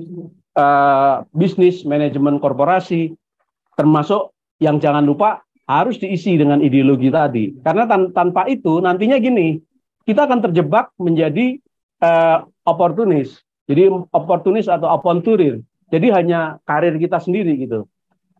uh, bisnis, manajemen korporasi, termasuk yang jangan lupa harus diisi dengan ideologi tadi. Karena tan tanpa itu nantinya gini, kita akan terjebak menjadi uh, oportunis. Jadi oportunis atau oponturir. Jadi hanya karir kita sendiri gitu.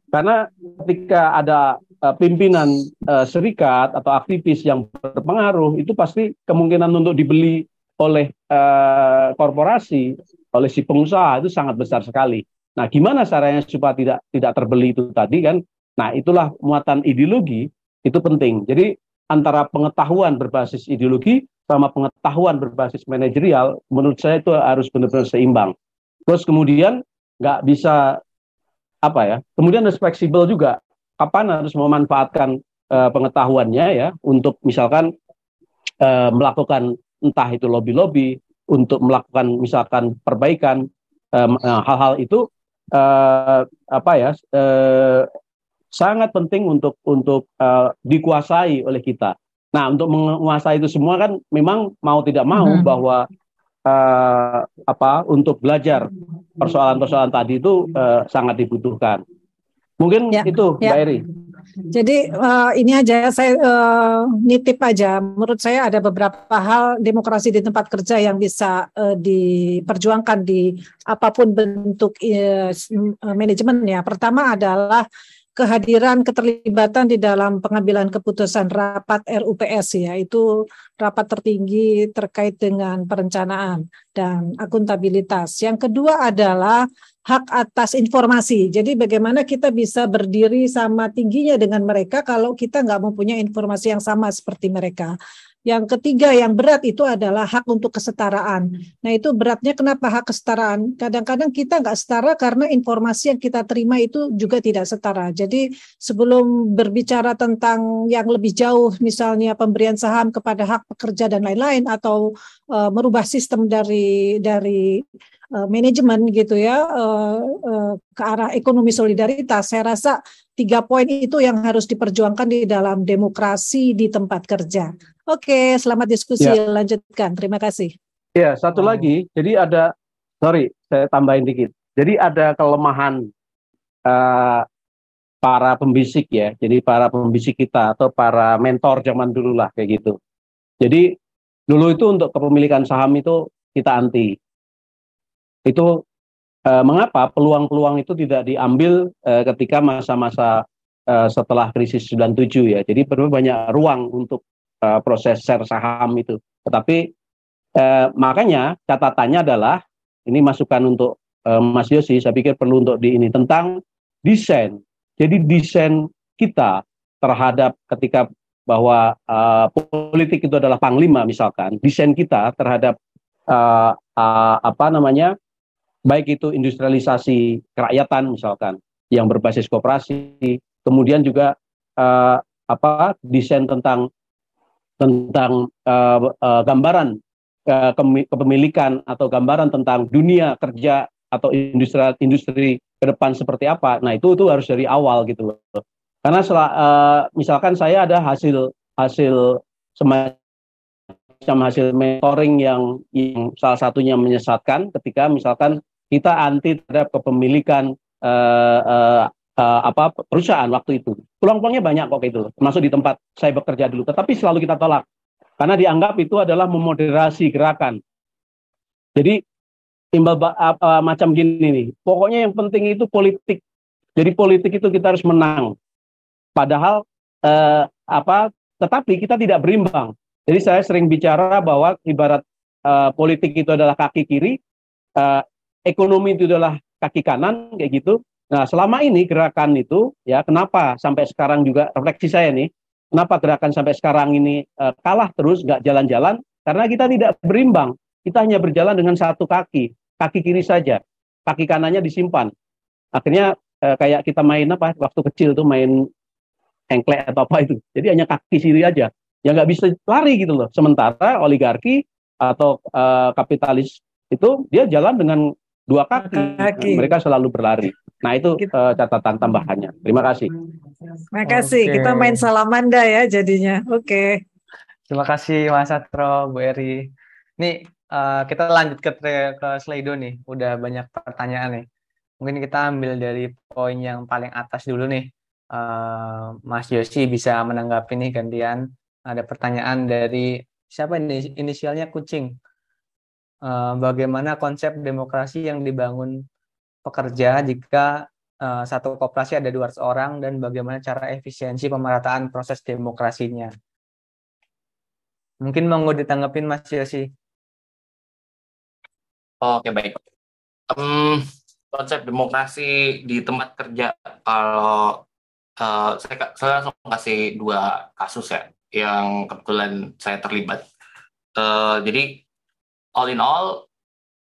Karena ketika ada uh, pimpinan uh, serikat atau aktivis yang berpengaruh, itu pasti kemungkinan untuk dibeli oleh uh, korporasi, oleh si pengusaha itu sangat besar sekali. Nah, gimana caranya supaya tidak tidak terbeli itu tadi kan? Nah, itulah muatan ideologi itu penting. Jadi antara pengetahuan berbasis ideologi sama pengetahuan berbasis manajerial, menurut saya itu harus benar-benar seimbang. Terus kemudian nggak bisa apa ya? Kemudian harus fleksibel juga. Kapan harus memanfaatkan uh, pengetahuannya ya untuk misalkan uh, melakukan entah itu lobby-lobby untuk melakukan misalkan perbaikan hal-hal uh, itu uh, apa ya uh, sangat penting untuk untuk uh, dikuasai oleh kita. Nah, untuk menguasai itu semua kan memang mau tidak mau hmm. bahwa uh, apa untuk belajar persoalan-persoalan tadi itu uh, sangat dibutuhkan. Mungkin ya, itu, ya. Mbak Eri. Jadi uh, ini aja saya uh, nitip aja. Menurut saya ada beberapa hal demokrasi di tempat kerja yang bisa uh, diperjuangkan di apa pun bentuk uh, manajemennya. Pertama adalah kehadiran keterlibatan di dalam pengambilan keputusan rapat RUPS ya itu rapat tertinggi terkait dengan perencanaan dan akuntabilitas. Yang kedua adalah hak atas informasi. Jadi bagaimana kita bisa berdiri sama tingginya dengan mereka kalau kita nggak mempunyai informasi yang sama seperti mereka. Yang ketiga yang berat itu adalah hak untuk kesetaraan. Nah itu beratnya kenapa hak kesetaraan? Kadang-kadang kita nggak setara karena informasi yang kita terima itu juga tidak setara. Jadi sebelum berbicara tentang yang lebih jauh, misalnya pemberian saham kepada hak pekerja dan lain-lain, atau uh, merubah sistem dari dari uh, manajemen gitu ya uh, uh, ke arah ekonomi solidaritas, saya rasa tiga poin itu yang harus diperjuangkan di dalam demokrasi di tempat kerja. Oke, selamat diskusi. Ya. Lanjutkan. Terima kasih. Ya, satu oh. lagi. Jadi ada, sorry, saya tambahin dikit. Jadi ada kelemahan uh, para pembisik ya. Jadi para pembisik kita atau para mentor zaman dulu lah kayak gitu. Jadi dulu itu untuk kepemilikan saham itu kita anti. Itu uh, mengapa peluang-peluang itu tidak diambil uh, ketika masa-masa uh, setelah krisis 97 ya. Jadi perlu banyak ruang untuk uh, proses share saham itu. Tetapi uh, makanya catatannya adalah ini masukan untuk uh, Mas Yosi, saya pikir perlu untuk di ini tentang desain. Jadi desain kita terhadap ketika bahwa uh, politik itu adalah panglima misalkan, desain kita terhadap uh, uh, apa namanya baik itu industrialisasi kerakyatan misalkan yang berbasis kooperasi, kemudian juga uh, apa desain tentang tentang uh, uh, gambaran uh, kepemilikan atau gambaran tentang dunia kerja atau industri industri ke depan seperti apa. Nah, itu itu harus dari awal gitu loh. Karena setelah, uh, misalkan saya ada hasil hasil semacam hasil mentoring yang yang salah satunya menyesatkan ketika misalkan kita anti terhadap kepemilikan uh, uh, apa perusahaan waktu itu. Peluang-peluangnya banyak kok itu, termasuk di tempat saya bekerja dulu. Tetapi selalu kita tolak karena dianggap itu adalah memoderasi gerakan. Jadi timbal uh, macam gini nih. Pokoknya yang penting itu politik. Jadi politik itu kita harus menang. Padahal uh, apa? Tetapi kita tidak berimbang. Jadi saya sering bicara bahwa ibarat uh, politik itu adalah kaki kiri, uh, ekonomi itu adalah kaki kanan kayak gitu. Nah, selama ini gerakan itu ya kenapa sampai sekarang juga refleksi saya nih, kenapa gerakan sampai sekarang ini uh, kalah terus nggak jalan-jalan? Karena kita tidak berimbang. Kita hanya berjalan dengan satu kaki, kaki kiri saja. Kaki kanannya disimpan. Akhirnya uh, kayak kita main apa waktu kecil tuh main engklek atau apa itu. Jadi hanya kaki kiri aja. Ya nggak bisa lari gitu loh. Sementara oligarki atau uh, kapitalis itu dia jalan dengan dua kaki. kaki. Mereka selalu berlari. Nah itu uh, catatan tambahannya. Terima kasih. Terima kasih. Okay. Kita main salamanda ya jadinya. Oke. Okay. Terima kasih Mas Satro, Bu Eri. Nih uh, kita lanjut ke ke Slido nih. Udah banyak pertanyaan nih. Mungkin kita ambil dari poin yang paling atas dulu nih. Uh, Mas Yosi bisa menanggapi nih gantian. Ada pertanyaan dari siapa ini inisialnya kucing. Uh, bagaimana konsep demokrasi yang dibangun pekerja jika uh, satu koperasi ada 200 orang dan bagaimana cara efisiensi pemerataan proses demokrasinya? Mungkin mau ditanggapin Mas Yosi. Oke baik. Um, konsep demokrasi di tempat kerja kalau uh, saya saya langsung kasih dua kasus ya yang kebetulan saya terlibat. Uh, jadi all in all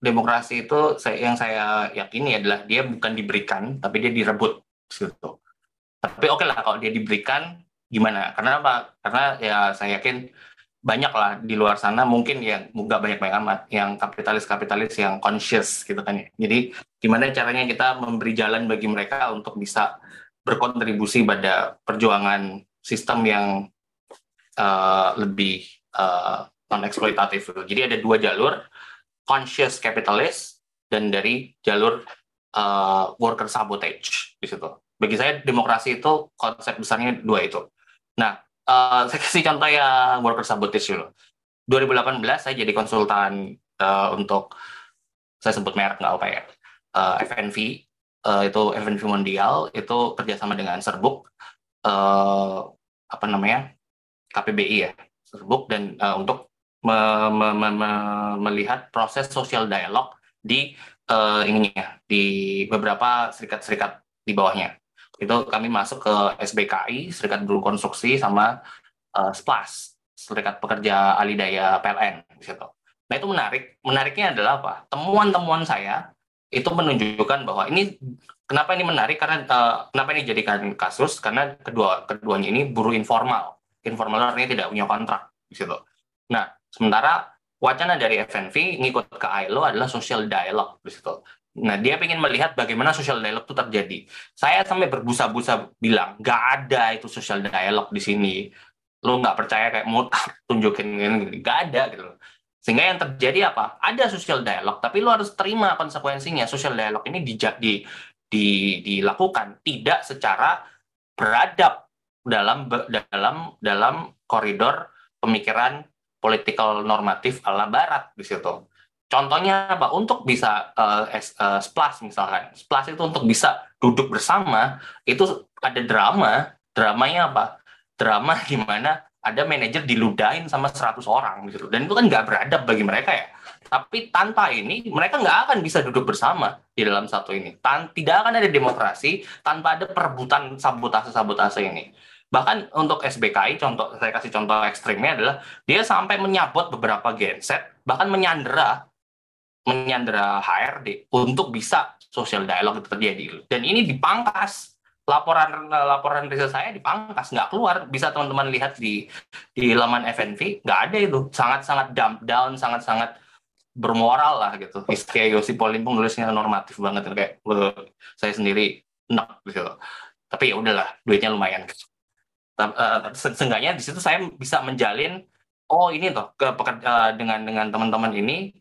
demokrasi itu saya, yang saya yakini adalah dia bukan diberikan tapi dia direbut gitu. Tapi oke okay lah kalau dia diberikan gimana? Karena apa? Karena ya saya yakin banyak lah di luar sana mungkin yang nggak banyak banyak amat yang kapitalis-kapitalis yang conscious gitu kan ya. Jadi gimana caranya kita memberi jalan bagi mereka untuk bisa berkontribusi pada perjuangan sistem yang uh, lebih uh, non eksploitatif. Jadi ada dua jalur conscious capitalist dan dari jalur uh, worker sabotage di situ. Bagi saya demokrasi itu konsep besarnya dua itu. Nah, uh, saya kasih contoh yang worker sabotage dulu. 2018 saya jadi konsultan uh, untuk saya sebut merek nggak apa ya uh, FNV uh, itu FNV Mondial itu kerjasama dengan Serbuk uh, apa namanya KPBI ya Serbuk dan uh, untuk me me me me melihat proses sosial dialog di uh, ininya di beberapa serikat-serikat di bawahnya itu kami masuk ke SBKI Serikat Buruh Konstruksi sama uh, SPLAS Serikat Pekerja Alidaya PLN di. Nah itu menarik. Menariknya adalah apa? Temuan-temuan saya itu menunjukkan bahwa ini kenapa ini menarik karena uh, kenapa ini jadikan kasus karena kedua keduanya ini buruh informal. Informal artinya tidak punya kontrak di. Nah sementara wacana dari FNV ngikut ke ILO adalah social dialog di situ. Nah, dia ingin melihat bagaimana social dialog itu terjadi. Saya sampai berbusa-busa bilang, nggak ada itu social dialog di sini. Lo nggak percaya kayak mau tunjukin ini, nggak ada gitu. Sehingga yang terjadi apa? Ada social dialog, tapi lo harus terima konsekuensinya. Social dialog ini di, di, di, dilakukan tidak secara beradab dalam dalam dalam koridor pemikiran politikal normatif ala Barat di situ Contohnya apa? Untuk bisa uh, uh, splash misalkan, splash itu untuk bisa duduk bersama itu ada drama. Dramanya apa? Drama di mana ada manajer diludahin sama 100 orang gitu. Dan itu kan nggak beradab bagi mereka ya. Tapi tanpa ini mereka nggak akan bisa duduk bersama di dalam satu ini. Tan tidak akan ada demokrasi tanpa ada perebutan sabotase-sabotase ini. Bahkan untuk SBKI, contoh saya kasih contoh ekstrimnya adalah dia sampai menyabot beberapa genset, bahkan menyandera menyandera HRD untuk bisa sosial dialog itu terjadi. Dan ini dipangkas. Laporan laporan riset saya dipangkas nggak keluar. Bisa teman-teman lihat di di laman FNV nggak ada itu. Sangat sangat dump down sangat sangat bermoral lah gitu. Kayak Yosi Polimpung nulisnya normatif banget kayak saya sendiri enak gitu. Tapi ya udahlah duitnya lumayan. gitu. Uh, di situ saya bisa menjalin oh ini tuh ke uh, dengan dengan teman-teman ini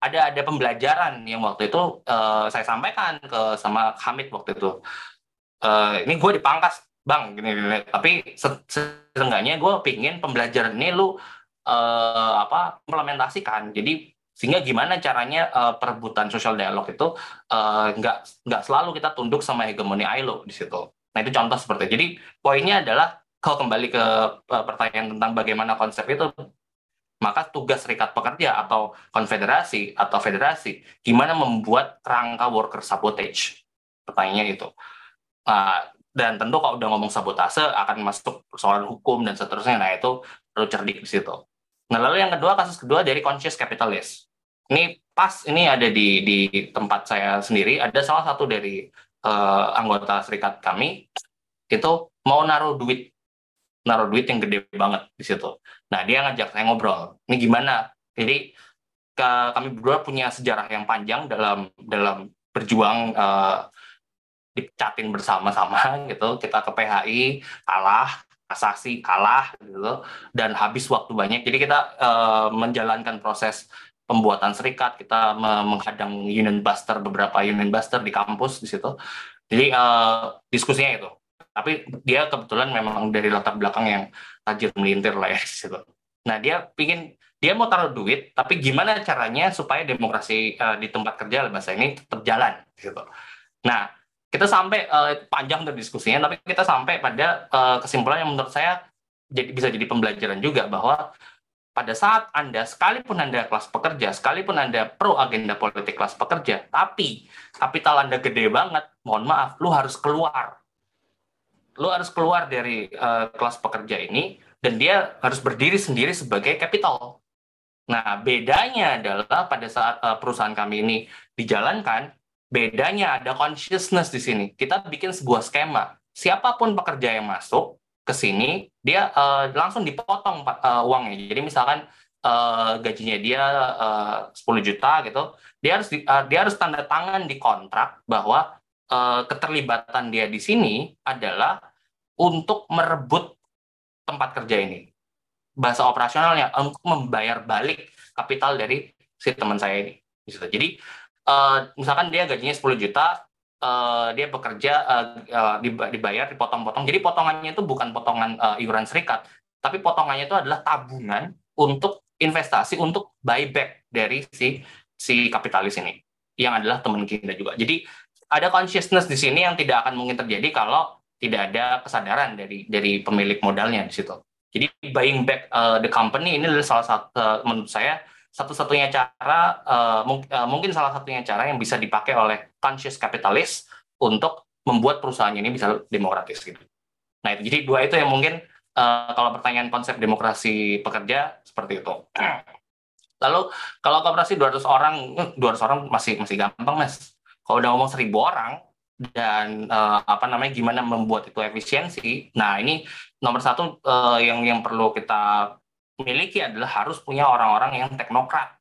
ada ada pembelajaran yang waktu itu uh, saya sampaikan ke sama Hamid waktu itu. Uh, ini gue dipangkas bang gini, gini. tapi setengahnya gue pingin pembelajaran ini lu uh, apa implementasikan jadi sehingga gimana caranya uh, perebutan sosial dialog itu nggak uh, nggak selalu kita tunduk sama hegemoni ILO di situ nah itu contoh seperti itu. jadi poinnya adalah kalau kembali ke uh, pertanyaan tentang bagaimana konsep itu maka tugas serikat pekerja atau konfederasi atau federasi gimana membuat rangka worker sabotage? Pertanyaannya itu. Uh, dan tentu kalau udah ngomong sabotase akan masuk persoalan hukum dan seterusnya. Nah itu perlu cerdik di situ. Nah lalu yang kedua kasus kedua dari conscious capitalist. Ini pas ini ada di di tempat saya sendiri. Ada salah satu dari uh, anggota serikat kami itu mau naruh duit naruh duit yang gede banget di situ. Nah dia ngajak saya ngobrol. Ini gimana? Jadi ke, kami berdua punya sejarah yang panjang dalam dalam berjuang uh, dipecatin bersama-sama gitu. Kita ke PHI kalah, kasasi kalah gitu dan habis waktu banyak. Jadi kita uh, menjalankan proses pembuatan serikat, kita menghadang union buster beberapa union buster di kampus di situ. Jadi uh, diskusinya itu. Tapi dia kebetulan memang dari latar belakang yang tajir melintir lah ya di situ. Nah dia pingin dia mau taruh duit, tapi gimana caranya supaya demokrasi uh, di tempat kerja bahasa ini tetap jalan gitu. Nah kita sampai uh, panjang tuh diskusinya, tapi kita sampai pada uh, kesimpulan yang menurut saya jadi bisa jadi pembelajaran juga bahwa pada saat Anda, sekalipun Anda kelas pekerja, sekalipun Anda pro agenda politik kelas pekerja, tapi kapital Anda gede banget, mohon maaf, lu harus keluar. Lu harus keluar dari uh, kelas pekerja ini, dan dia harus berdiri sendiri sebagai capital. Nah, bedanya adalah pada saat uh, perusahaan kami ini dijalankan, bedanya ada consciousness di sini. Kita bikin sebuah skema. Siapa pun pekerja yang masuk, ke sini dia uh, langsung dipotong uh, uangnya. Jadi misalkan uh, gajinya dia uh, 10 juta gitu, dia harus di, uh, dia harus tanda tangan di kontrak bahwa uh, keterlibatan dia di sini adalah untuk merebut tempat kerja ini. Bahasa operasionalnya untuk membayar balik kapital dari si teman saya ini. Jadi uh, misalkan dia gajinya 10 juta, uh, dia bekerja uh, dibayar dipotong-potong. Jadi potongannya itu bukan potongan uh, iuran serikat, tapi potongannya itu adalah tabungan untuk investasi untuk buyback dari si si kapitalis ini yang adalah teman kita juga. Jadi ada consciousness di sini yang tidak akan mungkin terjadi kalau tidak ada kesadaran dari dari pemilik modalnya di situ. Jadi buying back uh, the company ini adalah salah satu uh, menurut saya satu-satunya cara uh, mung uh, mungkin salah satunya cara yang bisa dipakai oleh conscious capitalist untuk membuat perusahaan ini bisa demokratis gitu. Nah itu jadi dua itu yang mungkin uh, kalau pertanyaan konsep demokrasi pekerja seperti itu. Lalu kalau kooperasi 200 orang, 200 orang masih masih gampang mas. Kalau udah ngomong 1000 orang dan uh, apa namanya gimana membuat itu efisiensi. Nah ini nomor satu uh, yang yang perlu kita miliki adalah harus punya orang-orang yang teknokrat.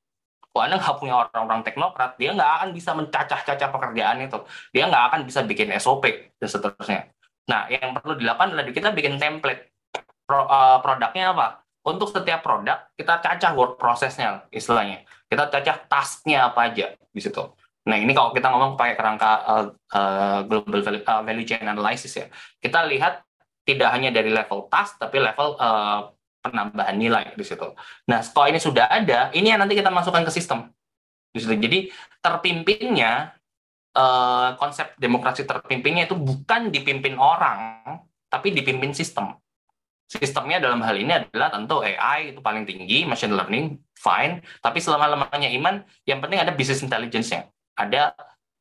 Kalau Anda nggak punya orang-orang teknokrat, dia nggak akan bisa mencacah-cacah pekerjaan itu. Dia nggak akan bisa bikin SOP dan seterusnya. Nah, yang perlu dilakukan adalah kita bikin template. Pro, uh, produknya apa? Untuk setiap produk, kita cacah work prosesnya, istilahnya. Kita cacah tasknya apa aja di situ. Nah, ini kalau kita ngomong pakai kerangka uh, uh, global value, uh, value chain analysis ya, kita lihat tidak hanya dari level task, tapi level uh, penambahan nilai di situ. Nah, setelah ini sudah ada, ini yang nanti kita masukkan ke sistem. Di situ. Jadi terpimpinnya eh, konsep demokrasi terpimpinnya itu bukan dipimpin orang, tapi dipimpin sistem. Sistemnya dalam hal ini adalah tentu AI itu paling tinggi, machine learning fine, tapi selama lamanya iman, yang penting ada business intelligence-nya. Ada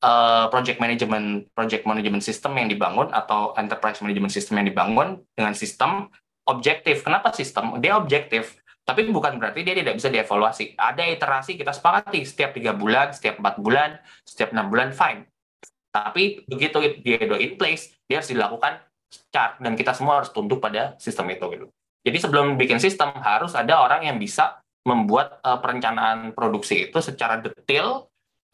uh, project management project management system yang dibangun atau enterprise management system yang dibangun dengan sistem objektif. Kenapa sistem? Dia objektif, tapi bukan berarti dia tidak bisa dievaluasi. Ada iterasi kita sepakati setiap tiga bulan, setiap empat bulan, setiap enam bulan, fine. Tapi begitu dia do in place, dia harus dilakukan chart dan kita semua harus tunduk pada sistem itu. Gitu. Jadi sebelum bikin sistem harus ada orang yang bisa membuat uh, perencanaan produksi itu secara detail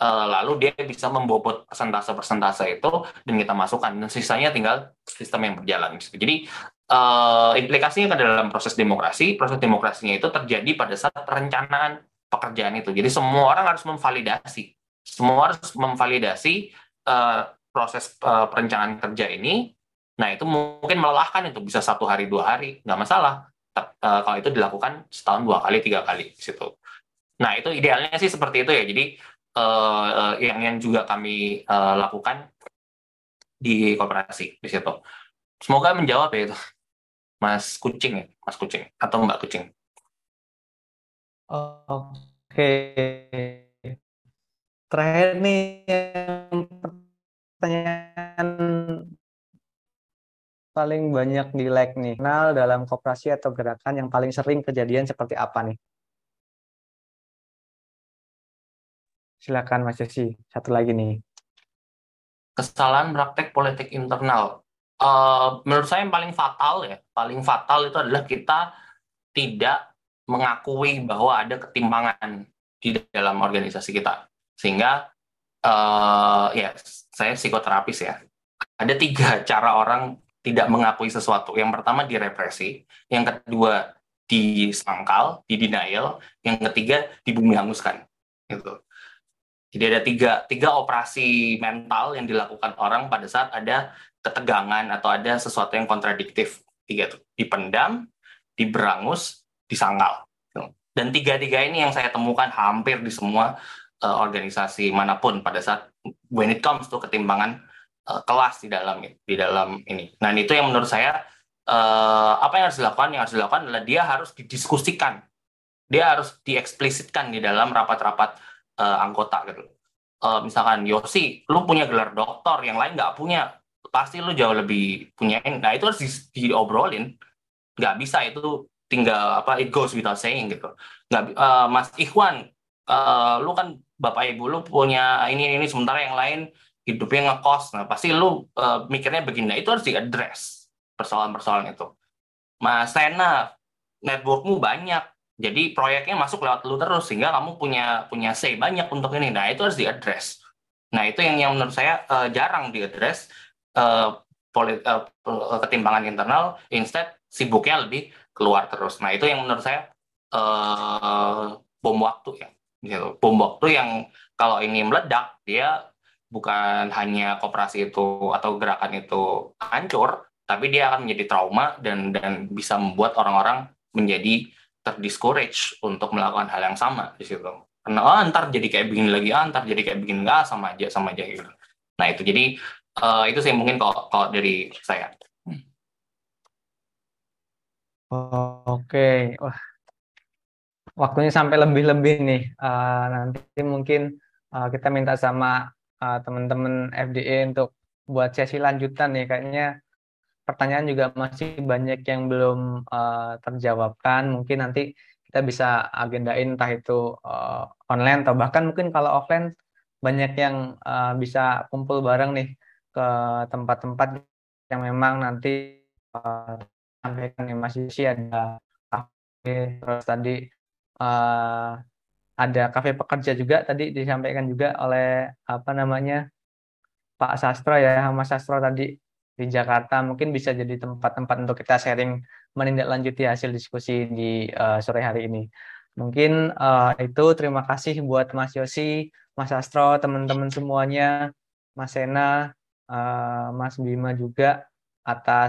uh, lalu dia bisa membobot persentase-persentase itu dan kita masukkan dan sisanya tinggal sistem yang berjalan. Jadi uh, implikasinya ke dalam proses demokrasi, proses demokrasinya itu terjadi pada saat perencanaan pekerjaan itu. Jadi semua orang harus memvalidasi, semua harus memvalidasi uh, proses uh, perencanaan kerja ini. Nah itu mungkin melelahkan itu bisa satu hari dua hari nggak masalah. Uh, kalau itu dilakukan setahun dua kali tiga kali situ. Nah itu idealnya sih seperti itu ya. Jadi uh, yang yang juga kami uh, lakukan di kooperasi di situ. Semoga menjawab ya itu. Mas Kucing ya, Mas Kucing atau Mbak Kucing? Oke. Terakhir nih yang pertanyaan paling banyak di like nih. Kenal dalam koperasi atau gerakan yang paling sering kejadian seperti apa nih? Silakan Mas Yosi. Satu lagi nih. Kesalahan praktek politik internal uh, menurut saya yang paling fatal ya, paling fatal itu adalah kita tidak mengakui bahwa ada ketimpangan di dalam organisasi kita. Sehingga uh, ya saya psikoterapis ya. Ada tiga cara orang tidak mengakui sesuatu. Yang pertama direpresi, yang kedua disangkal, di denial, yang ketiga di bumi hanguskan. gitu. Jadi ada tiga, tiga operasi mental yang dilakukan orang pada saat ada ketegangan atau ada sesuatu yang kontradiktif. Tiga itu dipendam, diberangus, disangkal. Dan tiga-tiga ini yang saya temukan hampir di semua uh, organisasi mana pun pada saat when it comes to ketimbangan uh, kelas di dalam di dalam ini. Nah itu yang menurut saya uh, apa yang harus dilakukan? Yang harus dilakukan adalah dia harus didiskusikan, dia harus dieksplisitkan di dalam rapat-rapat uh, anggota gitu. Uh, misalkan Yosi, lu punya gelar doktor, yang lain nggak punya, pasti lu jauh lebih punya. Nah itu harus di, diobrolin. Nggak bisa itu tinggal apa it goes without saying gitu nggak uh, Mas Ikhwan uh, lu kan bapak ibu lu punya ini ini sementara yang lain hidupnya ngekos nah pasti lu uh, mikirnya begini nah, itu harus diadres persoalan-persoalan itu Mas Sena networkmu banyak jadi proyeknya masuk lewat lu terus sehingga kamu punya punya say banyak untuk ini nah itu harus diadres nah itu yang yang menurut saya uh, jarang diadres uh, polit, uh, ketimbangan internal instead sibuknya lebih keluar terus. Nah itu yang menurut saya uh, bom waktu ya, gitu. Bom waktu yang kalau ini meledak dia bukan hanya kooperasi itu atau gerakan itu hancur, tapi dia akan menjadi trauma dan dan bisa membuat orang-orang menjadi terdiscourage untuk melakukan hal yang sama di situ. Karena oh, ntar jadi kayak begini lagi, ah, ntar jadi kayak begini enggak sama aja sama aja gitu. Nah itu jadi uh, itu sih mungkin kalau kalau dari saya. Oke, wah, waktunya sampai lebih-lebih nih. Uh, nanti mungkin uh, kita minta sama uh, teman-teman FDE untuk buat sesi lanjutan nih. Kayaknya pertanyaan juga masih banyak yang belum uh, terjawabkan. Mungkin nanti kita bisa agendain entah itu uh, online atau bahkan mungkin kalau offline banyak yang uh, bisa kumpul bareng nih ke tempat-tempat yang memang nanti uh, sampaikan ya Mas Yusi ada kafe terus tadi uh, ada kafe pekerja juga tadi disampaikan juga oleh apa namanya Pak Sastro ya Mas Sastro tadi di Jakarta mungkin bisa jadi tempat-tempat untuk kita sharing menindaklanjuti hasil diskusi di uh, sore hari ini. Mungkin uh, itu terima kasih buat Mas Yosi, Mas Sastro, teman-teman semuanya, Mas Sena, uh, Mas Bima juga atas